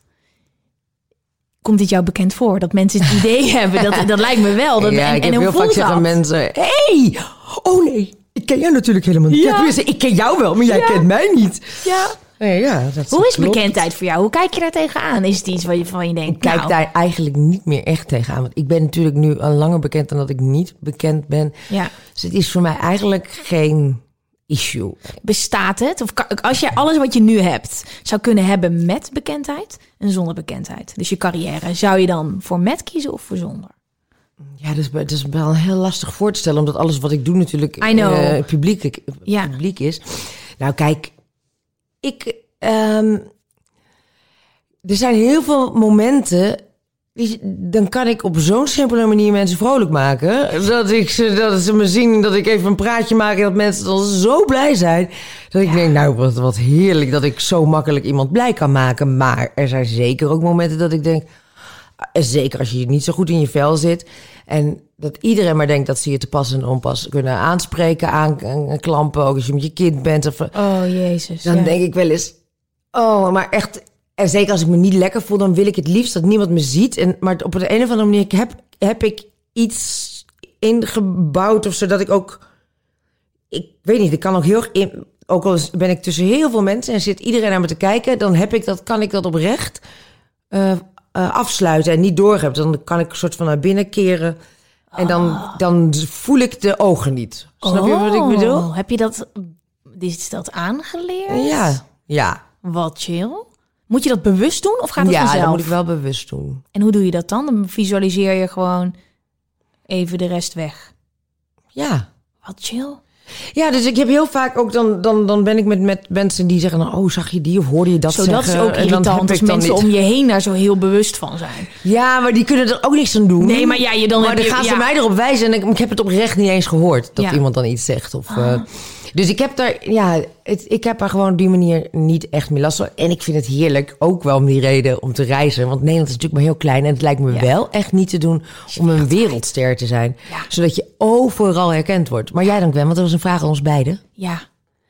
Komt dit jou bekend voor? Dat mensen het idee <laughs> hebben? Dat, dat lijkt me wel. Dat, ja, en, ik heb heel vaak zeggen mensen... hey, oh nee, ik ken jou natuurlijk helemaal niet. Ja. Ik ken jou wel, maar jij Ja. kent mij niet. Ja. Nee, ja, dat Hoe is klopt. bekendheid voor jou? Hoe kijk je daar tegenaan? Is het iets waar je, van je denkt, Ik kijk nou, daar eigenlijk niet meer echt tegenaan. Want ik ben natuurlijk nu al langer bekend dan dat ik niet bekend ben. ja, Dus het is voor mij eigenlijk geen issue. bestaat het? Of als jij alles wat je nu hebt zou kunnen hebben met bekendheid en zonder bekendheid, dus je carrière, zou je dan voor met kiezen of voor zonder? Ja, dat is, dat is wel heel lastig voor te stellen. Omdat alles wat ik doe natuurlijk eh, publiek, Ja. publiek is. Nou kijk, ik... ehm, er zijn heel veel momenten... Die, dan kan ik op zo'n simpele manier mensen vrolijk maken. Dat, ik, ze- dat ze me zien, dat ik even een praatje maak... en dat mensen dan zo blij zijn. Dat ik denk, nou, wat, wat heerlijk dat ik zo makkelijk iemand blij kan maken. Maar er zijn zeker ook momenten dat ik denk... En Zeker als je niet zo goed in je vel zit. En dat iedereen maar denkt dat ze je te pas en onpas kunnen aanspreken, aan, aan- klampen. Ook als je met je kind bent. Of, Oh jezus. dan ja. denk ik wel eens, oh, maar echt. En zeker als ik me niet lekker voel, dan wil ik het liefst dat niemand me ziet. En, maar op de een of andere manier heb, heb ik iets ingebouwd of zodat ik ook. Ik weet niet, ik kan ook heel erg in. Ook al ben ik tussen heel veel mensen en zit iedereen naar me te kijken, dan heb ik dat, kan ik dat oprecht eh, eh, afsluiten en niet doorhebben. Dan kan ik een soort van naar binnen keren. En dan, dan voel ik de ogen niet. Snap je wat ik bedoel? Oh, Heb je dat, is dat aangeleerd? Ja, ja. Wat chill. Moet je dat bewust doen of gaat het ja, vanzelf? dat moet ik wel bewust doen. En hoe doe je dat dan? Dan visualiseer je gewoon even de rest weg. Ja. Wat chill. Ja, dus ik heb heel vaak ook dan, dan, dan ben ik met, met mensen die zeggen, nou, oh, zag je die of hoorde je dat Zo, dat is zeggen? ook dan irritant als mensen niet- om je heen daar zo heel bewust van zijn. Ja, maar die kunnen er ook niks aan doen. Nee, maar ja, je dan maar dan je- gaan ze ja. mij erop wijzen en ik, ik heb het oprecht niet eens gehoord dat Ja. Ah. iemand dan iets zegt. Of, eh, dus ik heb daar, ja, het, ik heb daar gewoon op die manier niet echt meer last van. En ik vind het heerlijk, ook wel om die reden om te reizen. Want Nederland is natuurlijk maar heel klein en het lijkt me Ja. wel echt niet te doen om een wereldster te zijn. Ja. Zodat je overal herkend wordt. Maar jij dan, Gwen, want dat was een vraag aan ons beiden. Ja.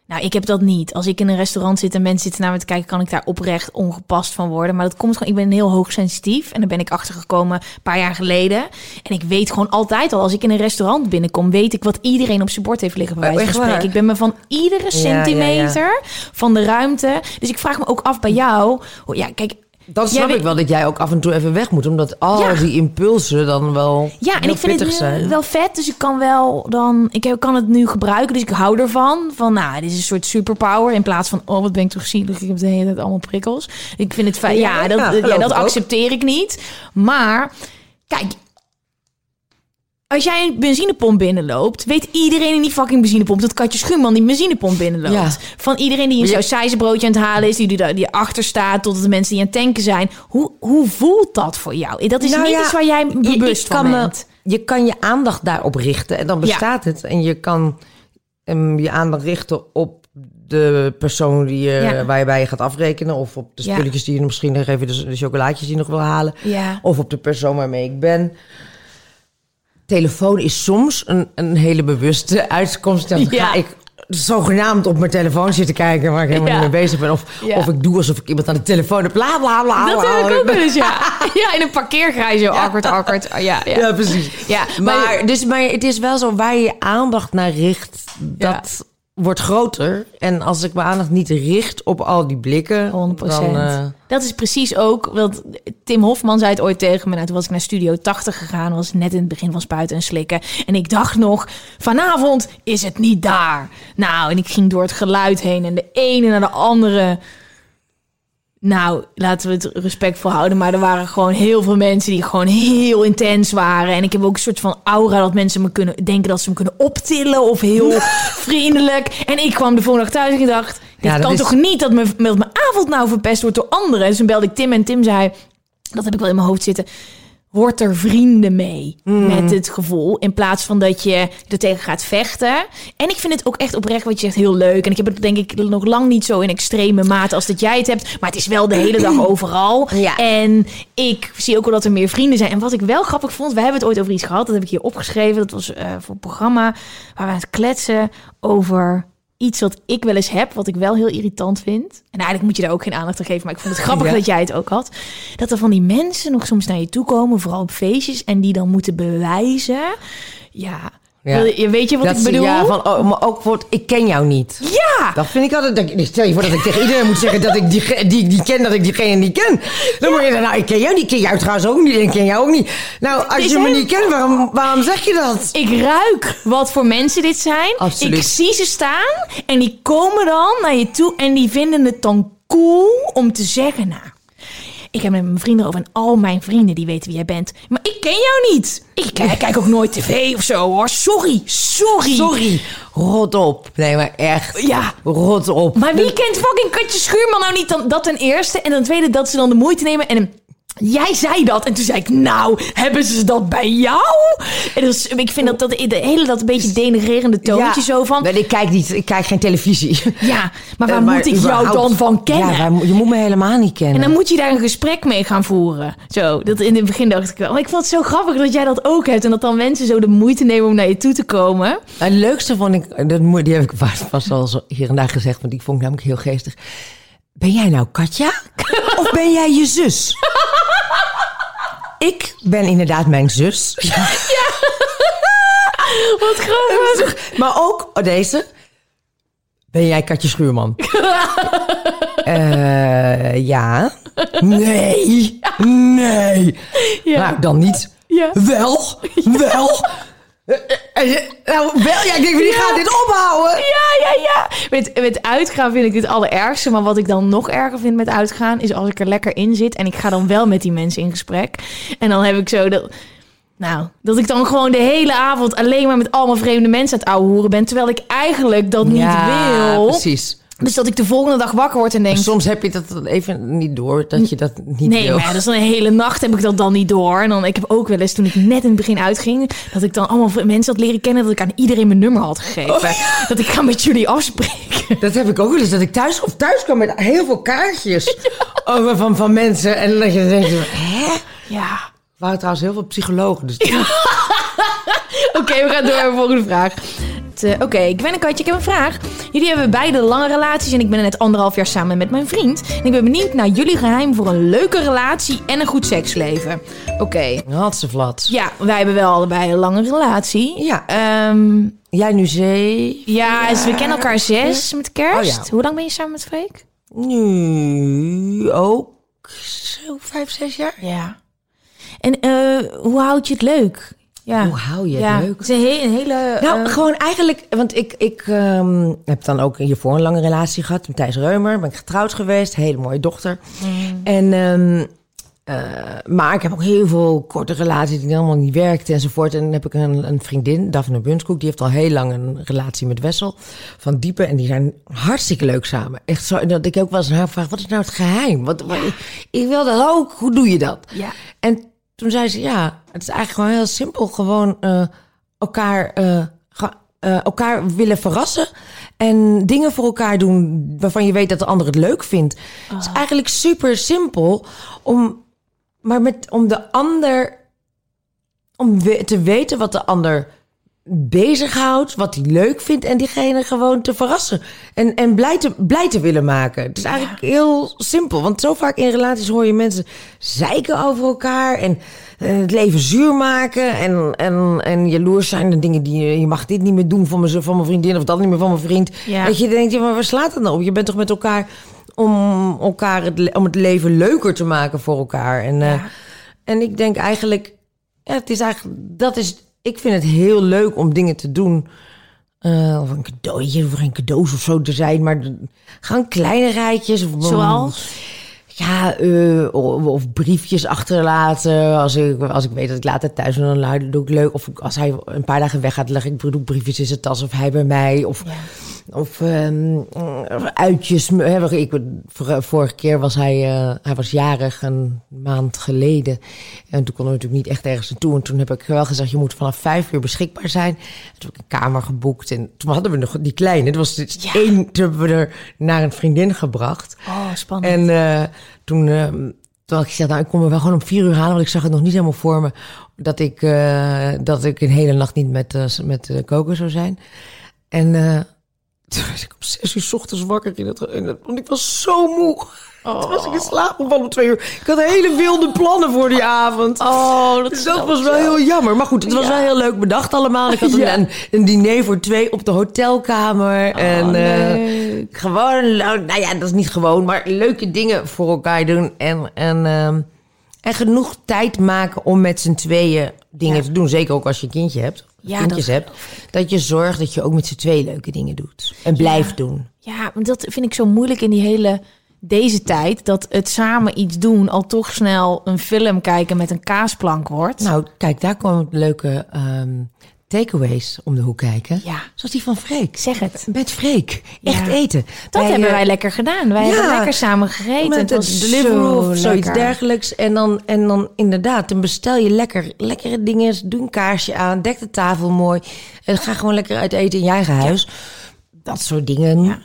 Nou, ik heb dat niet. Als ik in een restaurant zit en mensen zitten naar me te kijken, kan ik daar oprecht ongepast van worden. Maar dat komt gewoon, ik ben heel hoogsensitief. En daar ben ik achter gekomen een paar jaar geleden. En ik weet gewoon altijd al, als ik in een restaurant binnenkom, weet ik wat iedereen op zijn bord heeft liggen. Bij Oh, wijze van spreken. Ik ben me van iedere ja, centimeter van de ruimte. Dus ik vraag me ook af bij jou. hoe- Ja, kijk. Dan jij snap weet- ik wel dat jij ook af en toe even weg moet. Omdat al Ja. die impulsen dan wel Ja, en ik vind het zijn. wel vet. Dus ik kan wel dan. Ik kan het nu gebruiken. Dus ik hou ervan. Van nou, dit is een soort superpower. In plaats van. Oh, wat ben ik toch zielig. Ik heb de hele tijd allemaal prikkels. Ik vind het fijn. Ja, Ja, dat, ja, dat accepteer ik niet. Maar kijk. Als jij een benzinepomp binnenloopt, weet iedereen in die fucking benzinepomp dat Katje Schuurman die benzinepomp binnenloopt. Ja. Van iedereen die een je- sausijzenbroodje aan het halen is, die, die, die achter staat, tot de mensen die aan het tanken zijn. Hoe, hoe voelt dat voor jou? Dat is Nou niet ja, iets waar jij Je- bewust ik van me- bent. je kan je aandacht daarop richten en dan bestaat het. En je kan ehm, je aandacht richten op de persoon die je, Ja. waar je bij je gaat afrekenen. Of op de Ja. spulletjes die je misschien nog even, de, de chocolaatjes die je nog wil halen. Ja. Of op de persoon waarmee ik ben. Telefoon is soms een, een hele bewuste uitkomst. Dan Ja. ga ik zogenaamd op mijn telefoon zitten kijken waar ik helemaal Ja. niet mee bezig ben. Of, Ja. of ik doe alsof ik iemand aan de telefoon heb. Bla bla bla. Dat bla. heb ik ook wel eens, ja. <laughs> Ja, in een parkeergarage, akkerd. Ah, Ja, ja. Ja, precies. Ja, Maar, dus, maar het is wel zo, waar je je aandacht naar richt, dat wordt groter. En als ik mijn aandacht niet richt op al die blikken, 100 dan... eh, Dat is precies ook, want Tim Hofman zei het ooit tegen me. Nou, toen was ik naar Studio 80 gegaan, was net in het begin van spuiten en slikken. En ik dacht nog, vanavond is het niet daar. Nou, en ik ging door het geluid heen en de ene naar de andere. Nou, laten we het respectvol houden. Maar er waren gewoon heel veel mensen die gewoon heel intens waren. En ik heb ook een soort van aura dat mensen me kunnen denken dat ze me kunnen optillen. Of heel <laughs> vriendelijk. En ik kwam de volgende dag thuis en ik dacht... Dit Ja, kan is- toch niet dat mijn, dat mijn avond nou verpest wordt door anderen. Dus toen belde ik Tim en Tim zei... Dat heb ik wel in mijn hoofd zitten. Word er vrienden mee met het gevoel. In plaats van dat je er tegen gaat vechten. En ik vind het ook echt oprecht wat je zegt heel leuk. En ik heb het denk ik nog lang niet zo in extreme mate als dat jij het hebt. Maar het is wel de hele dag <clears throat> overal. Ja. En ik zie ook wel dat er meer vrienden zijn. En wat ik wel grappig vond, we hebben het ooit over iets gehad. Dat heb ik hier opgeschreven. Dat was eh, voor een programma waar we aan het kletsen over iets wat ik wel eens heb, wat ik wel heel irritant vind. En eigenlijk moet je daar ook geen aandacht aan geven, maar ik vond het grappig Ja. dat jij het ook had. Dat er van die mensen nog soms naar je toe komen, vooral op feestjes, en die dan moeten bewijzen. Ja, Wil je- Weet je wat Dat ik bedoel? Ja, van, oh, maar ook wordt, ik ken jou niet. Ja! Dat vind ik altijd. dat- Stel je voor dat ik tegen iedereen moet zeggen dat ik die, die, die ken, dat ik diegene niet ken. Dan moet je zeggen, nou, ik ken jou niet, ik ken jou trouwens ook niet, en ik ken jou ook niet. Nou, als je me niet kent, waarom, waarom zeg je dat? Ik ruik wat voor mensen dit zijn. Absoluut. Ik zie ze staan en die komen dan naar je toe en die vinden het dan cool om te zeggen, nou, ik heb met mijn vrienden over en al mijn vrienden die weten wie jij bent. Maar ik ken jou niet. Ik kijk, kijk ook nooit tv of zo hoor. Sorry, sorry. Sorry, rot op. Nee, maar echt. Ja. Rot op. Maar wie kent fucking Katje Schuurman nou niet dan, dat ten eerste? En ten tweede dat ze dan de moeite nemen en hem... Jij zei dat. En toen zei ik, nou, hebben ze dat bij jou? En dus, ik vind dat, dat de hele dat een beetje denigrerende toontje zo van... Ik kijk niet, ik kijk geen televisie. Ja, maar waar Eh, maar moet ik jou dan van kennen? Ja, waar- je moet me helemaal niet kennen. en dan moet je daar een gesprek mee gaan voeren. Zo, dat in het begin dacht ik wel. Maar ik vond het zo grappig dat jij dat ook hebt. En dat dan mensen zo de moeite nemen om naar je toe te komen. Het leukste vond ik, dat, moet- die heb ik vast, al zo hier en daar gezegd, want die vond ik namelijk heel geestig. Ben jij nou Katja? <laughs> of ben jij je zus? Ik ben inderdaad mijn zus. <laughs> <laughs> Wat grappig. Maar ook oh, deze. Ben jij Katje Schuurman? <laughs> Eh, ja. Nee. Nee. Ja. Nou, dan niet. Ja. Wel. Wel. Eh, eh, eh, nou, wel. Ja, ik denk, wie gaat dit ophouden? Ja, ja, ja. Met, met uitgaan vind ik het allerergste. Maar wat ik dan nog erger vind met uitgaan... is als ik er lekker in zit... en ik ga dan wel met die mensen in gesprek. En dan heb ik zo dat... Nou, dat ik dan gewoon de hele avond... alleen maar met allemaal vreemde mensen aan het ouwe hoeren ben... terwijl ik eigenlijk dat niet wil. precies. Dus dat ik de volgende dag wakker word en denk... Soms heb je dat even niet door, dat je dat niet Nee, wil. maar ja, dus dan een hele nacht heb ik dat dan niet door. En dan, ik heb ook wel eens, toen ik net in het begin uitging... dat ik dan allemaal mensen had leren kennen... dat ik aan iedereen mijn nummer had gegeven. Oh, Dat ik ga met jullie afspreken. Dat heb ik ook wel eens, dat ik thuis, of thuis kwam met heel veel kaartjes <laughs> over van, van mensen. En dat je denkt, hè? Ja. Er waren trouwens heel veel psychologen. Dus <laughs> Oké, we gaan door naar de volgende vraag. Eh, Oké, ik ben een katje, ik heb een vraag. Jullie hebben beide lange relaties en ik ben net anderhalf jaar samen met mijn vriend. En ik ben benieuwd naar jullie geheim voor een leuke relatie en een goed seksleven. Oké. ze vlat. Ja, wij hebben wel allebei een lange relatie. Ja. Ehm, Jij nu zee? ja, dus we kennen elkaar zes met kerst. Oh ja. Hoe lang ben je samen met Freek? Nu ook zo vijf, zes jaar. Ja. En eh, hoe houd je het leuk? Ja. Hoe hou je het ja. leuk? Het is een, he- een hele... Nou, eh, gewoon eigenlijk, want ik, ik ehm, heb dan ook hiervoor een lange relatie gehad met Thijs Reumer. Ben ik getrouwd geweest, hele mooie dochter. En, ehm, eh, maar ik heb ook heel veel korte relaties die allemaal niet werkten enzovoort. En dan heb ik een, een vriendin, Daphne Bunskoek, die heeft al heel lang een relatie met Wessel van Diepe. En die zijn hartstikke leuk samen. Echt zo, dat ik ook wel eens aan haar vraag, wat is nou het geheim? Wat, wat- ik wil dat ook, hoe doe je dat? Ja. En toen zei ze, ja, het is eigenlijk gewoon heel simpel. Gewoon eh, elkaar, eh, ga- eh, elkaar willen verrassen. En dingen voor elkaar doen waarvan je weet dat de ander het leuk vindt. Het is eigenlijk super simpel. Om, maar met, om de ander... Om we- te weten wat de ander bezighoudt, wat hij leuk vindt... en diegene gewoon te verrassen. En, en blij, te, blij te willen maken. Het is eigenlijk heel simpel. Want zo vaak in relaties hoor je mensen zeiken over elkaar... en eh, het leven zuur maken en, en, en jaloers zijn. De dingen die je, je mag dit niet meer doen van mijn, van mijn vriendin... of dat niet meer van mijn vriend. Ja. Dat je denkt, ja, maar waar slaat het nou op? Je bent toch met elkaar om, elkaar het, om het leven leuker te maken voor elkaar. En, eh, en ik denk eigenlijk, ja, het is eigenlijk, dat is, ik vind het heel leuk om dingen te doen. Eh, of een cadeautje, of geen cadeaus of zo te zijn, maar gewoon kleine rijtjes. Of, Zoals? Ja, eh, of, of briefjes achterlaten. Als ik, als ik weet dat ik later thuis ben, dan doe ik leuk. Of als hij een paar dagen weg gaat, leg ik briefjes in zijn tas. Of hij bij mij. Of, of ehm, uitjes. Ik, vor- vorige keer was hij, eh, hij was jarig, een maand geleden. En toen konden we natuurlijk niet echt ergens naartoe. En toen heb ik wel gezegd, je moet vanaf vijf uur beschikbaar zijn. En toen heb ik een kamer geboekt. En toen hadden we nog die kleine. Het was dus één, toen hebben we er naar een vriendin gebracht. Oh, spannend. En eh, toen, eh, toen had ik gezegd, nou, ik kom me wel gewoon om vier uur halen, want ik zag het nog niet helemaal voor me dat ik, eh, dat ik een hele nacht niet met, eh, met koken zou zijn. En toen was ik om zes uur 's ochtends wakker in het, in het- want ik was zo moe. Toen was ik in slaap gevallen om twee uur. Ik had hele wilde plannen voor die avond. Oh, dat, Dus dat was wel heel jammer. Maar goed, het was wel heel leuk bedacht allemaal. Ik had een, Ja. een, een diner voor twee op de hotelkamer. en eh, gewoon, nou ja, dat is niet gewoon, maar leuke dingen voor elkaar doen. En, en, ehm, en genoeg tijd maken om met z'n tweeën dingen Ja. te doen. Zeker ook als je een kindje hebt. Ja, dat hebt. Dat je zorgt dat je ook met z'n tweeën leuke dingen doet. En blijft doen. Ja, want dat vind ik zo moeilijk in die hele deze tijd. Dat het samen iets doen al toch snel een film kijken met een kaasplank wordt. Nou, kijk, daar komen leuke ehm, takeaways om de hoek kijken. Ja. Zoals die van Freek. zeg het. Met Freek. Echt Ja. eten. Dat hebben eh, wij lekker gedaan. Wij ja. hebben lekker samen gegeten. Met het zo of zoiets lekker. dergelijks. En dan, en dan inderdaad, dan bestel je lekker, lekkere dingen. Doe een kaarsje aan, dek de tafel mooi. En ga gewoon lekker uit eten in je eigen huis. Dat soort dingen.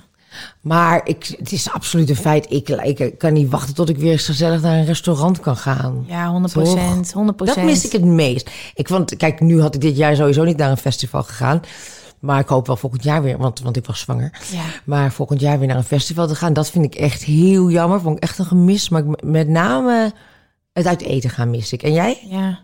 Maar ik, het is absoluut een feit. Ik, ik kan niet wachten tot ik weer eens gezellig naar een restaurant kan gaan. Ja, 100 procent. 100 Dat mis ik het meest. Ik vond, kijk, nu had ik dit jaar sowieso niet naar een festival gegaan. Maar ik hoop wel volgend jaar weer, want, want ik was zwanger. Ja. Maar volgend jaar weer naar een festival te gaan, dat vind ik echt heel jammer. Vond ik echt een gemis. Maar ik- met name het uit eten gaan mis ik. En jij? Ja.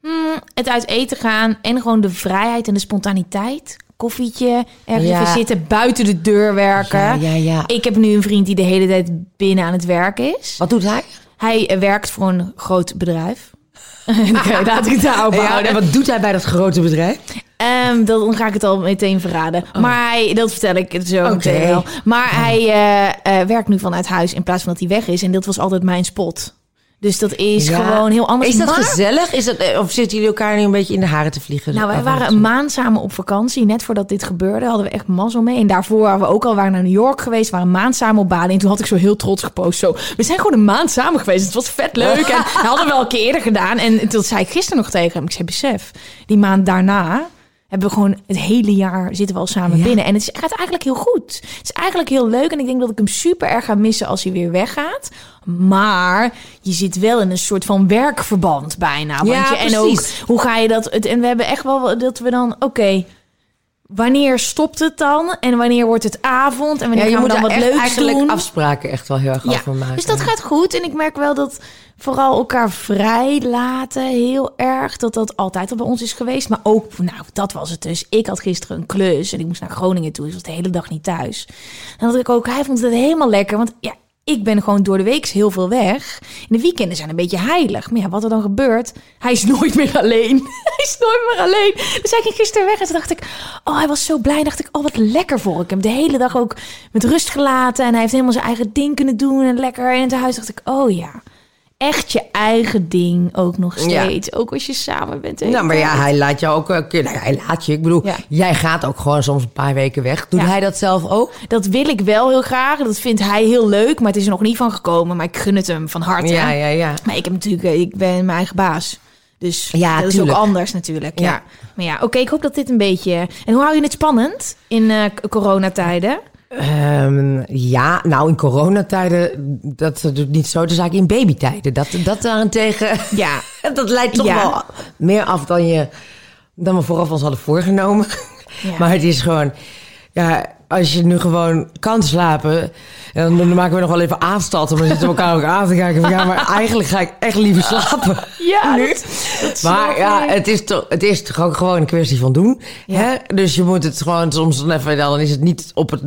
Hmm, het uit eten gaan en gewoon de vrijheid en de spontaniteit. Koffietje, ergens Ja. zitten, buiten de deur werken. Ja, ja, ja. Ik heb nu een vriend die de hele tijd binnen aan het werken is. Wat doet hij? Hij eh, werkt voor een groot bedrijf. <laughs> Oké, laat ik het daarop Ja, houden. en wat doet hij bij dat grote bedrijf? Ehm, dan ga ik het al meteen verraden. Maar hij, dat vertel ik zo Oh. Meteen wel. Maar hij eh, eh, werkt nu vanuit huis in plaats van dat hij weg is. En dat was altijd mijn spot. Dus dat is Ja. gewoon heel anders. Is dat Maar- gezellig? Is dat, eh, of zitten jullie elkaar nu een beetje in de haren te vliegen? Nou, wij waren een maand samen op vakantie. Net voordat dit gebeurde hadden we echt mazzel mee. En daarvoor waren we ook al waren naar New York geweest. waren een maand samen op Bali. En toen had ik zo heel trots gepost. Zo, we zijn gewoon een maand samen geweest. Het was vet leuk. En <laughs> dat hadden we wel een keer eerder gedaan. En toen zei ik gisteren nog tegen hem. Ik zei, besef, die maand daarna hebben we gewoon het hele jaar zitten we al samen Ja. binnen. En het is- gaat eigenlijk heel goed. Het is eigenlijk heel leuk. En ik denk dat ik hem super erg ga missen als hij weer weggaat. Maar je zit wel in een soort van werkverband bijna. Want Ja, je, en ook, hoe ga je dat? het- En we hebben echt wel dat we dan, oké, wanneer stopt het dan? En wanneer wordt het avond? En Ja, wanneer je gaan we moet dan wat echt leuks eigenlijk doen? afspraken echt wel heel erg Ja, over maken. dus dat gaat goed. En ik merk wel dat vooral elkaar vrij laten heel erg. Dat dat altijd al bij ons is geweest. Maar ook, nou, dat was het dus. Ik had gisteren een klus en ik moest naar Groningen toe. Dus was de hele dag niet thuis. En dat ik ook, hij vond het helemaal lekker. Want ja, ik ben gewoon door de week heel veel weg. In de weekenden zijn een beetje heilig. Maar ja, wat er dan gebeurt, hij is <laughs> nooit meer alleen. hij is nooit meer alleen. Dus hij ging gisteren weg en toen dacht ik, oh, hij was zo blij. dacht ik, oh, wat lekker voor ik hem. De hele dag ook met rust gelaten. En hij heeft helemaal zijn eigen ding kunnen doen en lekker. In het huis dacht ik, oh ja, echt je eigen ding ook nog Ja. steeds. Ook als je samen bent. Nou, maar ja, hij laat jou ook keer. Nou, hij laat je. Ik bedoel, Ja. jij gaat ook gewoon soms een paar weken weg. Doet Ja. hij dat zelf ook? Dat wil ik wel heel graag. Dat vindt hij heel leuk. Maar het is er nog niet van gekomen. Maar ik gun het hem van harte. Ja, ja, ja. Maar ik heb natuurlijk, eh, ik ben mijn eigen baas. Dus Ja, dat is ook anders natuurlijk. Ja. Ja. Maar ja, oké, ik hoop dat dit een beetje. En hoe hou je het spannend in eh, k- coronatijden? Ehm, ja, nou in coronatijden, dat doet niet zo de zaak in babytijden. Dat, dat daarentegen, <laughs> Ja, <laughs> dat leidt toch Ja. wel meer af dan, je, dan we vooraf ons hadden voorgenomen. Ja. Maar het is gewoon, ja, als je nu gewoon kan slapen, dan, dan maken we nog wel even aanstalten. Maar dan zitten we elkaar ook aan te kijken. Van, ja, maar eigenlijk ga ik echt liever slapen. ja <laughs> nu. dat- dat snap Maar ja, het is toch, het is toch ook gewoon een kwestie van doen. Hè? Dus je moet het gewoon soms dan even, dan is het niet op het,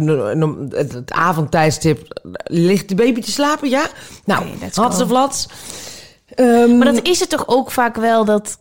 het, het avondtijdstip. Ligt de baby te slapen? Ja. Nou, had ze flats. Ehm, Maar dat is het toch ook vaak wel dat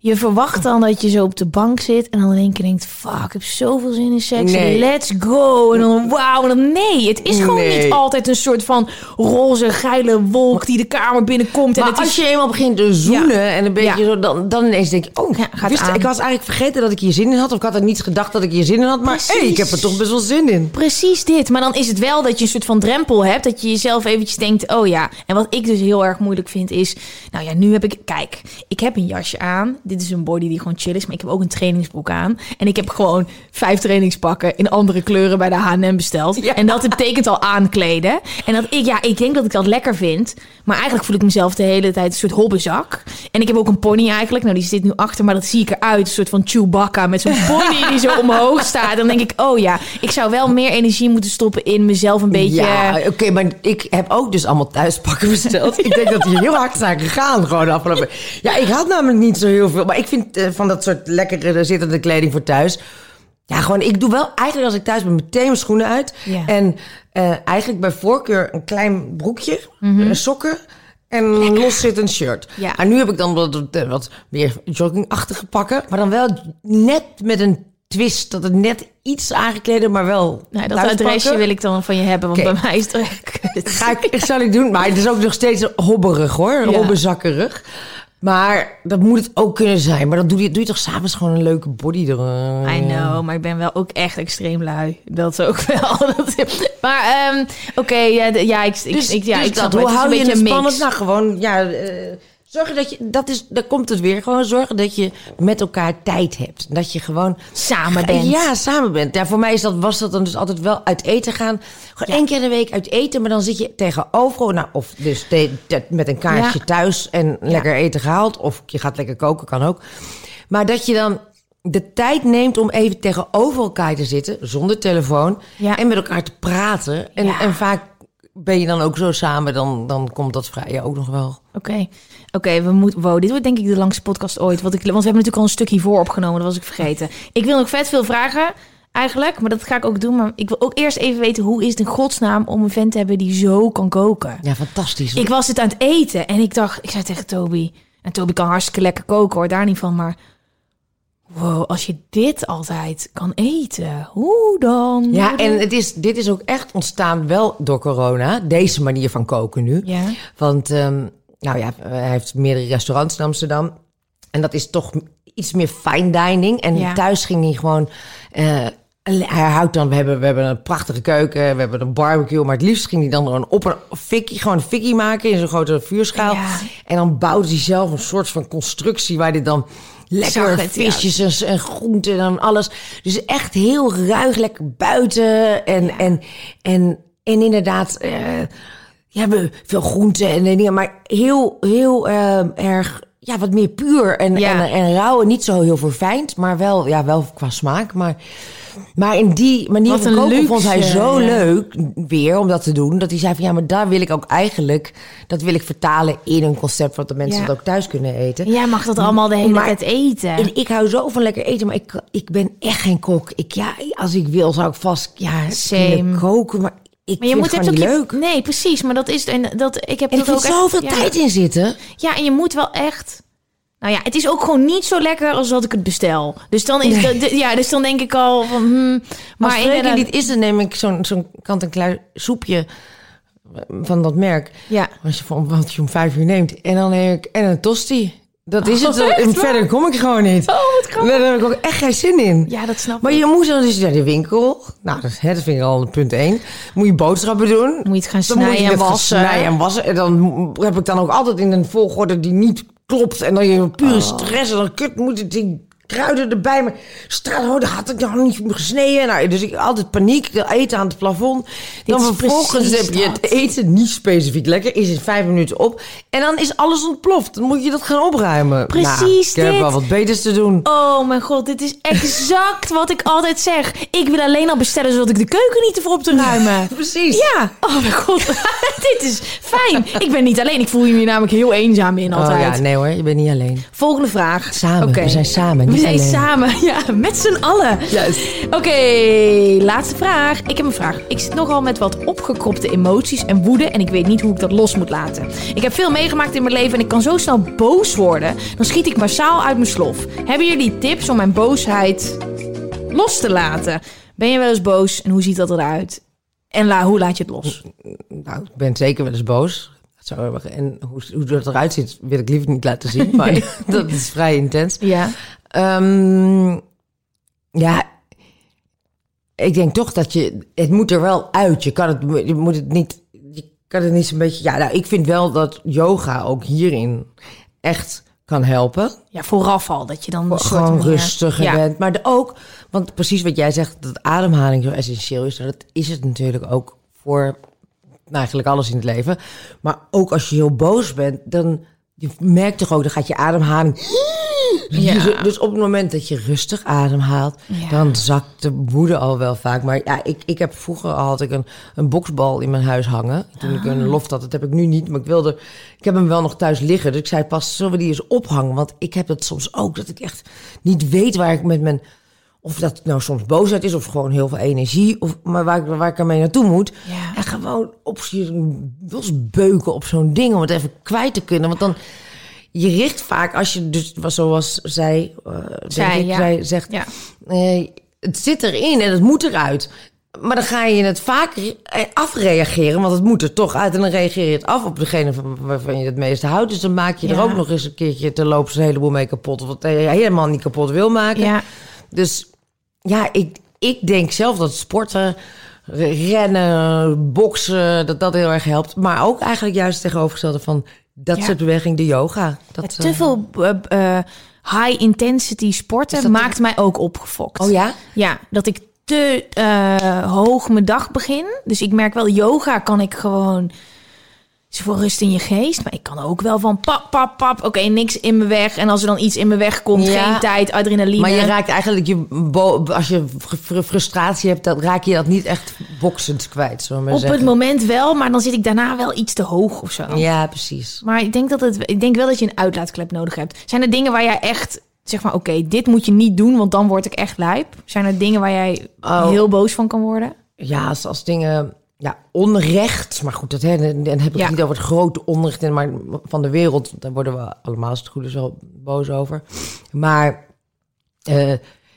je verwacht dan dat je zo op de bank zit en dan in één keer denkt: fuck, ik heb zoveel zin in seks. Nee. Let's go. En dan wauw. En dan nee, het is gewoon Nee. niet altijd een soort van roze, geile wolk die de kamer binnenkomt. En maar het als is je eenmaal begint te zoenen en een beetje Ja. zo, dan, dan ineens denk ik, oh, Ja, gaat wist- aan. ik was eigenlijk vergeten dat ik hier zin in had. Of ik had er niet gedacht dat ik hier zin in had. Maar hey, ik heb er toch best wel zin in. Precies dit. Maar dan is het wel dat je een soort van drempel hebt. Dat je jezelf eventjes denkt, oh ja. En wat ik dus heel erg moeilijk vind is... Nou ja, nu heb ik... Kijk, ik heb een jasje aan. Dit is een body die gewoon chill is. Maar ik heb ook een trainingsbroek aan. En ik heb gewoon vijf trainingspakken in andere kleuren bij de H&M besteld. Ja. En dat betekent al aankleden. En dat ik, ja, ik denk dat ik dat lekker vind. Maar eigenlijk voel ik mezelf de hele tijd een soort hobbezak. En ik heb ook een pony eigenlijk. Nou, die zit nu achter, maar dat zie ik eruit. Een soort van Chewbacca met zo'n pony die zo omhoog staat. Dan denk ik, oh ja, ik zou wel meer energie moeten stoppen in mezelf een beetje... Ja, oké, maar ik heb ook dus allemaal thuispakken besteld. ik denk dat die heel hard zijn gegaan gewoon afgelopen... Ja, ik had namelijk niet zo heel veel. Maar ik vind eh, van dat soort lekkere zittende kleding voor thuis... Ja, gewoon, ik doe wel eigenlijk als ik thuis ben meteen mijn schoenen uit. Ja. En eh, eigenlijk bij voorkeur een klein broekje, Mhm. eh, sokken en een loszittend shirt. Ja. En nu heb ik dan wat, wat, meer joggingachtige pakken. Maar dan wel net met een twist dat het net iets aangekleden, maar wel Nou, dat adresje wil ik dan van je hebben, want bij mij is het. Ga ik, zal ik doen. Maar het is ook nog steeds hobberig hoor. Ja. Hobbezakkerig. Maar dat moet het ook kunnen zijn. Maar dan doe je, doe je toch s'avonds gewoon een leuke body er. I know, maar ik ben wel ook echt extreem lui. Dat is ook <laughs> wel. Maar ehm, oké, ja, ja, ik, Dus, ik, ja, dus ik dat, hoe hou een je het spannend? Nou, gewoon, ja, eh, zorgen dat je, dat is, daar komt het weer. Gewoon zorgen dat je met elkaar tijd hebt. Dat je gewoon Samen bent. Ja, samen bent. Ja, voor mij is dat, was dat dan dus altijd wel uit eten gaan. Gewoon één keer in de week uit eten, maar dan zit je tegenover. Nou, of dus te- te- met een kaartje thuis en lekker eten gehaald. Of je gaat lekker koken, kan ook. Maar dat je dan de tijd neemt om even tegenover elkaar te zitten, zonder telefoon. Ja. En met elkaar te praten. En, Ja. en vaak ben je dan ook zo samen, dan, dan komt dat vrije ook nog wel. Oké, oké, we moeten. Wow, dit wordt denk ik de langste podcast ooit. Want, ik, want we hebben natuurlijk al een stuk hiervoor opgenomen, dat was ik vergeten. <laughs> Ik wil nog vet veel vragen, eigenlijk, maar dat ga ik ook doen. Maar ik wil ook eerst even weten hoe is het in godsnaam om een vent te hebben die zo kan koken. Ja, fantastisch. Ik was het aan het eten en ik dacht, ik zei tegen Toby, en Toby kan hartstikke lekker koken hoor, daar niet van, maar wow, als je dit altijd kan eten, hoe dan? Ja, en het is, dit is ook echt ontstaan wel door corona. Deze manier van koken nu. Ja. Want, ehm, nou ja, hij heeft meerdere restaurants in Amsterdam. En dat is toch iets meer fine dining. En Ja. thuis ging hij gewoon... eh, hij houdt dan, we hebben, we hebben een prachtige keuken, we hebben een barbecue. Maar het liefst ging hij dan gewoon op een fikkie, gewoon een fikkie maken in zo'n grote vuurschaal. Ja. En dan bouwde hij zelf een soort van constructie waar hij dan lekker het, visjes en, en groenten en alles. Dus echt heel ruig, lekker buiten. En, en, en, en inderdaad, eh, ja, we veel groenten en dingen, maar heel, heel eh, erg, ja, wat meer puur en, Ja. en, en rauw. En niet zo heel verfijnd, maar wel, ja, wel qua smaak. Maar, maar in die manier van koken vond hij zo ja. leuk weer om dat te doen. Dat hij zei van ja, maar daar wil ik ook eigenlijk, dat wil ik vertalen in een concept wat de mensen Ja. dat ook thuis kunnen eten. Jij mag dat allemaal de hele Maar- tijd eten. En ik hou zo van lekker eten, maar ik, ik ben echt geen kok. Ik, ja, als ik wil, zou ik vast ja, kunnen koken, maar ik maar je moet het ook je- leuk. Nee, precies. Maar dat is en dat ik heb En vind ook echt- zoveel ja. tijd in zitten. Ja, en je moet wel echt. Nou ja, het is ook gewoon niet zo lekker als dat ik het bestel. Dus dan is Nee. dat, ja, dus dan denk ik al van, hmm, Maar maar als niet is, dan neem ik zo'n zo'n kant-en-klaar soepje van dat merk. Ja. Als je van wat je om vijf uur neemt. En dan neem ik en een tosti. Dat is Oh, het. echt En verder kom ik gewoon niet. Oh, wat grappig. Daar heb ik ook echt geen zin in. Ja, dat snap Maar ik. je moet dan dus naar de winkel. Nou, dat, hè, dat vind ik al punt één. Moet je boodschappen doen. Moet je het gaan snijden en wassen. snijden en wassen. En dan heb ik dan ook altijd in een volgorde die niet klopt. En dan je pure stress. En dan kut moet het die kruiden erbij. Maar straat, oh, dat had ik nog niet gesneden. Nou, dus ik altijd paniek. Eten aan het plafond. dan vervolgens heb je het eten niet specifiek lekker. Is in vijf minuten op. En dan is alles ontploft. Dan moet je dat gaan opruimen. Precies nou, ik heb wel wat beters te doen. Oh mijn god, dit is exact wat ik altijd zeg. Ik wil alleen al bestellen zodat ik de keuken niet ervoor op te ruimen. Precies. Ja, oh mijn god, <laughs> dit is fijn. Ik ben niet alleen, ik voel je hier namelijk heel eenzaam in altijd. Oh ja, nee hoor, je bent niet alleen. Volgende vraag. Samen, we zijn samen, alleen. samen, <laughs> ja, met z'n allen. Juist. Oké, laatste vraag. Ik heb een vraag. Ik zit nogal met wat opgekropte emoties en woede en ik weet niet hoe ik dat los moet laten. Ik heb veel meegemaakt in mijn leven en ik kan zo snel boos worden. Dan schiet ik massaal uit mijn slof. Hebben jullie tips om mijn boosheid los te laten? Ben je wel eens boos en hoe ziet dat eruit? En la, hoe laat je het los? Nou, ik ben zeker wel eens boos. En hoe, hoe dat eruit ziet, wil ik liever niet laten zien. Maar <laughs> dat is vrij intens. Ja. Ehm, ja, ik denk toch dat je... Het moet er wel uit. Je kan het, je moet het niet... Je kan het niet zo'n beetje... Ja, nou, ik vind wel dat yoga ook hierin echt kan helpen. Ja, vooraf al. Dat je dan een Gewoon rustiger ja. bent. Maar de- ook, want precies wat jij zegt, dat ademhaling zo essentieel is. Dat is het natuurlijk ook voor eigenlijk alles in het leven. Maar ook als je heel boos bent, dan je merkt toch ook, dan gaat je ademhaling... Ja. Dus op het moment dat je rustig ademhaalt, Ja. dan zakt de woede al wel vaak. Maar ja, ik, ik heb vroeger al had ik een, een boksbal in mijn huis hangen. Toen ik Ah. een loft had, dat heb ik nu niet. Maar ik wilde, ik heb hem wel nog thuis liggen. Dus ik zei pas, zullen we die eens ophangen? Want ik heb dat soms ook, dat ik echt niet weet waar ik met mijn... Of dat nou soms boosheid is, of gewoon heel veel energie. Of, maar waar, ik- waar ik ermee naartoe moet. Ja. En gewoon op je beuken op zo'n ding om het even kwijt te kunnen. Want dan, je richt vaak, als je dus, zoals zij, eh, denk Zij, ik, ja. zij zegt, Ja. eh, het zit erin en het moet eruit. Maar dan ga je het vaak eh, afreageren, want het moet er toch uit. En dan reageer je het af op degene van- waarvan je het meeste houdt. Dus dan maak je er ook nog eens een keertje te lopen een heleboel mee kapot. Wat je helemaal niet kapot wil maken. Ja. Dus ja, ik, ik denk zelf dat sporten, rennen, boksen, dat dat heel erg helpt. Maar ook eigenlijk juist tegenovergestelde van dat soort beweging, de yoga. Dat, te eh, veel eh, eh, high intensity sporten maakt mij ook opgefokt. Oh ja? Ja, dat ik te eh, hoog mijn dag begin. Dus ik merk wel, yoga kan ik gewoon... is voor rust in je geest. Maar ik kan ook wel van pap, pap, pap. Oké, niks in mijn weg. En als er dan iets in mijn weg komt, Ja. geen tijd, adrenaline. Maar je raakt eigenlijk je bo- als je fr- frustratie hebt, dan raak je dat niet echt boksend kwijt, we maar Op het zeggen. moment wel, maar dan zit ik daarna wel iets te hoog of zo. Ja, precies. Maar ik denk, dat het, ik denk wel dat je een uitlaatklep nodig hebt. Zijn er dingen waar jij echt, zeg maar, oké, dit moet je niet doen, want dan word ik echt lijp? Zijn er dingen waar jij Oh. heel boos van kan worden? Ja, als, als dingen ja, onrecht, maar goed, dat, hè, dan heb ik Ja. het niet over het grote onrecht, maar van de wereld, daar worden we allemaal als het goed is wel boos over. Maar eh,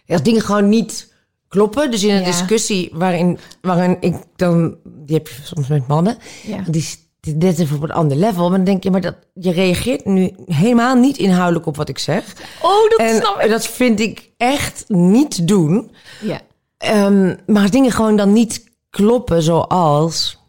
als dingen gewoon niet kloppen, dus in een Ja. discussie waarin, waarin ik dan, die heb je soms met mannen, Ja. die is dit even op een ander level, maar dan denk je, maar dat, je reageert nu helemaal niet inhoudelijk op wat ik zeg. Oh, dat En snap ik. dat vind ik echt niet doen. Ja. Ehm, maar dingen gewoon dan niet kloppen, zoals.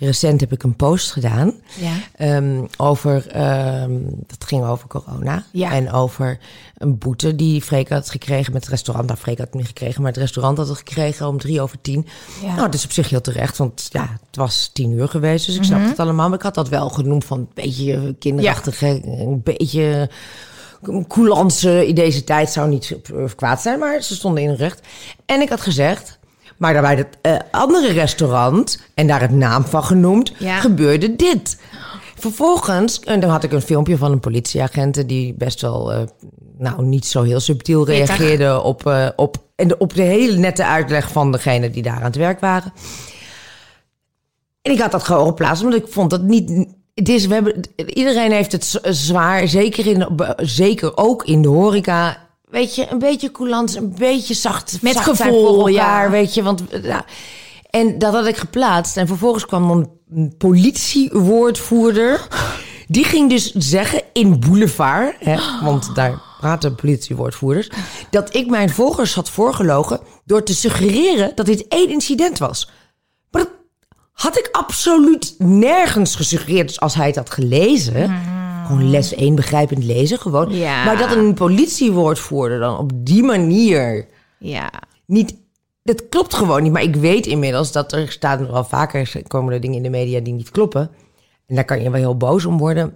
Recent heb ik een post gedaan Ja. ehm, over. ehm, dat ging over corona. Ja. En over een boete die Freek had gekregen met het restaurant. Nou, Freek had het niet gekregen, maar het restaurant had het gekregen om drie over tien. Ja. Nou, dat is op zich heel terecht, want ja, het was tien uur geweest. Dus ik snap Mhm. het allemaal. Maar ik had dat wel genoemd van een beetje kinderachtig, een beetje coulance in deze tijd zou niet eh, kwaad zijn, maar ze stonden in hun recht. En ik had gezegd, maar daarbij het eh, andere restaurant, en daar het naam van genoemd, Ja. gebeurde dit. Vervolgens, en dan had ik een filmpje van een politieagent die best wel, eh, nou niet zo heel subtiel reageerde op, eh, op, en de, op de hele nette uitleg van degene die daar aan het werk waren. En ik had dat gewoon geplaatst, omdat ik vond dat niet. Het is, we hebben, iedereen heeft het zwaar, zeker, in, zeker ook in de horeca. Weet je, een beetje coulant, een beetje zacht. Met zacht gevoel, voor elkaar, ja. weet je. Want, eh, ja. En dat had ik geplaatst. En vervolgens kwam dan een politiewoordvoerder. Die ging dus zeggen in Boulevard, hè, want daar praten politiewoordvoerders, dat ik mijn volgers had voorgelogen door te suggereren dat dit één incident was. Maar dat had ik absoluut nergens gesuggereerd. Dus als hij het had gelezen, gewoon les 1 begrijpend lezen gewoon. Ja. Maar dat een politiewoordvoerder dan op die manier Ja. niet. Dat klopt gewoon niet. Maar ik weet inmiddels dat er staan er al vaker komen er dingen in de media die niet kloppen. En daar kan je wel heel boos om worden.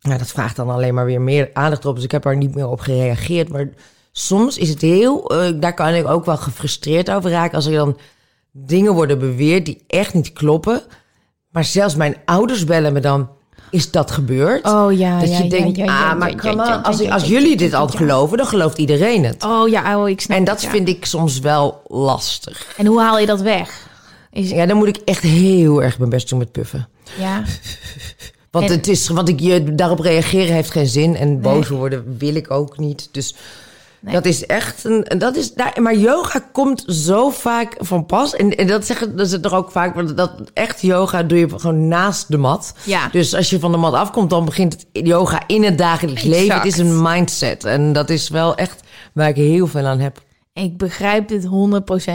Nou, dat vraagt dan alleen maar weer meer aandacht op. Dus ik heb er niet meer op gereageerd. Maar soms is het heel. eh, daar kan ik ook wel gefrustreerd over raken. Als er dan dingen worden beweerd die echt niet kloppen. Maar zelfs mijn ouders bellen me dan. Is dat gebeurd? Oh ja. dat ja, je ja, denkt, ja, ah, maar come on, als, als jullie dit al geloven, dan gelooft iedereen het. Oh ja, oh, ik snap En dat vind ik soms wel lastig. En hoe haal je dat weg? Is, Ja, dan moet ik echt heel erg mijn best doen met puffen. ja. <laughs> Want En- het is, want ik je daarop reageren heeft geen zin en boos worden wil ik ook niet. Dus dat is echt een, en dat is daar. Maar yoga komt zo vaak van pas en, en dat zeggen dat ze toch ook vaak, want dat echt yoga doe je gewoon naast de mat. Ja. Dus als je van de mat afkomt, dan begint het yoga in het dagelijks leven. Het is een mindset en dat is wel echt waar ik heel veel aan heb. Ik begrijp dit 100%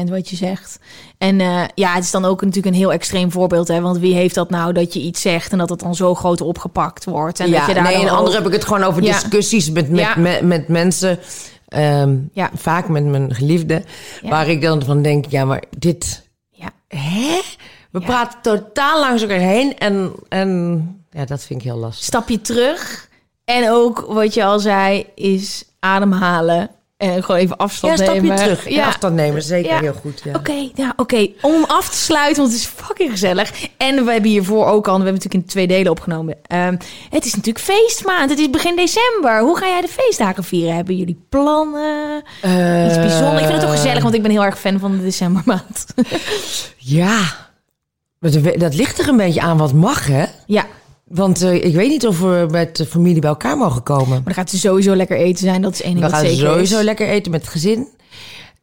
wat je zegt. En eh, ja, het is dan ook natuurlijk een heel extreem voorbeeld. Hè? Want wie heeft dat nou dat je iets zegt en dat het dan zo groot opgepakt wordt? En ja, dat je daar nee, en ook- andere heb ik het gewoon over Ja. discussies met, met, Ja. met, met mensen. Ehm, Ja. Vaak met mijn geliefde. Ja. Waar ik dan van denk, ja, maar dit... Ja. Hè? We Ja. praten totaal langs elkaar heen. En, en ja, dat vind ik heel lastig. Stapje terug. En ook wat je al zei, is ademhalen. En gewoon even Ja, afstand stapje nemen. terug. Ja. Afstand nemen, zeker Ja. heel goed. Ja. Oké, ja, oké. Om af te sluiten, want het is fucking gezellig. En we hebben hiervoor ook al, we hebben natuurlijk in twee delen opgenomen. Ehm, het is natuurlijk feestmaand. Het is begin december. Hoe ga jij de feestdagen vieren? Hebben jullie plannen? Iets bijzonders? Ik vind het ook gezellig, want ik ben heel erg fan van de decembermaand. <laughs> Ja, dat ligt er een beetje aan wat mag, hè? ja, Want eh, ik weet niet of we met de familie bij elkaar mogen komen. maar dan gaat het sowieso lekker eten zijn. Dat is één ding We wat gaan zeker sowieso is. lekker eten met het gezin.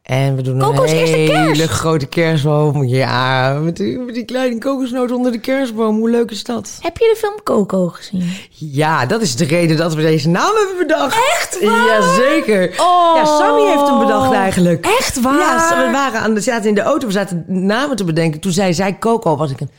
En we doen Coco's een hele kerst. grote kerstboom. Ja, met die, met die kleine kokosnoot onder de kerstboom. Hoe leuk is dat? Heb je de film Coco gezien? Ja, dat is de reden dat we deze naam hebben bedacht. Echt waar? Jazeker. Oh. Ja, Sammy heeft hem bedacht eigenlijk. Echt waar? Ja, we waren aan de, zaten in de auto, we zaten namen te bedenken. Toen zei zij Coco, wat ik een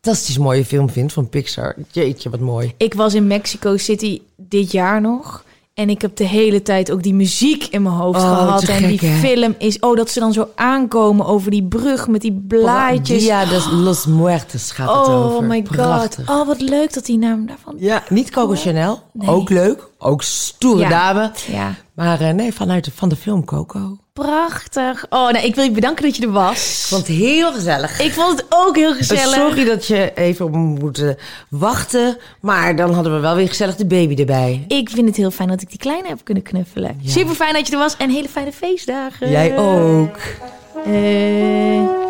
fantastisch mooie film vind van Pixar. Jeetje, wat mooi. Ik was in Mexico City dit jaar nog. En ik heb de hele tijd ook die muziek in mijn hoofd Oh, gehad. en die hè? film is... Oh, dat ze dan zo aankomen over die brug met die blaadjes. Dia de los Muertos gaat het oh over. my god. Prachtig. Oh, wat leuk dat die naam daarvan... Ja, niet Coco Chanel. Nee. Ook leuk. Ook stoere Ja. dame. Ja, Maar eh, nee, vanuit de, van de film Coco. Prachtig. Oh, nee, ik wil je bedanken dat je er was. Ik vond het heel gezellig. Ik vond het ook heel gezellig. Sorry dat je even op moeten wachten. Maar dan hadden we wel weer gezellig de baby erbij. Ik vind het heel fijn dat ik die kleine heb kunnen knuffelen. Super fijn dat je er was en hele fijne feestdagen. Jij ook. Eh,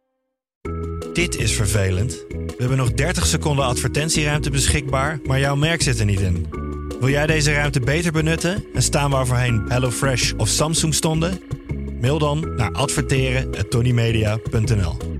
Dit is vervelend. We hebben nog 30 seconden advertentieruimte beschikbaar, maar jouw merk zit er niet in. Wil jij deze ruimte beter benutten en staan waar voorheen HelloFresh of Samsung stonden? Mail dan naar adverteren@tonymedia.nl.